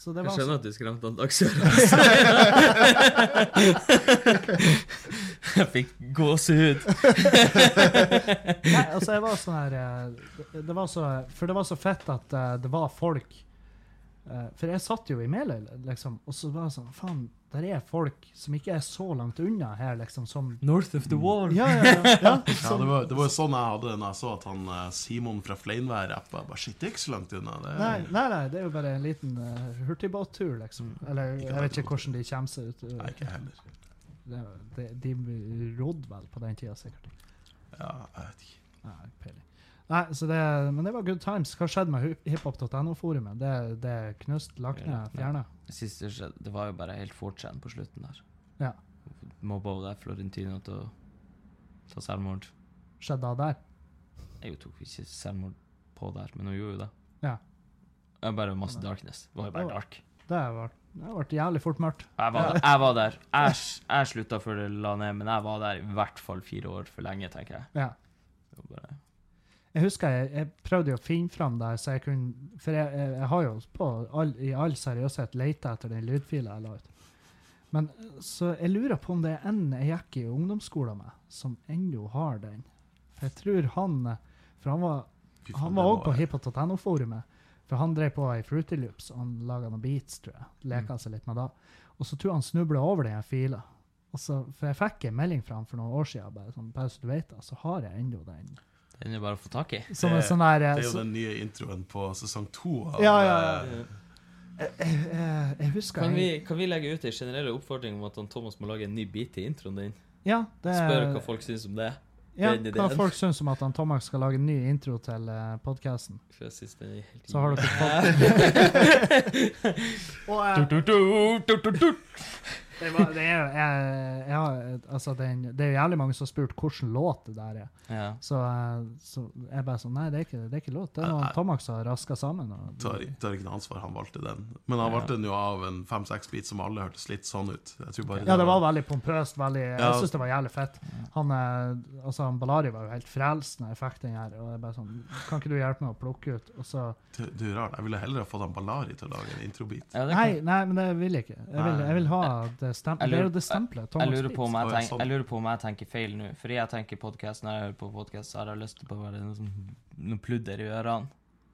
Så det Jeg skjønner at du skremte han Dagsøra. Jeg fikk gåsehud. Nei, altså jeg var sånn her eh, det, var så, For det var så fett at eh, det var folk eh, For jeg satt jo i Meløy, liksom, og så var det sånn Faen, der er folk som ikke er så langt unna her, liksom, som North of the wall. Ja, ja, ja. ja, Ja, som, det var, det var jo sånn jeg hadde det når jeg så at han Simon fra Fleinvær rappa. Bare shit, det er ikke så langt unna. Det er, nei, nei, nei, det er jo bare en liten uh, hurtigbåttur, liksom. Eller jeg vet ikke hvordan de kommer seg ut. Nei, ikke heller. Det, det, de rodde vel på den tida, sikkert. Ja, jeg vet ikke. Nei, peiling. Nei, så det, men det var good times. Hva skjedde med hiphop.no-forumet? Det, det knust, lagt ned, fjerna? Siste skjedde, det var jo bare helt fortsatt på slutten der. Ja. Mobba der Florentina til å ta selvmord. Skjedde det der? Jeg tok ikke selvmord på der, men hun gjorde jo det. Ja. Det var bare masse darkness. Det var jo bare dark. Det vært, det ble jævlig fort mørkt. Jeg var der. Jeg, var der. jeg, jeg slutta før det la ned, men jeg var der i hvert fall fire år for lenge, tenker jeg. Ja. Bare, Jeg husker jeg, jeg prøvde å finne fram der, så jeg kunne For jeg, jeg, har jo på all, i all seriøshet leita etter den lydfila jeg la ut. Men så jeg lurer på om det er en jeg gikk i ungdomsskolen med, som ennå har den. For jeg tror han For han var Han var òg på hiphop.no-forumet. For han drev på i Fruity Loops, og han laga noen beats, tror jeg. Leka seg litt med det. Og så tror jeg han snubla over den her fila. Så, for jeg fikk en melding fra han for noen år siden, bare sånn, bare så du vet det, så har jeg ennå den. den er bare å få tak i. Som Det- sånn der Det eh, er jo så, den nye introen på sesong to av Ja, ja, ja. eh, jeg, jeg, jeg, jeg husker Kan vi, kan vi legge ut en generell oppfordring om at han Thomas må lage en ny beat til introen din? ja, det, Spør hva folk syns om det. Ja, den hva folk syns om at han Tomax skal lage en ny intro til uh, podkasten. Er helt Så har dere fått Og, eh, det, var, det, er, jeg, jeg, altså, den, det er jo jævlig mange som har spurt hvilken låt det der er. Ja. Så, eh, så jeg bare sånn Nei, det er ikke, det er ikke låt. Det er noe. Tomax har raska sammen. Og, tar, tar ikke noe ansvar, han valgte den. Men han Ja. valgte den jo av en fem-seks bit som alle hørtes litt sånn ut. Jeg bare ja, det var veldig pompøst. Veldig, Ja. Jeg syns det var jævlig fett. Han, eh, altså, han Ballari var jo helt frelst når jeg fikk den her. Og jeg bare sånn Kan ikke du hjelpe meg å plukke ut? Og så Du, du er rar. Jeg ville heller ha fått han Ballari til å lage en introbit. Ja, Nei, nei, men det vil jeg ikke. Jeg vil, jeg vil ha det Det jo lurer- det stempelet. jeg lurer, på om jeg, tenk, jeg lurer på om jeg tenker feil nå. Fordi jeg tenker podcast, når jeg hører på podkast, så har jeg lyst til å være noe, som, noe pludder i ørene.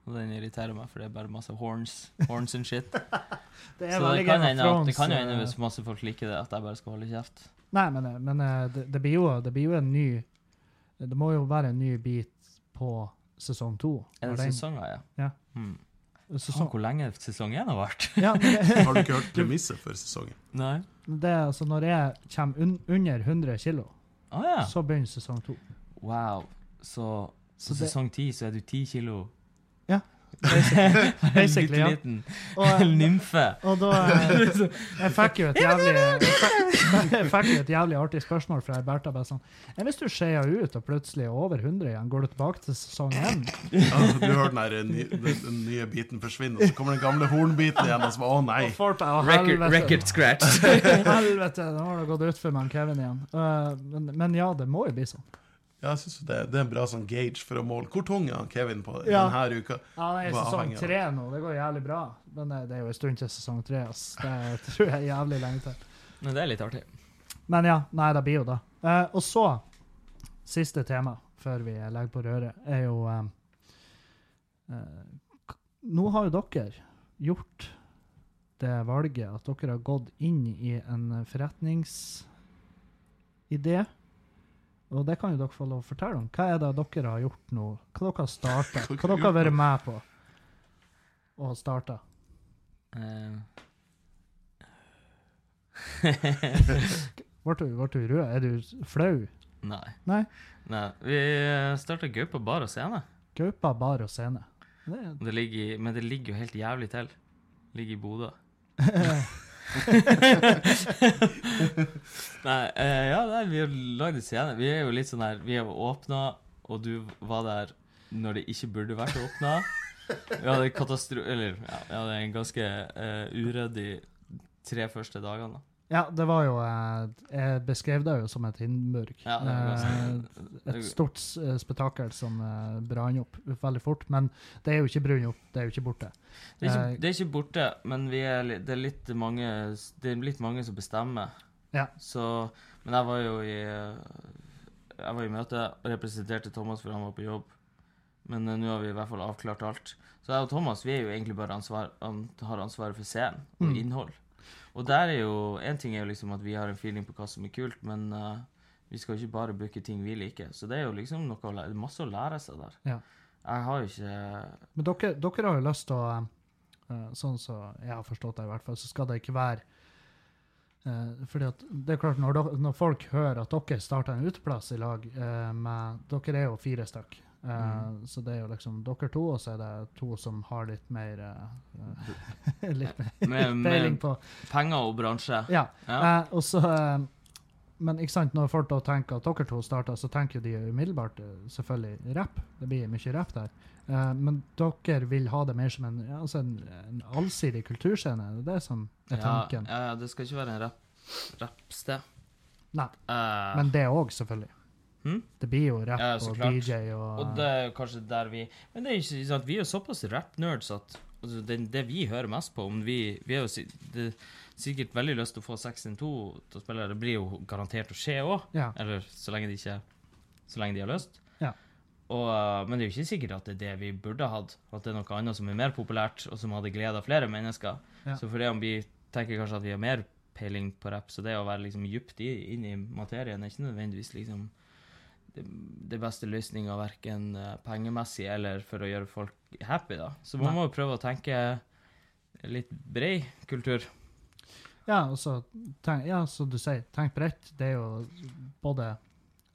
Og den irriterer meg, for det er bare masse horns horns and shit. Det Så det kan, hende, det kan jo hende eh, hvis masse folk liker det, at jeg bare skal holde kjeft. Nei, men, eh, men eh, det, det, blir jo, det blir jo en ny Det må jo være en ny bit på sesong to. Er det sesonger, ja? Ja. Hmm. Sesong, Faen, hvor lenge sesongen har vært? ja, men Har du ikke hørt premisset for sesongen? Nei. Det er altså når jeg kommer un, under 100 kilo, ah, ja. så begynner sesong to. Wow. Så Så så sesong ti så er du ti kilo Basically, ja. liten Og, eh, nymfe. og da eh, Jeg fikk jo et jævlig jeg fikk, jo et jævlig artig spørsmål fra Bertha. bare sånn Hvis du skeier ut og plutselig er over 100 igjen, går du tilbake til sesong 1? Ja, du hører den, der, ny, den, den nye biten forsvinne, og så kommer den gamle hornbiten igjen, og så bare Å, nei! Og «Å, Record, record scratch. Helvete, nå har det gått utfor med Kevin igjen. Uh, men, men ja, det må jo bli sånn. Ja, jeg synes det, det er en bra sånn gauge for å måle. Hvor tung er han Kevin på Ja. denne uka? Ja, han er i sesong tre nå. Det går jævlig bra. Men det, det er jo en stund til sesong tre. Det tror jeg er jævlig lenge til. Men det er litt artig. Men ja, nei, det blir jo det. Eh, og så, siste tema før vi legger på røret, er jo eh, eh, Nå har jo dere gjort det valget at dere har gått inn i en forretningsidé. Og det kan jo dere få lov å fortelle om. Hva er det dere har gjort nå? Hva dere har starta? Hva dere har vært med på og starta? Eh, Ble du, ble du rød? Er du flau? nei. Nei. nei. Vi starta Gaupa bar og scene. Gaupa bar og scene. Det Det ligger, men det ligger jo helt jævlig til. Ligger i Bodø. Nei, eh, ja, nei, vi har lagd en scene. Vi er jo litt sånn her Vi har åpna, og du var der når det ikke burde vært åpna. Vi hadde. Eller, ja, vi hadde en ganske uh, uryddig tre første dagene. da. Ja, det var jo eh, Jeg beskrev det jo som et Hindenburg. Ja, Eh, et stort eh, spetakkel som brant opp veldig fort. Men det er jo ikke brunt opp, det er jo ikke borte. Det er ikke, det er ikke borte, men vi er, det, er litt mange, det er litt mange som bestemmer. Ja. Så, men jeg var jo i Jeg var i møte og representerte Thomas for han var på jobb. Men nå har vi i hvert fall avklart alt. Så jeg og Thomas vi er jo egentlig bare ansvar, an, har ansvaret for scenen og Mm. innhold. Og der er jo En ting er jo liksom at vi har en feeling på hva som er kult, men uh, vi skal jo ikke bare booke ting vi liker. Så det er jo liksom noe å lære, masse å lære seg der. Ja. Jeg har jo ikke Men dere, dere har jo lyst til å eh, Sånn som jeg har forstått det, i hvert fall, så skal det ikke være eh, fordi at det er klart, når, dere- når folk hører at dere starter en uteplass i lag eh, med Dere er jo fire stykk. Mm. Så det er jo liksom dere to, og så er det to som har litt mer eh, Litt mer Med, peiling på penger og bransje. Ja. Ja. Eh, og så Men ikke sant, når folk da tenker at dere to starter, så tenker de umiddelbart selvfølgelig rapp. Det blir mye rapp der. Uh, men dere vil ha det mer som en, ja, altså en, en allsidig kulturscene? Det er det som er tanken? ja, ja, det skal ikke være en rapp, rappsted. Nei. Uh, Men det òg, selvfølgelig. Hm? Det blir jo rapp Ja, og klart. DJ og, og det er kanskje der vi Men det er ikke sant, vi er jo såpass rap-nerds at altså, det, det vi hører mest på om vi, vi er jo si- det, sikkert veldig lyst til å få 6-2 til å spille. Det blir jo garantert å skje òg. Ja. Eller så lenge de ikke Så lenge de har lyst. Ja. Og, uh, men det er jo ikke sikkert at det er det vi burde hatt. At det er noe annet som er mer populært, og som hadde gleda flere mennesker. Ja. Så det om vi tenker kanskje at vi har mer peiling på rapp, så det å være liksom djupt inn i materien er ikke nødvendigvis liksom det, beste løsninga, verken uh, pengemessig eller for å gjøre folk happy, da. Så man Nei. må jo prøve å tenke litt bred kultur. Ja, og så tenk, ja, som du sier, tenk bredt. Det er jo både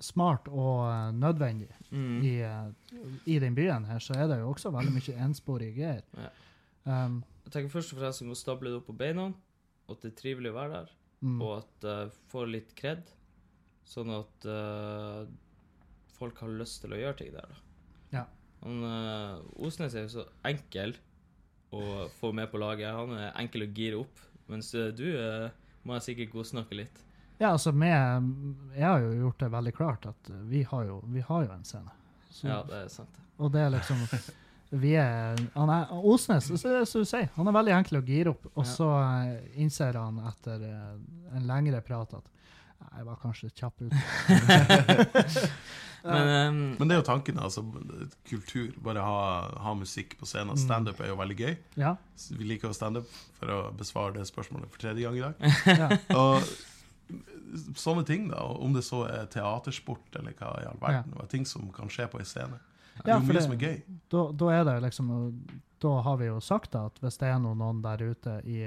smart og eh, nødvendig. Mm. I, eh, I den byen her så er det jo også veldig mye ensporige greier. Ja. Um, Jeg tenker først og fremst vi må stable det opp på beina, og at det er trivelig å være der. mm, og at uh, får litt kred, sånn at uh, folk har lyst til å gjøre ting der. da. Ja. Han, uh, Osnes er jo så enkel å få med på laget. Han er enkel å gire opp, mens uh, du uh, må jeg sikkert godsnakke litt. ja, altså med, Jeg har jo gjort det veldig klart at eh, vi har jo, vi har jo en scene. Så, Ja, det er sant. Og det er liksom vi er, han er, Osnes, som du sier, han er veldig enkel å gire opp. Og Ja. så eh, innser han etter eh, en lengre prat at "Nei, jeg var kanskje kjapp ut. Men um, Men det er jo tanken. altså Kultur. Bare ha, ha musikk på scenen. Standup er jo veldig gøy. Ja. Vi liker jo standup, for å besvare det spørsmålet for tredje gang i dag. ja. Og sånne ting, da. Om det så er teatersport eller hva i all verden. ja. Ting som kan skje på en scene. Det er jo mye det- som er gøy. Da, da er det liksom Da har vi jo sagt da, at hvis det er noen, der ute i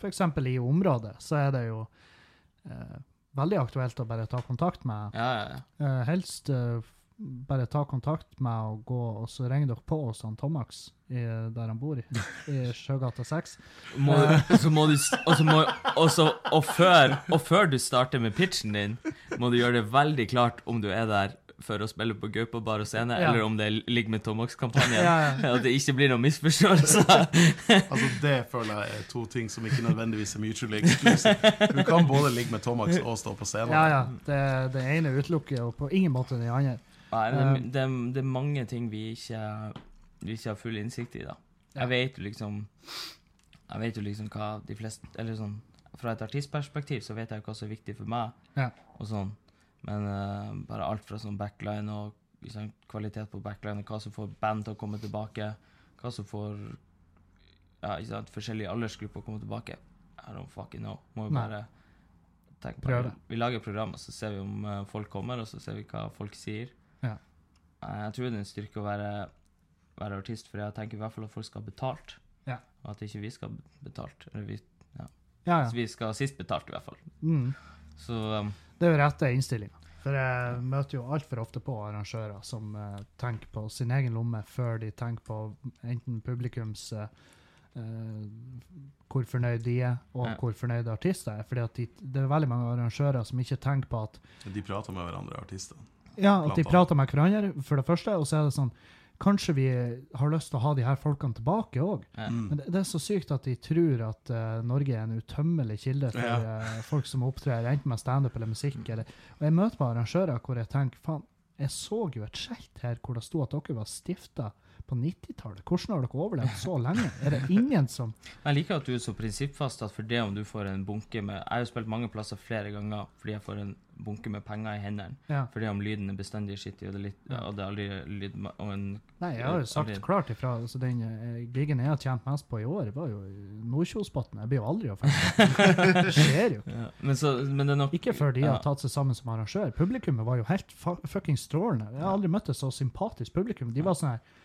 f.eks. i området, så er det jo veldig aktuelt å bare ta kontakt med ja, ja, ja. eh, Helst eh, bare ta kontakt med og gå, og så ringer dere på hos han Tomax i, der han bor, i, i Sjøgata 6. Må, så må du også må, også, og, før, og før du starter med pitchen din, må du gjøre det veldig klart om du er der for å spille på Gaupa bar og scene, Ja. eller om det ligger med Tomax-kampanjen. Ja, ja. At det ikke blir noen misforståelser. Altså Det føler jeg er to ting som ikke nødvendigvis er mutually exclusive. Du kan både ligge med Tomax og stå på scenen. Ja, ja. Det, det ene utelukker jo på ingen måte det andre. Nei, det, er- det, det er mange ting vi ikke, vi ikke har full innsikt i, da. Jeg vet jo liksom Jeg vet jo liksom hva de fleste Eller sånn Fra et artistperspektiv så vet jeg hva som er viktig for meg, Ja. og sånn. Men uh, bare alt fra sånn backline og liksom, kvalitet på backline, og hva som får band til å komme tilbake, hva som får ja, sant, forskjellige aldersgrupper å komme tilbake. I don't fucking know. Må jo bare tenke på det. Vi lager program, og så ser vi om uh, folk kommer, og så ser vi hva folk sier. Ja. Uh, Jeg tror det er en styrke å være, være artist, for jeg tenker i hvert fall at folk skal ha betalt. Ja. Og at ikke vi skal ha betalt. Eller vi, Ja, Ja, ja. vi skal ha sist betalt, i hvert fall. Mm. Så um, Det er jo rette innstillinga. For jeg møter jo altfor ofte på arrangører som uh, tenker på sin egen lomme før de tenker på enten publikums eh, eh, hvor fornøyd de er, og Ja. hvor fornøyde artister er. Fordi de, det er veldig mange arrangører som ikke tenker på at De prater med hverandre, artistene. Ja, at de prater med hverandre, for det første, og så er det sånn Kanskje vi har lyst til å ha de her folkene tilbake òg. Ja. Mm. Men det, det er så sykt at de tror at uh, Norge er en utømmelig kilde for Ja. uh, folk som opptrer enten med standup eller musikk. Eller, og jeg møter på arrangører hvor jeg tenker faen, jeg så jo et skjelt her hvor det sto at dere var stifta på 90-tallet. Hvordan har dere overlevd så lenge? Er det ingen som Jeg liker at du er så prinsippfast at for det om du får en bunke med Jeg har jo spilt mange plasser flere ganger fordi jeg får en bunke med penger i hendene. Ja. For det om lyden er bestandig skittig, og det er, litt, og det er aldri lyd og en Nei, jeg har jo sagt Aldri. klart ifra. Altså, den uh, gigen jeg har tjent mest på i år, var jo Nordkjosbotn. Jeg blir jo aldri offentlig. Det skjer jo. ja. men, så, men det nok Ikke før de ja. har tatt seg sammen som arrangør. Publikummet var jo helt fuckings fucking strålende. Jeg har aldri møtt et så sympatisk publikum. De var sånn her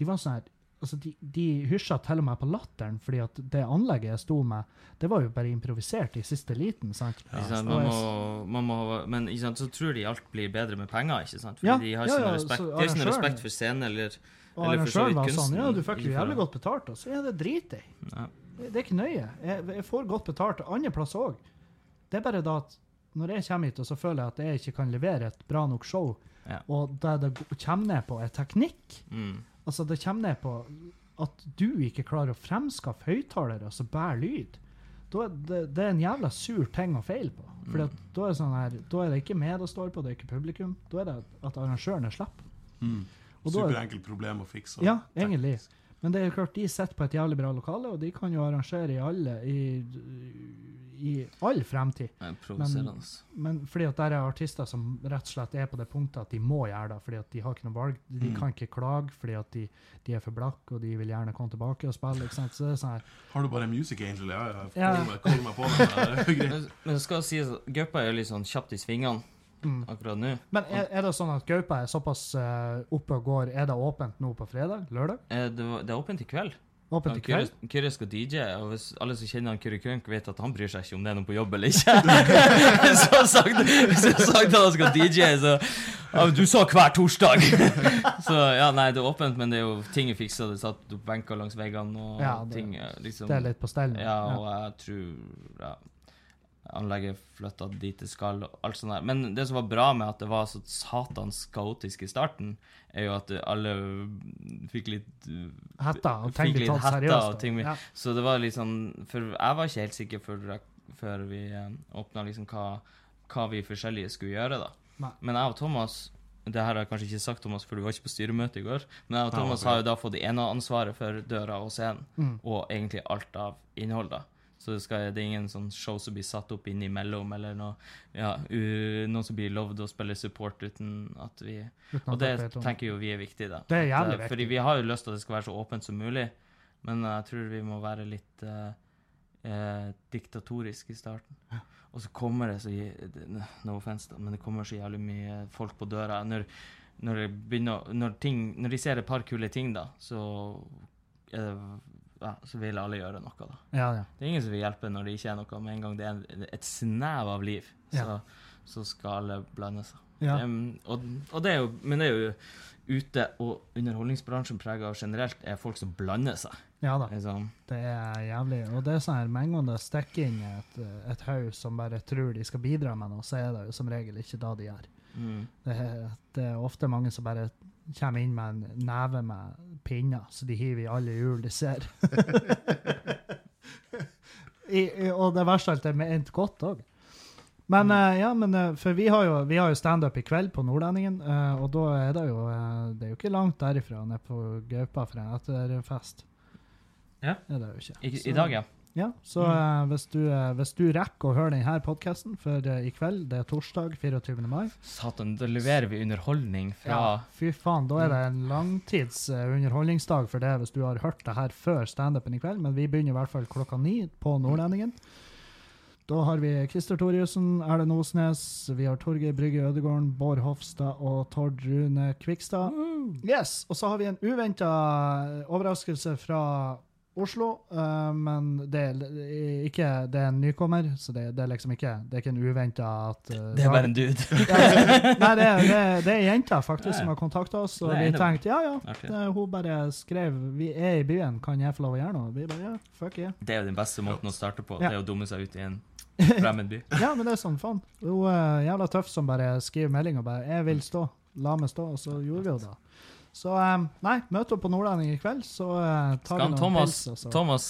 De var sånn her Altså, de, de hysja til og med på latteren, fordi at det anlegget jeg sto med, det var jo bare improvisert i siste liten. sant? Ja. sant? Man må, man må, men ikke sant? så tror de alt blir bedre med penger, ikke sant? Fordi Ja, de har ja, ikke noe ja, respekt, så de har ikke noe respekt for scenen eller Og Eller for så vidt kunsten. sånn Ja, du fikk jo jævlig godt betalt, og så er det drit i. ja. Det, det er ikke nøye. Jeg, jeg får godt betalt andre plasser òg. Det er bare da at når jeg kommer hit og så føler jeg at jeg ikke kan levere et bra nok show, Ja. og det det kommer ned på, er teknikk Mm. Altså, det kommer ned på at du ikke klarer å fremskaffe høyttalere som bærer lyd. Da det, det er en jævla sur ting å feile på. For Mm. da, sånn da er det ikke med det står på, det er ikke publikum. Da er det at arrangørene slipper. Mm. Er- Superenkelt problem å fikse. Ja, egentlig. Men det er jo klart, de sitter på et jævlig bra lokale, og de kan jo arrangere i alle i, i all fremtid. Det er. Men fordi at der er artister som rett og slett er på det punktet at de må gjøre det, fordi at de har ikke noe valg. De Mm. kan ikke klage fordi at de, de er for blakke, og de vil gjerne komme tilbake og spille. ikke sant? Så det er sånn her, Har du bare Music Angel? Ja, ja. Ja. Kall meg, kall meg på det. Men, men det skal sies at Gaupa er jo litt sånn kjapt i svingene mm. akkurat nå. Men er, er det sånn at Gaupa er såpass uh, oppe og går? Er det åpent nå på fredag? Lørdag? Eh, Det, var- det er åpent i kveld. Åpent i kveld? Kyrre- skal DJ, og hvis alle som kjenner han Kyrre Krønk, vet at han bryr seg ikke om det er noe på jobb eller ikke. så sagt, har sagt han skal DJ, så ja, Du sa hver torsdag! så ja, nei, det er åpent, men det er jo ting er fiksa. Det er satt opp benker langs veggene, og Ja, det- ting liksom Det er litt på stell. Ja, og jeg tror ja, anlegget flytta dit det skal, og alt sånt der. Men det som var bra med at det var så satans kaotisk i starten, er jo at alle fikk litt Hetta, og ting Fikk litt hetta seriøst. og ting ja. Så det var litt sånn For jeg var ikke helt sikker før, før vi eh, åpna liksom hva, hva vi forskjellige skulle gjøre, da. Nei. Men jeg og Thomas det her har jeg kanskje ikke sagt, Thomas, for du var ikke på styremøte i går. Men jeg og Thomas har jo da fått det ene ansvaret for døra og scenen, Mm. og egentlig alt av innhold, da. Så det, skal, det er ingen sånn show som blir satt opp innimellom, eller noe, ja, u, noen som blir lovd å spille support uten at vi Og det tenker jo vi er viktig, da. Det er jævlig eh, viktig. Fordi vi har jo lyst til at det skal være så åpent som mulig, men jeg tror vi må være litt uh, eh, diktatorisk i starten. Og så kommer det så No offense, men det kommer så jævlig mye folk på døra. Når, når, begynner, når, ting, når de ser et par kule ting, da, så er det ja, så vil alle gjøre noe, da. Ja, ja. Det er ingen som vil hjelpe når det ikke er noe. Med en gang det er et snev av liv, så, så skal alle blande seg. ja. Em, og, og det er jo, men det er jo ute, og underholdningsbransjen preget av generelt, er folk som blander seg. ja da. Liksom. Det er jævlig. Og det er sånn her, med en gang det stikker inn et, et haug som bare tror de skal bidra med noe, så er det jo som regel ikke da de gjør. Mm. Det det er ofte mange som bare kommer inn med en neve med pinner, så de hiver i alle hjul de ser. I, og det verste av alt er ment godt òg. Men eh, ja, men eh, for vi har jo, vi har jo standup i kveld på Nordlendingen, eh, og da er det jo Det er jo ikke langt derifra ned på Gaupa for en etterfest. Ja. Det er det jo ikke. I, I dag, ja. Ja, så Mm. eh, hvis, du, eh, hvis du rekker å høre denne podkasten, for eh, i kveld, det er torsdag 24. mai Satan, da leverer vi underholdning fra ja, Fy faen, da er det en langtids underholdningsdag for det hvis du har hørt det her før standupen i kveld, men vi begynner i hvert fall klokka ni på Nordlendingen. Da har vi Christer Thoriussen, Erlend Osnes, vi har Torgeir Brygge Ødegården, Bård Hofstad og Tord Rune Kvikstad. Yes, Og så har vi en uventa overraskelse fra Oslo, uh, men det er ikke Det er en nykommer, så det, det er liksom ikke Det er ikke en uventa at uh, Det er bare en dude. ja, Nei, det er, det, det er jenta faktisk som har kontakta oss, og vi tenkte ja, ja. Det, hun bare skrev 'Vi er i byen, kan jeg få lov å gjøre noe?' Vi bare ja, fuck yeah. Det er jo den beste måten å starte på. Det er å dumme seg ut i en fremmed by. Ja, men det er sånn, faen. Hun er jævla tøff som bare skriver melding og bare 'Jeg vil stå'. La meg stå. Og så gjorde vi jo det. Så eh, nei, møt opp på Nordlending i kveld, så eh, tar Skal vi noen Thomas, pils. og Thomas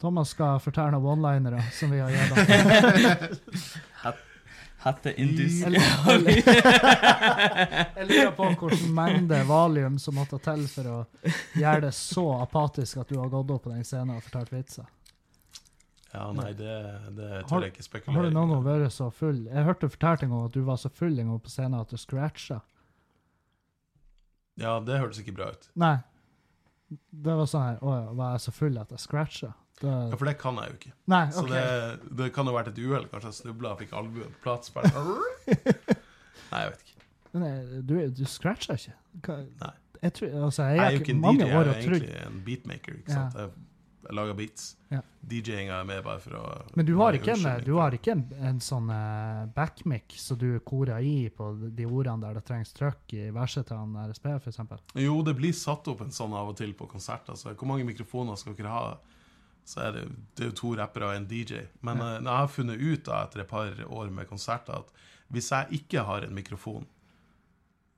Thomas skal fortelle noen one-linere som vi har gitt ham. Hetteindus Jeg lurer- på hvilken mengde valium som måtte til for å gjøre det så apatisk at du har gått opp på den scenen og fortalt vitser. Ja, nei, det, det tør jeg ikke spekulere Har du noen gang vært så full? Jeg hørte du fortalte en gang at du var så full en gang på scenen at du scratcha. Ja, det hørtes ikke bra ut. Nei. Det var sånn her Å ja, var jeg så full at jeg scratcha? Det, Ja, For det kan jeg jo ikke. nei, Så OK. det, det kan jo ha vært et uhell. Kanskje jeg snubla og fikk albuen på plass. Bare. Nei, jeg vet ikke. Eh, du, du scratcha ikke? Hva, Nei. Jeg, tror, altså, jeg, Jeg er jo ikke en mange DJ, jeg er jo egentlig en beatmaker. ikke Ja. sant? Jeg, jeg lager beats. Ja. DJ-inga er med bare for å Men du har ikke en, du har ikke en, en sånn uh, backmic så du korer i på de ordene der det trengs trøkk i verset til han RSP, eksempel? Jo, det blir satt opp en sånn av og til på konserter. Så hvor mange mikrofoner skal dere ha? Så er det, det er jo to rappere og en DJ. Men Ja. eh, jeg har funnet ut da, etter et par år med konserter at hvis jeg ikke har en mikrofon,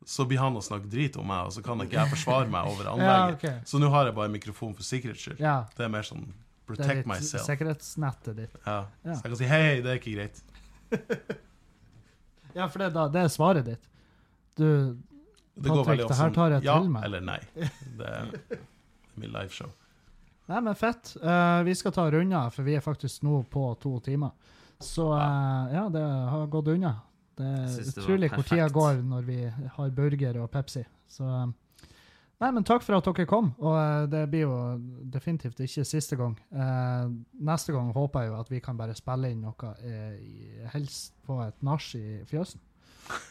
så blir han å snakke drit om meg, og så kan ikke jeg forsvare meg over Ja, okay. Så nå har jeg bare mikrofon for sikkerhets skyld. Ja, Det er mer sånn protect litt myself. sikkerhetsnettet ditt. Ja. Så jeg kan si hei, hei, det er ikke greit. Ja, for det, da, det er svaret ditt. Du Det går Patrick, veldig det her tar jeg ja til meg. eller nei. Det er, det er min liveshow. Nei, men fett. Uh, vi skal ta runder, for vi er faktisk nå på to timer. Så uh, ja, det har gått unna. Det er utrolig hvor tida går når vi har burger og Pepsi. Så eh, Nei, men takk for at dere kom. Og eh, det blir jo definitivt ikke siste gang. Eh, neste gang håper jeg jo at vi kan bare spille inn noe, eh, helst på et nach i fjøsen.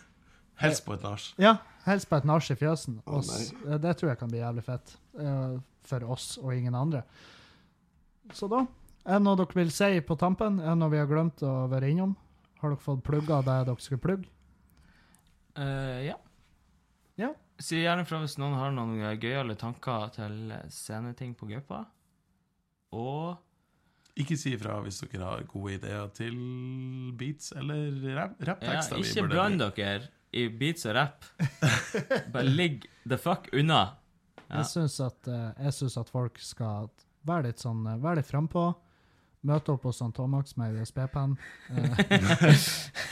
Helst på et nach. Ja, helst på et nach i fjøsen. Eh, det tror jeg kan bli jævlig fett. eh, for oss og ingen andre. Så da Er det noe dere vil si på tampen? Er det noe vi har glemt å være innom? Har dere fått plugga det dere skulle plugge? Uh, ja. Ja. Si gjerne fra hvis noen har noen eh, gøyale tanker til eh, sceneting på Gaupa. Og Ikke si ifra hvis dere har gode ideer til beats eller rap- ja, rapptekster. ikke bland dere i beats og rap. Bare ligg the fuck unna. Ja. Jeg syns at, eh, synes at folk skal være litt sånn eh, Være litt frampå. Møte opp hos Tomax med USB-penn. Eh,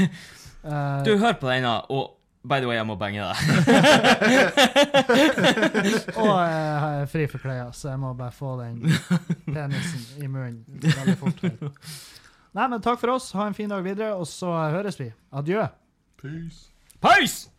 eh, Du, hør på denne, og by the way, jeg må bange deg. og jeg er fri for klær, så jeg må bare få den penisen i munnen veldig fort. Nei, men takk for oss. Ha en fin dag videre, og så høres vi. Adjø. Peace. Peace!